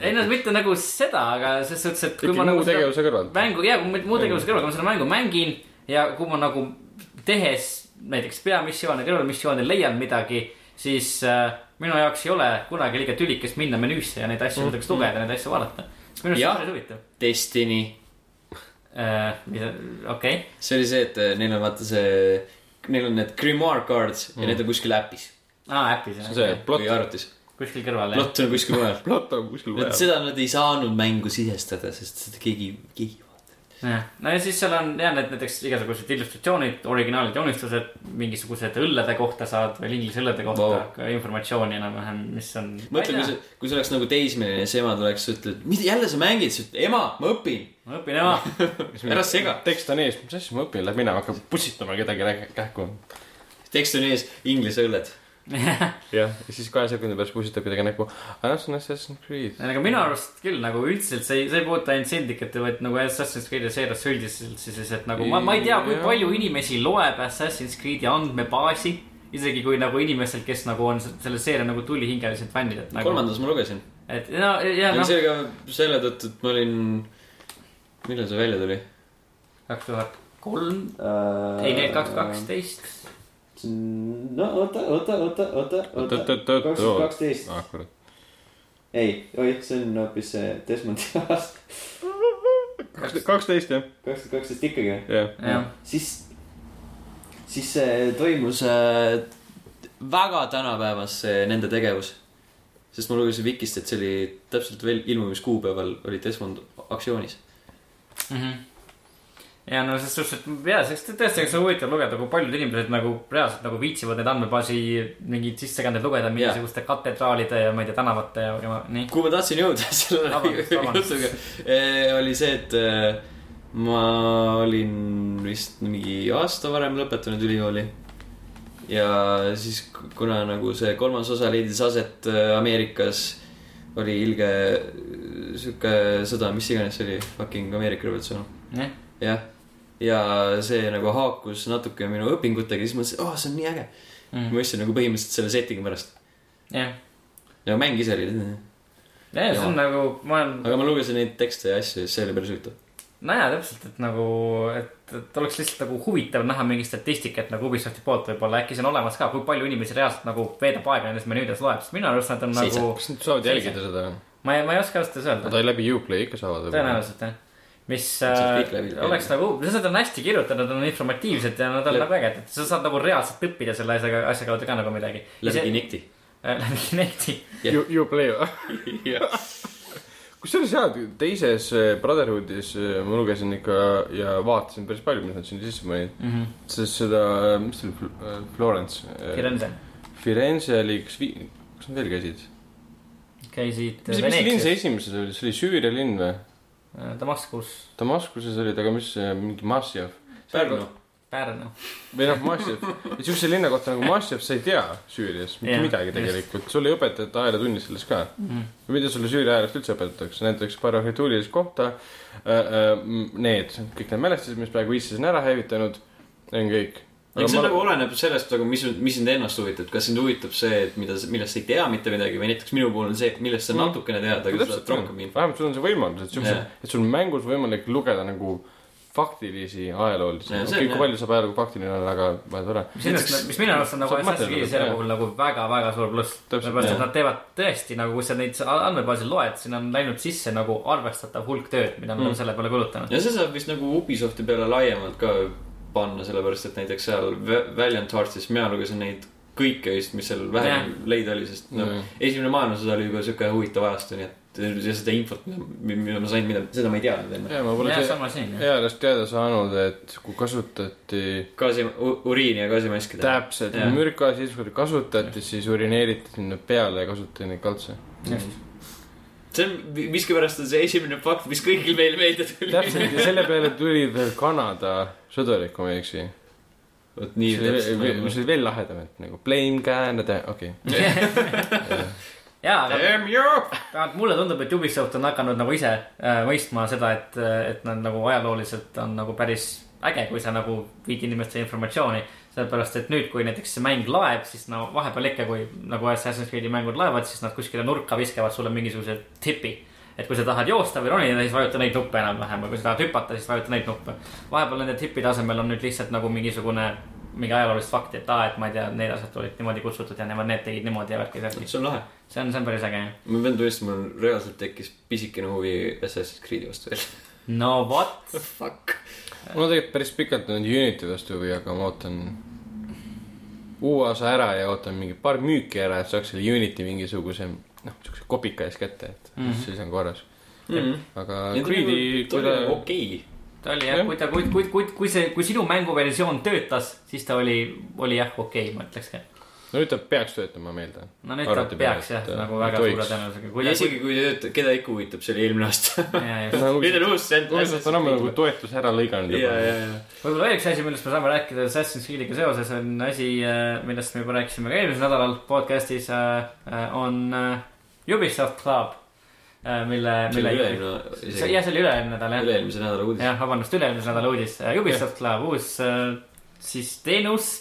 S2: ei noh, mitte nagu seda, aga selles suhtes, et kui
S3: ikkagi
S2: ma nagu
S3: muu
S2: seda
S3: tegevuse kõrvalt.
S2: mängu ja kui ma muu tegevuse kõrval, kui ma seda mängu mängin ja kui ma nagu tehes näiteks peamissioone, kõrvalmissioone leian midagi, siis äh, minu jaoks ei ole kunagi liiga tülikas minna menüüsse ja neid asju näiteks lugeda, neid asju vaadata. minu arust see on päris huvitav
S1: Destiny.
S2: äh,. okei,
S1: see oli see, et äh, neil on vaata see, neil on need grimoire cards ja need on kuskil äpis
S2: aa äpis
S3: see on see
S2: jah,
S3: plott
S1: või, arvutis.
S2: kuskil kõrval jah.
S1: plott on kuskil mujal.
S3: plott on kuskil
S1: et
S3: vaja.
S1: seda nad ei saanud mängu sisestada, sest seda keegi, keegi ei vaata.
S2: jah, no ja siis seal on jah, need näiteks igasugused illustratsioonid, originaalid, joonistused, mingisugused õllede kohta saad veel inglise õllede kohta wow. ka informatsiooni enam-vähem, mis on.
S1: mõtle, kui sa, kui sa oleks nagu teismeline ja siis ema tuleks, ütleb, mida jälle sa mängid, sa ütled, ema, ma õpin,
S2: ma õpin ema.
S1: ära sega.
S3: tekst on ees, mis asja ma õpin, läheb minema, hakkab pussitama kedagi kähku.
S1: tekst on ees, inglise õlled.
S3: jah, ja siis kahe sekundi pärast pussitab kedagi näkku. aga see on Assassin's Creed.
S2: aga minu arust küll nagu üldiselt see ei, see ei puuduta ainult Syndicate'i, vaid nagu Assassin's Creed'i seerias üldiselt siis, et nagu ma, ma ei tea, kui palju inimesi loeb Assassin's Creed'i andmebaasi. isegi kui nagu inimestel, kes nagu on se- selle seeria nagu tulihingeliselt fännid, et nagu.
S1: kolmandas ma lugesin.
S2: et no ja noh,
S1: see oli ka selle tõttu, et ma olin, millal see välja tuli?
S2: kaks tuhat kolm, ei, need kaks kaksteist.
S4: No oota, oota, oota, oota, oota, kaksteist.
S3: ah kurat.
S4: ei, oi, see on hoopis see Desmondi aasta.
S3: kaksteist jah,
S4: kaks tuhat kaksteist ikkagi või?
S3: jah.
S4: siis,
S1: siis see toimus äh, väga tänapäevas, see nende tegevus. sest ma lugesin Vikist, et see oli täpselt veel ilmumiskuupäeval oli Desmond aktsioonis.
S2: Ja no selles suhtes, et jaa, on tõesti, on huvitav lugeda, kui paljud inimesed nagu reaalselt nagu viitsivad neid andmebaasi mingeid sissekandeid lugeda mingisuguste katedraalide ja ma ei tea, tänavate ja, ja nii.
S1: kuhu ma tahtsin jõuda selle jutuga, oli see, et äh, ma olin vist mingi aasta varem lõpetanud ülikooli. ja siis, kuna nagu see kolmas osa leidis aset äh, Ameerikas, oli ilge äh, sihuke sõda, mis iganes see oli, fucking Ameerika revolutsioon.
S2: Jah,
S1: jah, ja see nagu haakus natuke minu õpingutega, siis mõtlesin, oh, see on nii äge mm.. ma ostsin nagu põhimõtteliselt selle setting'i pärast
S2: jah,
S1: ja mäng ise oli,
S2: ja see on nagu, ma olen,
S1: aga ma lugesin neid tekste ja asju ja see oli päris huvitav.
S2: nojaa, täpselt, et nagu, et, et oleks lihtsalt nagu huvitav näha mingi statistikat nagu Ubisofti poolt võib-olla, äkki see on olemas ka, kui palju inimesi reaalselt nagu veedab aega nendes menüüdes loeb, sest minu arust nad on
S1: Seitse.
S2: nagu.
S3: kas nad saavad jälgida seda?
S2: ma ei, ma ei oska ausalt öeldes öelda.
S3: Nad läbi Uplay ikka saavad.
S2: tõenäoliselt jah. Mis äh, oleks nagu, need on hästi kirjutatud, on informatiivsed ja nad on nagu ägedad. sa saad nagu reaalselt õppida selle asjaga, asja kaudu ka nagu midagi.
S1: läbi Kinecti.
S2: läbi Kinecti.
S3: Uplay või? kusjuures jaa, teises äh, Brotherhoodis äh, ma lugesin ikka ja vaatasin päris palju, mis nad sinna sisse panid. sest seda, mis see oli, Florence.
S2: Firenze
S3: Firenze oli, kas vi-, kas nad veel käisid?
S2: käisid
S3: mis, mis linn see esimeses oli, see oli Süüria linn või?
S2: Damaskus,
S3: Damaskuses olid, aga mis see mingi Massjev?
S1: Pärnu.
S2: Pärnu.
S3: või noh, Massjev. ja siukse linna kohta nagu Massjev sa ei tea Süürias mitte
S2: Jah,
S3: midagi tegelikult. sulle ei õpetata ajalootunnis sellest ka. või mida sulle Süüria ajaloost üldse õpetatakse, näiteks Barahituulilist kohta. Need, kõik need mälestised, mis praegu ISIS on ära hävitanud, on kõik.
S1: Eks see nagu oleneb sellest nagu, mis, mis sind ennast huvitab, kas sind huvitab see, et mida, millest sa ei tea mitte midagi või näiteks minu puhul on see, millest sa
S3: Mm.
S1: natukene tead, aga sa saad rohkem infot.
S3: vähemalt sul on see võimalus, et siukse
S1: Jah.,
S3: et sul on mängus võimalik lugeda nagu faktilisi ajaloolisi.
S1: On
S3: okei, kui
S1: jah.
S3: palju saab ajalugu faktiline olla, aga väga tore.
S2: mis ennast, mis minu arust on nagu Assassin's Creed'i selle puhul nagu väga-väga suur pluss.
S3: Täpselt,
S2: sellepärast, et nad teevad tõesti nagu, kui sa neid andmebaasil loed, sinna on läinud sisse nagu arvestatav hulk tööd, mida on
S1: Mm.
S2: selle peale kulutanud.
S1: ja see saab vist nagu Ubisofti peale laiemalt ka panna, sellepärast et näiteks seal Va- Valiant Heartsis mina lugesin neid kõike vist, mis seal vähem leida oli, sest noh
S3: Mm.,
S1: esimene maailmasõda oli juba siuke huvitav ajastu, nii et ja seda infot, mida ma sain, mida, seda ma ei teadnud enne.
S3: ja ma pole eales teada saanud, et kui kasutati
S1: gaasi, uriini ja gaasimaskide.
S3: täpselt
S1: Jah.
S3: mürka, siis kui kasutati, siis urineeriti sinna peale ja kasutati neid kaltse.
S1: See on, miskipärast on see esimene fakt, mis kõigil meil meelde tuli.
S3: täpselt ja selle peale tuli veel Kanada sõdurik, kui ma ei eksi.
S1: vot nii
S3: mis oli veel lahedam, et nagu blame Canada, okei okay.
S2: jaa, aga mulle tundub, et Ubisoft on hakanud nagu ise äh, mõistma seda, et, et nad nagu ajalooliselt on nagu päris äge, kui sa nagu viid inimestele informatsiooni. sellepärast, et nüüd, kui näiteks see mäng laeb, siis no vahepeal ikka, kui nagu Assassin's Creed'i mängud laevad, siis nad kuskile nurka viskavad sulle mingisuguse tipi. et kui sa tahad joosta või ronida, siis vajuta neid nuppe enam-vähem või kui sa tahad hüpata, siis vajuta neid nuppe. vahepeal nende tippide asemel on nüüd lihtsalt nagu mingisugune, mingi ajaloolist fakti, et aa, et ma ei tea, need asjad olid niimoodi kutsutud ja nemad, need tegid niimoodi ja värki-särki.
S1: see on lahe.
S2: see on, see on päris äge jah.
S1: ma pean tunnistama, mul reaalselt tekkis pisikene huvi Assassin's Creed'i vastu veel.
S2: no vot
S1: Fuck.
S3: Mul on tegelikult päris pikalt olnud Unity vastu huvi, aga ma ootan uue osa ära ja ootan mingi paar müüki ära, et saaks selle Unity mingisuguse, noh, siukse kopika ees kätte, et mm. -hmm. siis on korras.
S1: Mhm.
S3: aga
S1: Need
S3: Creed'i,
S1: ta
S3: kui
S1: oli
S3: ta
S1: okei.
S2: ta oli jah
S3: Jah.,
S2: kui ta, kui, kui, kui, kui see, kui sinu mänguversioon töötas, siis ta oli, oli jah okei okay,, ma ütleks ka.
S3: No nüüd ta peaks töötama, ma eeldan.
S2: no nüüd ta peaks jah, nagu väga suure tõenäosusega. kui
S1: ja isegi kui te, keda ikka huvitab, see oli eelmine aasta. nüüd on uus sent-.
S3: uudselt on ammu nagu toetus ära lõiganud juba.
S1: ja, ja.
S2: võib-olla veel üks asi, millest me saame rääkida Assassin's Creed'iga seoses, on asi, millest me juba rääkisime ka eelmisel nädalal podcast'is, on äh, Ubisoft Club, mille, mille jah, see oli üle-eelmine nädal jah.
S1: üle-eelmise nädala uudis.
S2: jah, vabandust, üle-eelmise nädala uudis. Ubisoft Club, uus äh, siis teenus,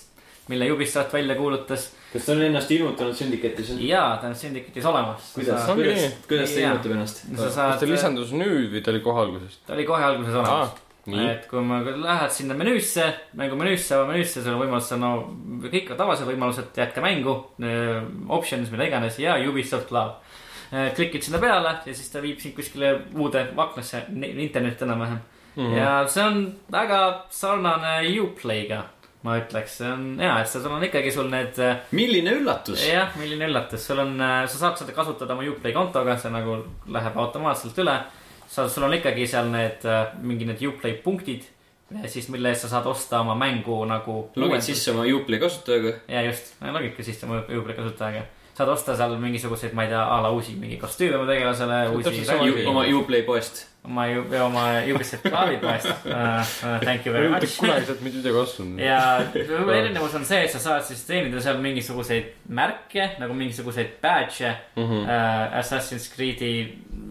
S2: mille Ubisoft välja kuulutas
S1: kas ta on ennast ilmutanud Syndicate'is?
S2: ja ta on Syndicate'is olemas.
S1: kuidas, kuidas kuidas ta
S2: Jaa.
S1: ilmutab ennast?
S2: sa
S3: kas ta, lisandus nüüd või ta oli kohe algusest?
S2: ta oli kohe alguses olemas.
S3: nii,
S2: et kui ma, lähed sinna menüüsse, mängu menüüsse, menüüsse, sul on võimalus, no kõik tavased võimalused, jätka mängu, options, mida iganes ja Ubisoft Cloud. klikid sinna peale ja siis ta viib sind kuskile uude aknasse, internetti enam-vähem mm. -hmm. ja see on väga sarnane Uplay'ga, ma ütleks, see on hea, et sul on ikkagi sul need äh,
S1: milline üllatus.
S2: jah, milline üllatus, sul on, sa saad seda kasutada oma Uplay kontoga, see nagu läheb automaatselt üle. sa, sul on ikkagi seal need äh, mingi need Uplay punktid, siis mille eest sa saad osta oma mängu nagu.
S1: logid. sisse oma Uplay kasutajaga.
S2: ja just, logid ka sisse oma Uplay kasutajaga. saad osta seal mingisuguseid, ma ei tea, a la uusi mingi kostüüme oma tegelasele,
S1: oma Uplay poest.
S2: oma, oma Ubisoft Cloud'i poest uh,. Thank you very much
S3: kunagi sealt mitte midagi ostnud.
S2: ja erinevus on see, et sa saad siis teenida seal mingisuguseid märke nagu mingisuguseid badge'e mm. -hmm. uh, Assassin's Creed'i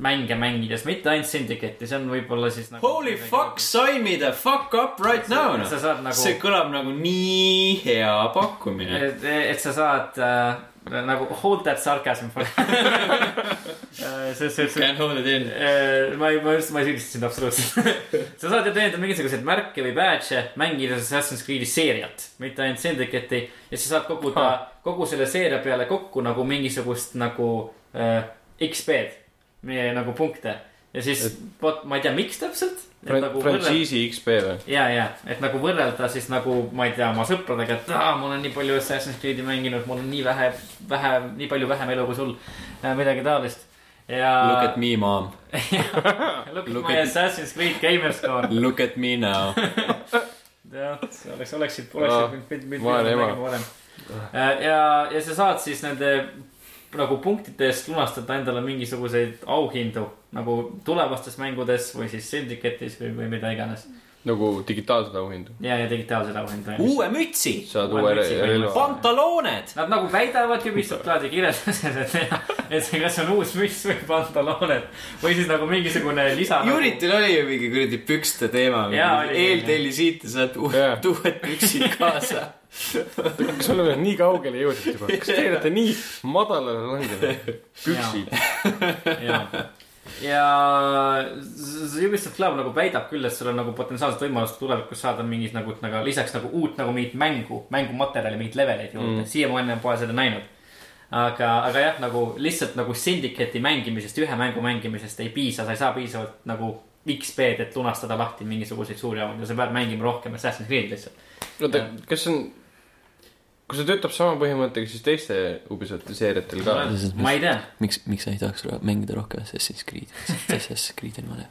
S2: mänge mängides, mitte ainult Syndicate'i, see on võib-olla siis nagu.
S1: Holy fuck, sign me the fuck up right now, noh
S2: nagu
S1: see, kõlab nagu nii hea pakkumine.
S2: et, et sa saad uh, nagu hold that sarcasm for see, see, see
S1: Can't hold it in.
S2: Äh, ma ei, ma just, ma ei süüdista sind absoluutselt. sa saad ju teenida mingisuguseid märke või badge'e, mängides Assassin's Creed'i seeriat, mitte ainult Syndicate'i. ja sa saad koguda kogu selle seeria peale kokku nagu mingisugust nagu äh, XP-d. nagu punkte ja siis vot ma ei tea, miks täpselt. Nagu
S3: frantsiisi XP või?
S2: ja, ja, et nagu võrrelda siis nagu, ma ei tea, oma sõpradega, et aa, ma olen nii palju Assassin's Creed'i mänginud, mul on nii vähe, vähe, nii palju vähem elu kui sul. midagi taolist. ja.
S1: Look at me, mom.
S2: Look at
S1: look
S2: my
S1: at-
S2: Assassin's Creed gamer score.
S1: Look at me now.
S2: jah, oleks, oleksid, oleksid pidanud mind
S3: vaene ema.
S2: tegema varem. ja, ja sa saad siis nende nagu punktide eest lunastada endale mingisuguseid auhindu nagu tulevastes mängudes või siis Syndicate'is või, või mida iganes.
S3: Nagu digitaalseid auhindu.
S2: ja, ja digitaalseid auhindu.
S1: uue mütsi,
S3: saad
S2: Uue
S3: relva.
S1: pantalooned.
S2: Nad nagu väidavad Ubisoft plaadi kirjelduses, et, et see kas on uus müts või pantalooned või siis nagu mingisugune lisa.
S1: Unitil oli ju mingi kuradi pükste teema.
S2: Jaa, oli,
S1: eeltelli siit ja saad uued uued püksid kaasa.
S3: kas me oleme nii kaugele jõudnud juba? kas te olete nii madalale langenud? püksid.
S2: ja, ja s- s- Ubisoft Cloud nagu väidab küll, et sul on nagu potentsiaalset võimalust tulevikus saada mingit nagu, nagu lisaks nagu uut nagu mingit mängu, mängumaterjali, mingeid leveleid juurde mm.. siiamaani pole seda näinud. aga, aga jah, nagu lihtsalt nagu Syndicate'i mängimisest, ühe mängu mängimisest ei piisa, sa ei saa piisavalt nagu XP-d, et lunastada lahti mingisuguseid suuri auhindu, sa pead mängima rohkem Assassin's Creed'i lihtsalt.
S3: oota, kas see on, kui see töötab sama põhimõttega, siis teiste Ubisofti seeriatel ka?
S2: ma ei tea.
S1: miks, miks sa ei tahaks mängida rohkem Assassin's Creed'i? Assassin's Creed on vaja.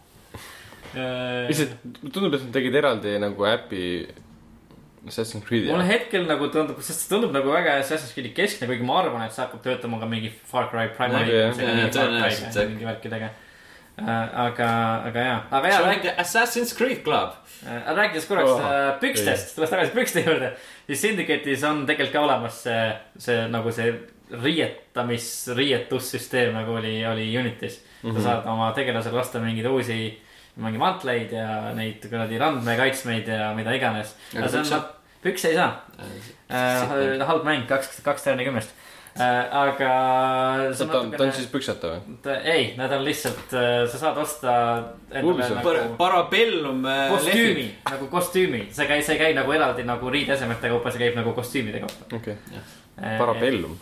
S3: lihtsalt tundub, et nad tegid eraldi nagu äpi Assassin's Creed'i
S2: mulle. hetkel nagu tundub, sest see tundub nagu väga Assassin's Creed'i keskne, kuigi ma arvan, et see hakkab töötama ka mingi Far Cry
S3: jah.
S2: mingi värkidega. aga, aga jaa, aga jaa,
S1: Assassin's Creed Club.
S2: rääkides korraks
S3: Oh,
S2: oh, pükstest, tulles tagasi pükste juurde, siis Syndicate'is on tegelikult ka olemas see, see nagu see riietamis, riietussüsteem nagu oli, oli Unitis mm.
S3: Mhm.
S2: -hmm. sa saad oma tegelasele osta mingeid uusi, mingi mantleid ja neid kuradi randmekaitsmeid ja mida iganes.
S1: Pükse?
S2: pükse ei saa äh,. halb mäng, kaks, kaks tärni kümnest äh,. aga.
S3: ta on, ta on siis püksata või?
S2: ei, need on lihtsalt, sa saad osta nagu
S1: Parabellum.
S2: kostüümi, nagu kostüümi, see ei käi, see ei käi nagu eraldi nagu riideesemete kaupa, see käib nagu kostüümide kaupa.
S3: okei, Parabellum.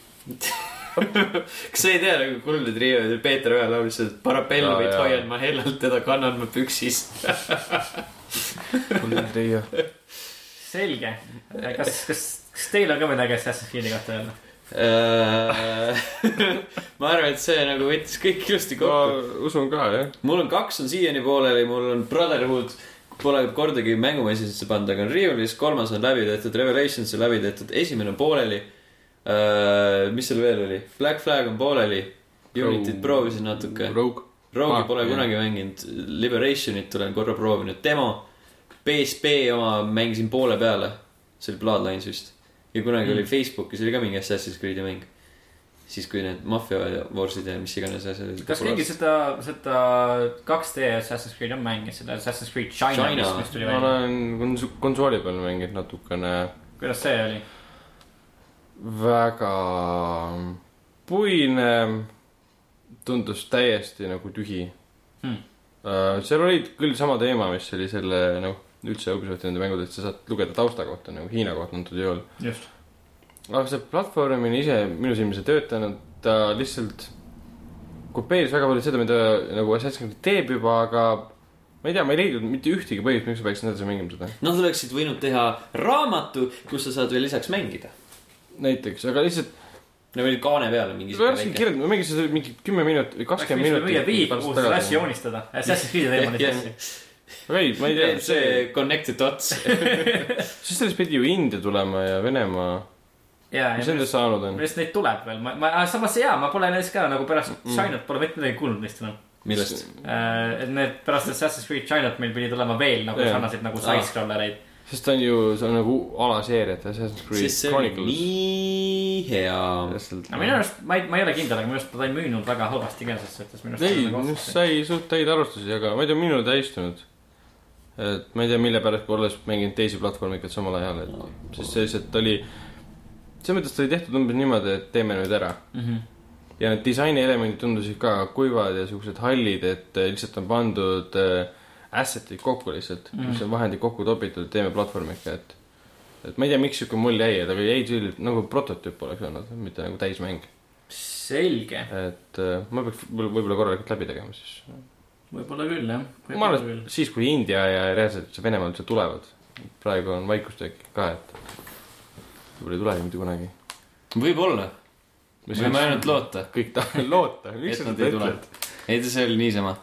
S1: kas sa ei tea nagu Kuldne Trio, Peeter Õel laulis, et Parabellumit
S3: jaa.
S1: hoian ma hellalt, teda kannan ma püksis.
S3: Trio.
S2: selge, kas, kas, kas teil on ka midagi Assassin's Creed'i kohta öelda?
S1: Äh, ma arvan, et see nagu võttis kõik ilusti kokku.
S3: usun ka, jah.
S1: mul on kaks on siiani pooleli, mul on Brotherhood, pole kordagi mängumasinisse pannud, aga on riiulis, kolmas on läbi tehtud, Revelations on läbi tehtud, esimene on pooleli. mis seal veel oli, Black Flag on pooleli, Unityt proovisin natuke,
S3: Rogue.
S1: Rogue'i
S3: Ah,
S1: pole
S3: jah.
S1: kunagi mänginud, Liberationit olen korra proovinud, demo. PSP oma mängisin poole peale, see oli Bloodlines vist. Ja kunagi mm. oli Facebookis oli ka mingi Assassin's Creed'i mäng. siis, kui need Mafia Warsid ja mis iganes asjad olid.
S2: kas keegi seda, seda 2D Assassin's Creed'i on mänginud, seda Assassin's Creed China,
S1: China.
S2: mis, tuli
S3: ma
S2: välja,
S3: olen kons- konsooli peal mänginud natukene
S2: kuidas see oli?
S3: väga puine, tundus täiesti nagu tühi
S2: Hmm.
S3: uh,. seal olid küll sama teema, mis oli selle noh, üldse Ubisofti nende mängud, et sa saad lugeda tausta kohta nagu Hiina kohta antud juhul.
S2: just.
S3: aga see platvormimine ise minu silmis ei töötanud, ta lihtsalt kopeeris väga palju seda, mida nagu Assassin's Creed teeb juba, aga ma ei tea, ma ei leidnud mitte ühtegi põhjust, miks ma peaksin edasi mängima seda.
S1: Nad oleksid võinud teha raamatu, kus sa saad veel lisaks mängida.
S3: näiteks, aga lihtsalt,
S1: no veel kaane peale mingi
S3: ma oska kirjeldada, ma mängisin seda mingi kümme minutit või kakskümmend minutit.
S2: viib, kuhu sa asju. joonistada, Assassin's Creed'i teemal neid asju.
S3: aga ei, ma ei tea, see,
S1: connected dots.
S3: siis sellest pidi ju India tulema ja Venemaa,
S2: ja,
S3: mis nendest saanud on?
S2: millest neid tuleb veel, ma, ma, samas jaa, ma pole neist ka nagu pärast Chinat pole mitte midagi kuulnud neist enam.
S1: millest?
S2: et need pärast Assassin's Creed Chinat meil pidi tulema veel nagu
S3: Jaa.
S2: sarnaseid nagu side-scrollereid.
S3: sest ta on ju, see on nagu alaseeria, et Assassin's Creed
S1: sest
S3: Chronicles.
S1: nii hea.
S2: no minu arust, ma ei, ma ei ole kindel, aga minu arust ta ei müünud väga halvasti ka selles suhtes.
S3: ei, sai suht häid arvustusi, aga ma ei tea, minul ta ei istunud. Et ma ei tea, mille pärast, olles mänginud teisi platvormikat samal ajal, et sest see lihtsalt oli, selles mõttes ta oli tehtud umbes niimoodi, et teeme nüüd ära.
S2: Mhm.
S3: ja need disainielemendid tundusid ka kuivad ja siuksed hallid, et äh, lihtsalt on pandud äh, asset'id kokku lihtsalt mm, -hmm. mis on vahendid kokku topitud, teeme platvormika, et et ma ei tea, miks siuke mulje jäi, et aga jäi selline nagu prototüüp oleks olnud, mitte nagu täismäng.
S2: selge,
S3: et äh, ma peaks võib- võib-olla korralikult läbi tegema siis.
S2: Võib-olla küll jah.
S3: ma arvan, et siis, kui India ja reaalselt see Venemaal üldse tulevad, praegu on vaikust äkki ka, et võib-olla ei tulegi mitte kunagi.
S1: võib-olla, me võime ainult loota,
S3: kõik tahavad loota, miks
S1: et nad
S3: seda
S1: ei tule ei, see oli niisama.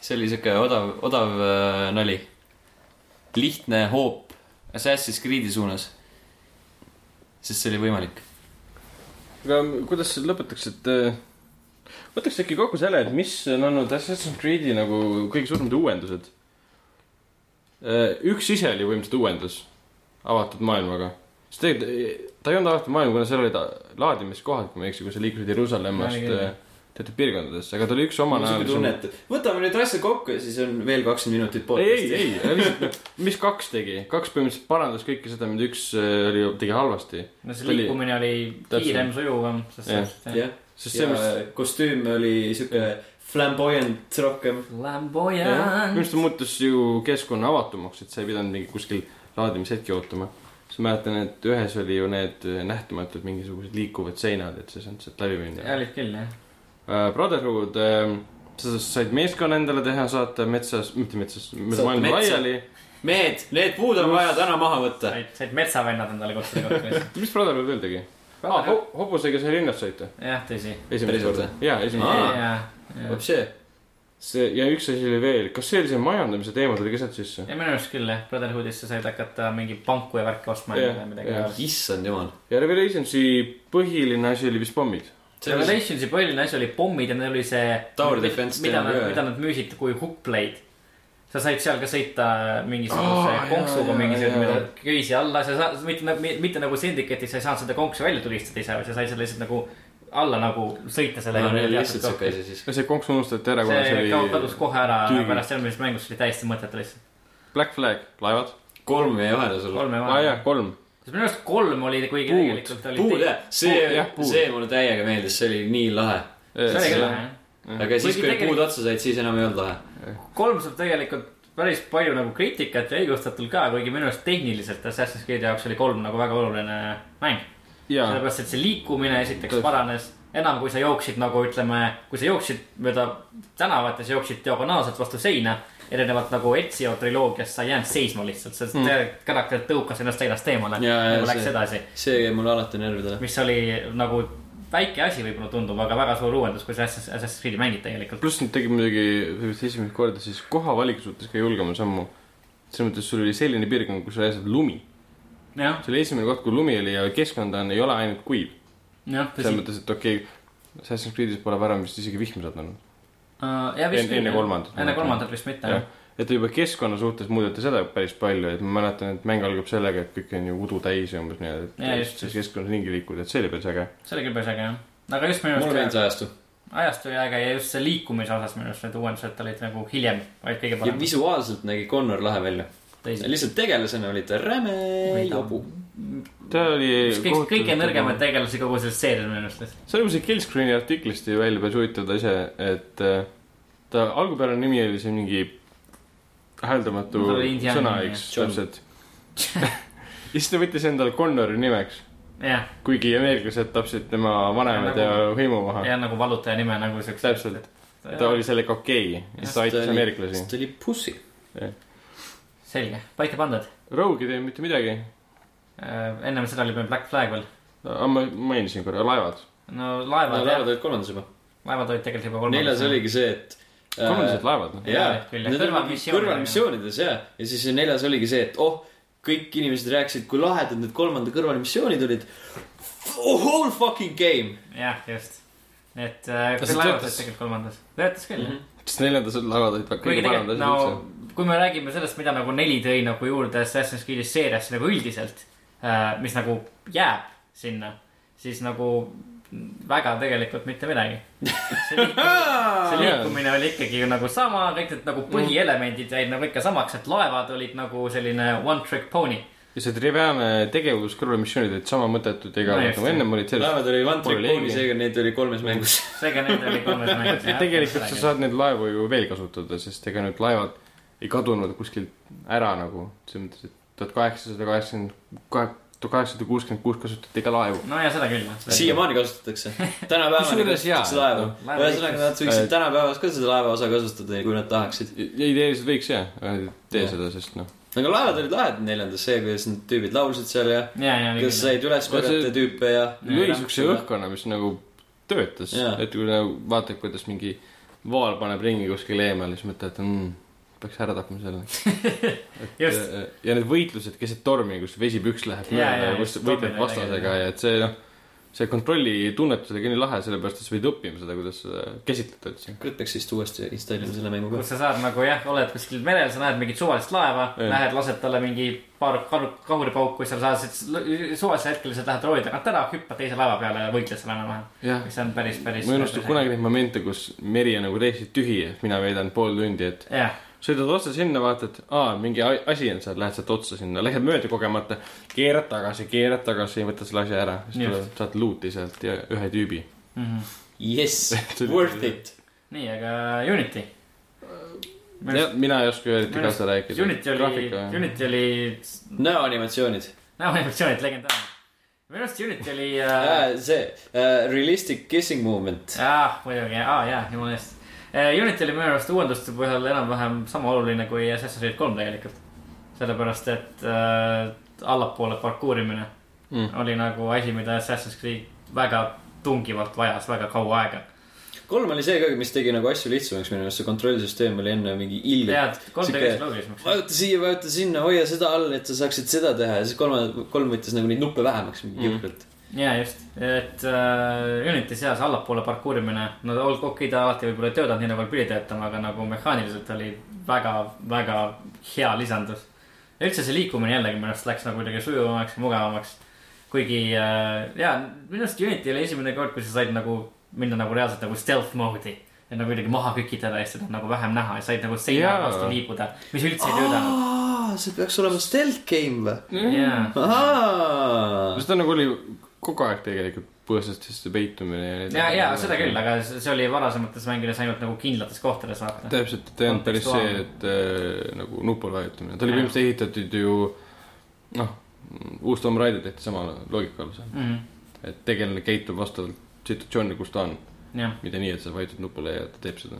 S1: see oli siuke odav, odav äh, nali. lihtne hoop Assassin's Creed'i suunas. sest see oli võimalik.
S3: aga kuidas lõpetaks, et äh, võtaks äkki kokku selle, et mis on olnud Assassin's Creed'i nagu kõige suuremad uuendused? üks ise oli põhimõtteliselt uuendus avatud maailmaga. sest tegelikult ta ei olnud avatud maailm, kuna seal olid laadimiskohad, kui ma ei eksi, kui sa liikusid Jeruusalemmast äh, teatud piirkondadesse, aga ta oli üks oma
S1: mul on siuke tunne, et võtame nüüd asja kokku ja siis on veel kakskümmend minutit
S3: ei, ei,
S1: podcast'i.
S3: ei, lihtsalt noh, mis kaks tegi, kaks põhimõtteliselt parandas kõike seda, mida üks äh, oli, tegi halvasti.
S2: no see liikumine oli kiirem, sujuvam, sest jah.
S1: jah,
S3: sest see, mis
S1: kostüüm oli siuke flamboyant rohkem.
S2: Flamboyant.
S3: minu arust ta muutus ju keskkonna avatumaks, et sa ei pidanud mingi kuskil laadimishetki ootama. siis ma mäletan, et ühes oli ju need nähtamatud mingisugused liikuvad seinad, et sa ei saanud sealt läbi minna.
S2: olid küll jah.
S3: Brotherhood, sa said meeskonna endale teha, saata metsas, mitte metsas, mööda maailma laiali.
S1: mehed, need puud on vaja täna maha võtta.
S2: said, metsavennad endale kutsuda kokku
S3: mis Brotherhood veel tegi ah,? hobusega sai linnas sõita.
S2: jah, tõsi.
S3: esimest korda jaa, esimest
S1: Aa.
S3: korda.
S2: ja, ja.
S1: Vapsi,
S3: see ja üks asi oli veel, kas see oli see majandamise teema tuli ka sealt sisse?
S2: ja minu arust küll jah, Brotherhoodis sa said hakata mingi panku ja värki ostma
S3: Jah,
S2: ja midagi
S1: issand jumal.
S3: ja Revelationsi põhiline asi oli vist pommid.
S2: Revelationsi põhiline asi oli pommid ja neil oli see.
S1: Tower defense
S2: mida nad mida nad müüsid kui hookblade. Sa said seal ka sõita mingisuguse oh, konksuga
S3: jaa.
S2: köisi alla, sa saad, mitte, mitte nagu Syndicate'is sa ei saanud seda konksu välja tulistada ise, vaid sa said selle lihtsalt nagu alla nagu sõita sellega.
S1: oli lihtsalt siuke asi siis.
S3: see konks unustati ära, kuna
S2: see
S3: see
S2: ka- kadus
S3: oli
S2: kohe ära
S3: tüügi.
S2: pärast järgmisest mängust, see oli täiesti mõttetu lihtsalt.
S3: Black Flag, laevad.
S1: kolm jäi vahele sul.
S3: aa
S2: vahe.
S3: kolm.
S2: sest minu arust kolm oli, kuigi tegelikult oli.
S1: puud jah, see
S3: jah,,
S1: see mulle täiega meeldis, see oli nii lahe.
S2: see oli küll lahe jah.
S1: aga siis, kui puud otsa said, siis enam ei olnud lahe.
S2: Kolm saab tegelikult päris palju nagu kriitikat ja õigustatult ka, kuigi minu arust tehniliselt Assassin's Creed'i jaoks oli kolm nagu väga oluline mäng. sellepärast, et see liikumine esiteks paranes, enam kui sa jooksid nagu ütleme, kui sa jooksid mööda tänavat ja sa jooksid diagonaalselt vastu seina. erinevalt nagu Ezio triloogiast, sa ei jäänud seisma lihtsalt, sest
S3: Mm.
S2: karakter tõukas ennast seinast eemale.
S1: Jaa,
S2: nagu läks
S1: see-
S2: edasi,
S1: see jäi mulle alati närvidele.
S2: mis oli nagu väike asi võib-olla tundub, aga väga suur uuendus, kui sa Assassin's Creed'i mängid tegelikult.
S3: pluss nad tegid muidugi esimest korda siis kohavaliku suhtes ka julgema sammu. selles mõttes sul oli selline piirkond, kus lihtsalt lumi. see oli esimene kord, kui lumi oli ja keskkond on, ei ole ainult kuiv. selles mõttes, et okei okay,, Assassin's Creed'is pole varem vist isegi vihma sattunud.
S2: vist
S3: enne- kolmandat.
S2: enne kolmandat vist mitte,
S3: jah et juba keskkonna suhtes muudeti seda päris palju, et ma mäletan, et mäng algab sellega, et kõik on ju udu täis ja umbes nii,
S2: Jaa,
S3: et
S2: just,
S3: siis keskkonnas ringi liikuda, et see oli päris äge.
S2: see oli küll päris äge jah. aga just minu
S1: mulle meeldis
S2: arust
S1: ajastu.
S2: ajastu oli äge ja just see liikumise osas minu arust need uuendused olid nagu hiljem, vaid kõige
S1: ja
S2: parem.
S1: visuaalselt nägi Connor lahe välja. lihtsalt tegelasena oli ta räme jobu.
S3: ta oli.
S2: kõik, kõige nõrgemaid tegelasi kogu selles seerias minu arust
S3: see oli see Killscreeni artiklist ju välja päris huvitav ta ise, et äh, ta algupärane nimi oli see mingi hääldamatu
S2: No,
S3: sõna, eks, täpselt. ja siis ta võttis endale Connori nimeks,
S2: jah,
S3: kuigi ameeriklased tapsid tema vanemad
S2: Ja
S3: ja
S2: nagu-
S3: hõimu maha.
S2: ja nagu valutaja nime nagu siukse.
S3: täpselt, ta oli sellega okei okay. ja siis ta aitas ameeriklasi.
S1: ta oli pussi.
S2: selge, paika pandud.
S3: Rogue ei teinud mitte midagi.
S2: ennem seda oli meil Black Flag veel.
S3: ma mainisin korra, laevad.
S2: no laevad
S1: laevad
S2: jah,
S1: olid kolmandas juba.
S2: laevad olid tegelikult juba kolmandas.
S1: neljas oligi see, et.
S3: Kolmandased laevad.
S1: jaa
S2: Jaa,,
S1: need olid kõrvalmissioonides ja, ja siis neljas oligi see, et oh, kõik inimesed rääkisid, kui lahedad need kolmanda kõrvalmissioonid olid. Whole fucking game.
S2: jah, just. et äh,
S3: Kas
S2: laevad olid tegelikult kolmandas. töötas küll jah.
S3: sest neljandas laevad olid kõige paremad asjad
S2: no
S3: üldse.
S2: kui me räägime sellest, mida nagu neli tõi nagu juurde Assassin's Creed'is seeriasse nagu üldiselt äh,, mis nagu jääb sinna, siis nagu väga tegelikult mitte midagi. see liikumine, oli ikkagi ju nagu sama, kõik need nagu põhielemendid jäid nagu ikka samaks, et laevad olid nagu selline one trick pony.
S3: ja see triviaalne tegevus kõrvalmissioonid olid sama mõttetud ja
S2: No
S3: nagu ennem olid selles.
S1: laevad oli one trick pony, seega neid oli kolmes mängus.
S2: seega need oli kolmes mängus.
S3: ja tegelikult sa saad neid laevu ju veel kasutada, sest ega need laevad ei kadunud kuskilt ära nagu, selles mõttes, et tuhat kaheksasada kaheksakümmend, tuhat kaheksasada kuuskümmend kuus kasutati ka laevu.
S2: no ja seda küll.
S1: siiamaani kasutatakse. tänapäevani kasutatakse laevu
S2: laeva
S1: ühesõnaga, nad võiksid
S3: Äh,
S1: tänapäevas ka seda laevaosa kasutada, kui nad tahaksid.
S3: ideeliselt võiks jah, aga ei tee seda, sest noh.
S1: aga laevad olid lahedad neljandas, see, kuidas need tüübid laulsid seal ja
S2: ja, ja,
S1: kuidas said üles korjata tüüpe ja.
S3: lõi siukse õhkkonna, mis nagu töötas et kui nagu vaatad, kuidas mingi vaal paneb ringi kuskil eemal, siis mõtled, et mm, peaks ära tapma selle.
S2: just,
S3: ja need võitlused keset tormi, kus vesipüks läheb mööda ja kus võitled vastasega ja et see noh, see kontrolli tunnetus oli ka nii lahe, sellepärast et sa pidid õppima seda, kuidas seda käsitleda üldse.
S1: kurat, peaks vist uuesti installima selle mängu ka
S2: kus. sa saad nagu jah, oled kuskil merel, sa näed mingit suvalist laeva, lähed, lased talle mingi paar kahuripauku, siis sa saad suvalisel hetkel lihtsalt lähed rooli tagant ära, hüppad teise laeva peale ja võitled seal enam-vähem. mis on päris, päris.
S3: ma ei unusta kunagi neid momente, kus meri on nagu täiesti tühi ja mina veedan pool tundi, et
S2: jah,
S3: sõidad otse sinna, vaatad, aa, mingi a- asi on seal, lähed sealt otsa sinna, lähed mööda kogemata, keerad tagasi, keerad tagasi, võtad selle asja ära, siis
S2: Just.
S3: tuleb, saad luuti sealt ja ühe tüübi.
S1: Yes, worth it.
S2: nii, aga Unity.
S3: jah, mina ei oska eriti kaasa rääkida.
S2: Unity oli, Unity oli,
S1: näoanimatsioonid
S2: näoanimatsioonid legendaarne. minu arust Unity oli äh,,
S1: see uh, realistic kissing movement.
S2: jah, muidugi, aa jaa, jumala eest. Unity oli minu arust uuenduste põhjal enam-vähem sama oluline kui Assassin's Creed kolm tegelikult. sellepärast, et äh, allapoole parkuurimine
S3: Mm.
S2: oli nagu asi, mida Assassin's Creed väga tungivalt vajas väga kaua aega.
S1: kolm oli see ka, mis tegi nagu asju lihtsamaks, minu meelest see kontrollsüsteem oli enne mingi ilge.
S2: tead, kolm
S1: Sihuke-
S2: tegeles loogilisemaks.
S1: vajuta siia, vajuta sinna, hoia seda all, et sa saaksid seda teha ja siis kolme, kolm võttis nagu neid nuppe vähemaks mingi
S3: Mm.
S1: jõhkralt.
S2: Ja just, et äh, Unity seas allapoole parkuurimine, no okei okay,, ta alati võib-olla ei töötanud nii nagu pidi töötama, aga nagu mehaaniliselt oli väga, väga hea lisandus. ja üldse see liikumine jällegi minu arust läks nagu kuidagi sujuvamaks ja mugavamaks. kuigi äh, ja minu arust Unity oli esimene kord, kui sa said nagu minna nagu reaalselt nagu stealth mode'i. ja nagu kuidagi maha kükitada ja seda nagu vähem näha ja said nagu seina vastu liibuda, mis üldse ei töötanud.
S1: see peaks olema stealth game või?
S2: jaa,
S3: seda nagu oli kogu aeg tegelikult põõsastesse peitumine.
S2: ja, ja seda küll, aga see oli varasemates mängudes ainult nagu kindlates kohtades vaata.
S3: täpselt, et ei olnud päris see, et äh, nagu nupule vajutamine, ta oli põhimõtteliselt ehitatud ju noh, uus Tomb Raider tehti sama loogika alusel,
S2: Mhm,
S3: et tegelane käitub vastavalt situatsioonile, kus ta on, mitte nii, et sa vajutad nupule ja ta teeb seda.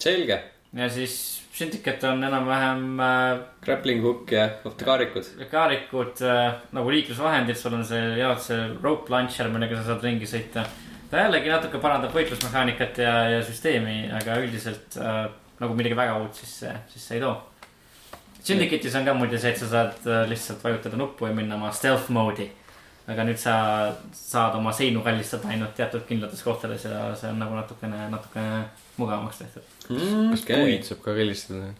S1: selge.
S2: Ja siis Syndicate on enam-vähem äh,
S1: Grappling hook ja kaarikud.
S2: kaarikud äh, nagu liiklusvahendid, sul on see jaolt see rope launcher, millega sa saad ringi sõita. ta jällegi natuke parandab võitlusmehaanikat ja, ja süsteemi, aga üldiselt äh, nagu midagi väga uut sisse, sisse ei too. Syndicate'is on ka muidu see, et sa saad äh, lihtsalt vajutada nuppu ja minna oma stealth mode'i. aga nüüd sa saad oma seinu kallistada ainult teatud kindlates kohtades ja see on nagu natukene, natukene mugavamaks tehtud.
S3: Kas
S1: okei,
S3: puid saab ka kallistada?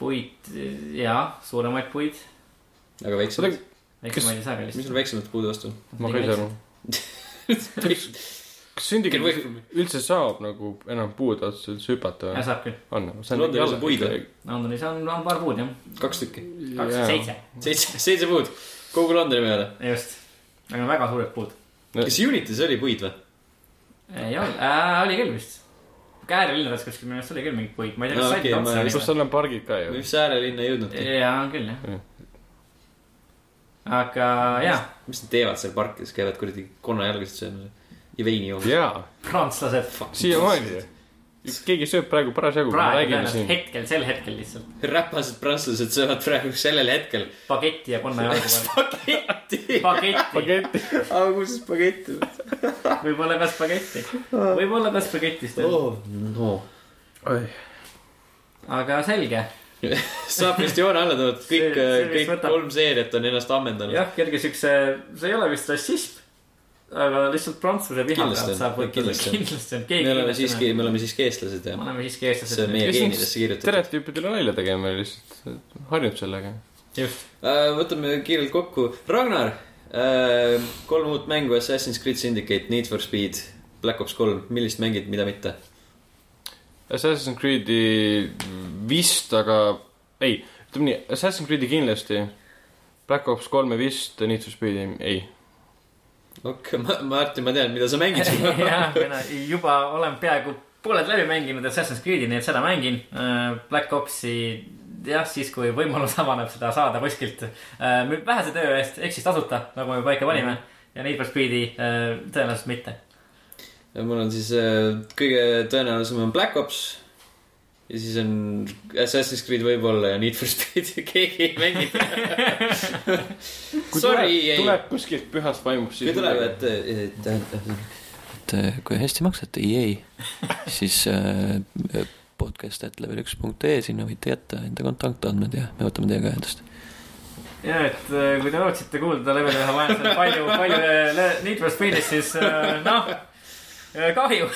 S2: puid ja suuremaid puid,
S1: aga väiksemad.
S2: väiksemaid ei saa
S1: mis sul
S2: kallistada.
S1: väiksemate puude vastu on?
S3: ma ka ei saa aru. kas Syndicate üldse saab nagu enam puude otsa üldse hüpata
S2: ja
S3: või?
S2: saab küll,
S3: on,
S1: Sul on terve puid või??
S2: Londonis on, on paar puud jah,
S1: kaks tükki.
S2: seitse,
S1: seitse, seitse puud kogu Londoni peale.
S2: just. aga väga suured puud.
S1: kas Unitis oli puid või?
S2: ei olnud äh,, oli küll vist. Käärilinnades kuskil minu arust oli küll mingeid puid, ma ei tea,
S1: No
S2: kas
S1: okei,
S2: said
S1: ma-
S2: otsa
S3: kus
S2: vist.
S3: seal on pargid ka ju?
S1: mis äärelinna ei jõudnudki.
S2: jaa, on küll jah
S3: Jah..
S2: aga jah,
S1: mis nad teevad seal parkides, käivad kuradi konnajalgasid söömas ja veini joomas.
S3: jaa,
S2: prantslased.
S3: siiamaani ju. Keegi sööb praegu parasjagu,
S2: hetkel, sel hetkel lihtsalt
S1: räpased prantslased söövad praegu sellel hetkel
S2: spagetti ja konnajalgu peal.
S1: spagetti.
S2: spagetti,
S3: spagetti.
S1: aga kus see spagetti on?
S2: võib-olla ka spagetti, võib-olla ka spagettist
S1: oh no.
S2: aga selge
S1: saab vist joone alla tõmmata, kõik kõik
S2: võtab-
S1: kolm seeriat on ennast ammendanud.
S2: jah, kerge siukse, see ei ole vist rassism, aga lihtsalt prantsuse viha pealt saab võtta,
S1: kindlasti on.
S2: keegi.
S1: me oleme siiski, me oleme siiski eestlased ja
S2: me oleme siiski
S1: see on
S2: eestlased.
S1: meie geenidesse kirjutatud.
S3: stereotüüpidele nalja tegema lihtsalt, harjunud sellega.
S2: just,
S1: Äh, võtame kiirelt kokku, Ragnar, kolm uut mängu, Assassin's Creed Syndicate, Need for Speed, Black Ops kolm, millist mängid, mida mitte?
S3: Assassin's Creed'i vist, aga ei, ütleme nii, Assassin's Creed'i kindlasti. Black Ops kolme vist, Need for Speed'i ei.
S1: okei, Martin, ma tean, mida sa mängid
S2: jah, mina juba olen peaaegu pooled läbi mänginud Assassin's Creed'i, nii et seda mängin. Black Opsi jah, siis kui võimalus avaneb seda saada kuskilt äh, vähese töö eest, ehk siis tasuta, nagu me paika panime. ja Need for Speedi äh, tõenäoliselt mitte.
S1: mul on siis äh, kõige tõenäolisem on Black Ops. Ja siis on Assassin's Creed võib-olla ja Need for Speed, keegi ei mängi.
S3: kui
S1: Sorry,
S3: tuleb,
S1: ei,
S3: tuleb kuskilt pühast vaimust,
S1: kui
S3: siis.
S1: tuleb, et, et, et, et äh, kui hästi maksate EA, siis äh, podcast.level1.ee, sinna võite jätta enda kontaktandmed ja me võtame teiega ühendust.
S2: ja, et äh, kui te lootsite kuulda level ühe vaenlasel palju, palju äh, Need for Speedist, siis äh, noh, kahju.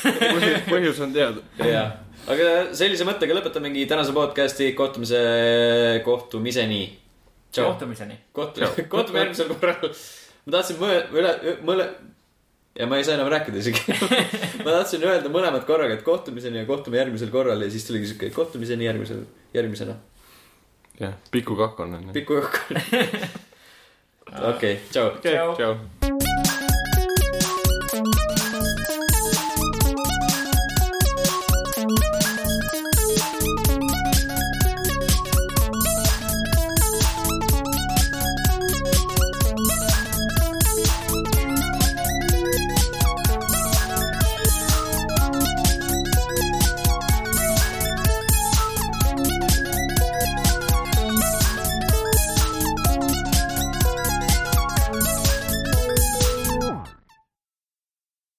S3: põhjus on teada.
S1: jah, aga sellise mõttega lõpetamegi tänase podcast'i kohtumise, kohtumiseni.
S2: kohtumiseni.
S1: kohtu, kohtume järgmisel korral. ma tahtsin mõle, üle, mõle ja ma ei saa enam rääkida isegi. ma tahtsin öelda mõlemad korraga, et kohtumiseni ja kohtume järgmisel korral ja siis tuligi siuke kohtumiseni järgmisel, järgmisena.
S3: jah, Piku kakk on.
S1: okei, tšau.
S3: okei,
S2: Tšau.
S3: tšau.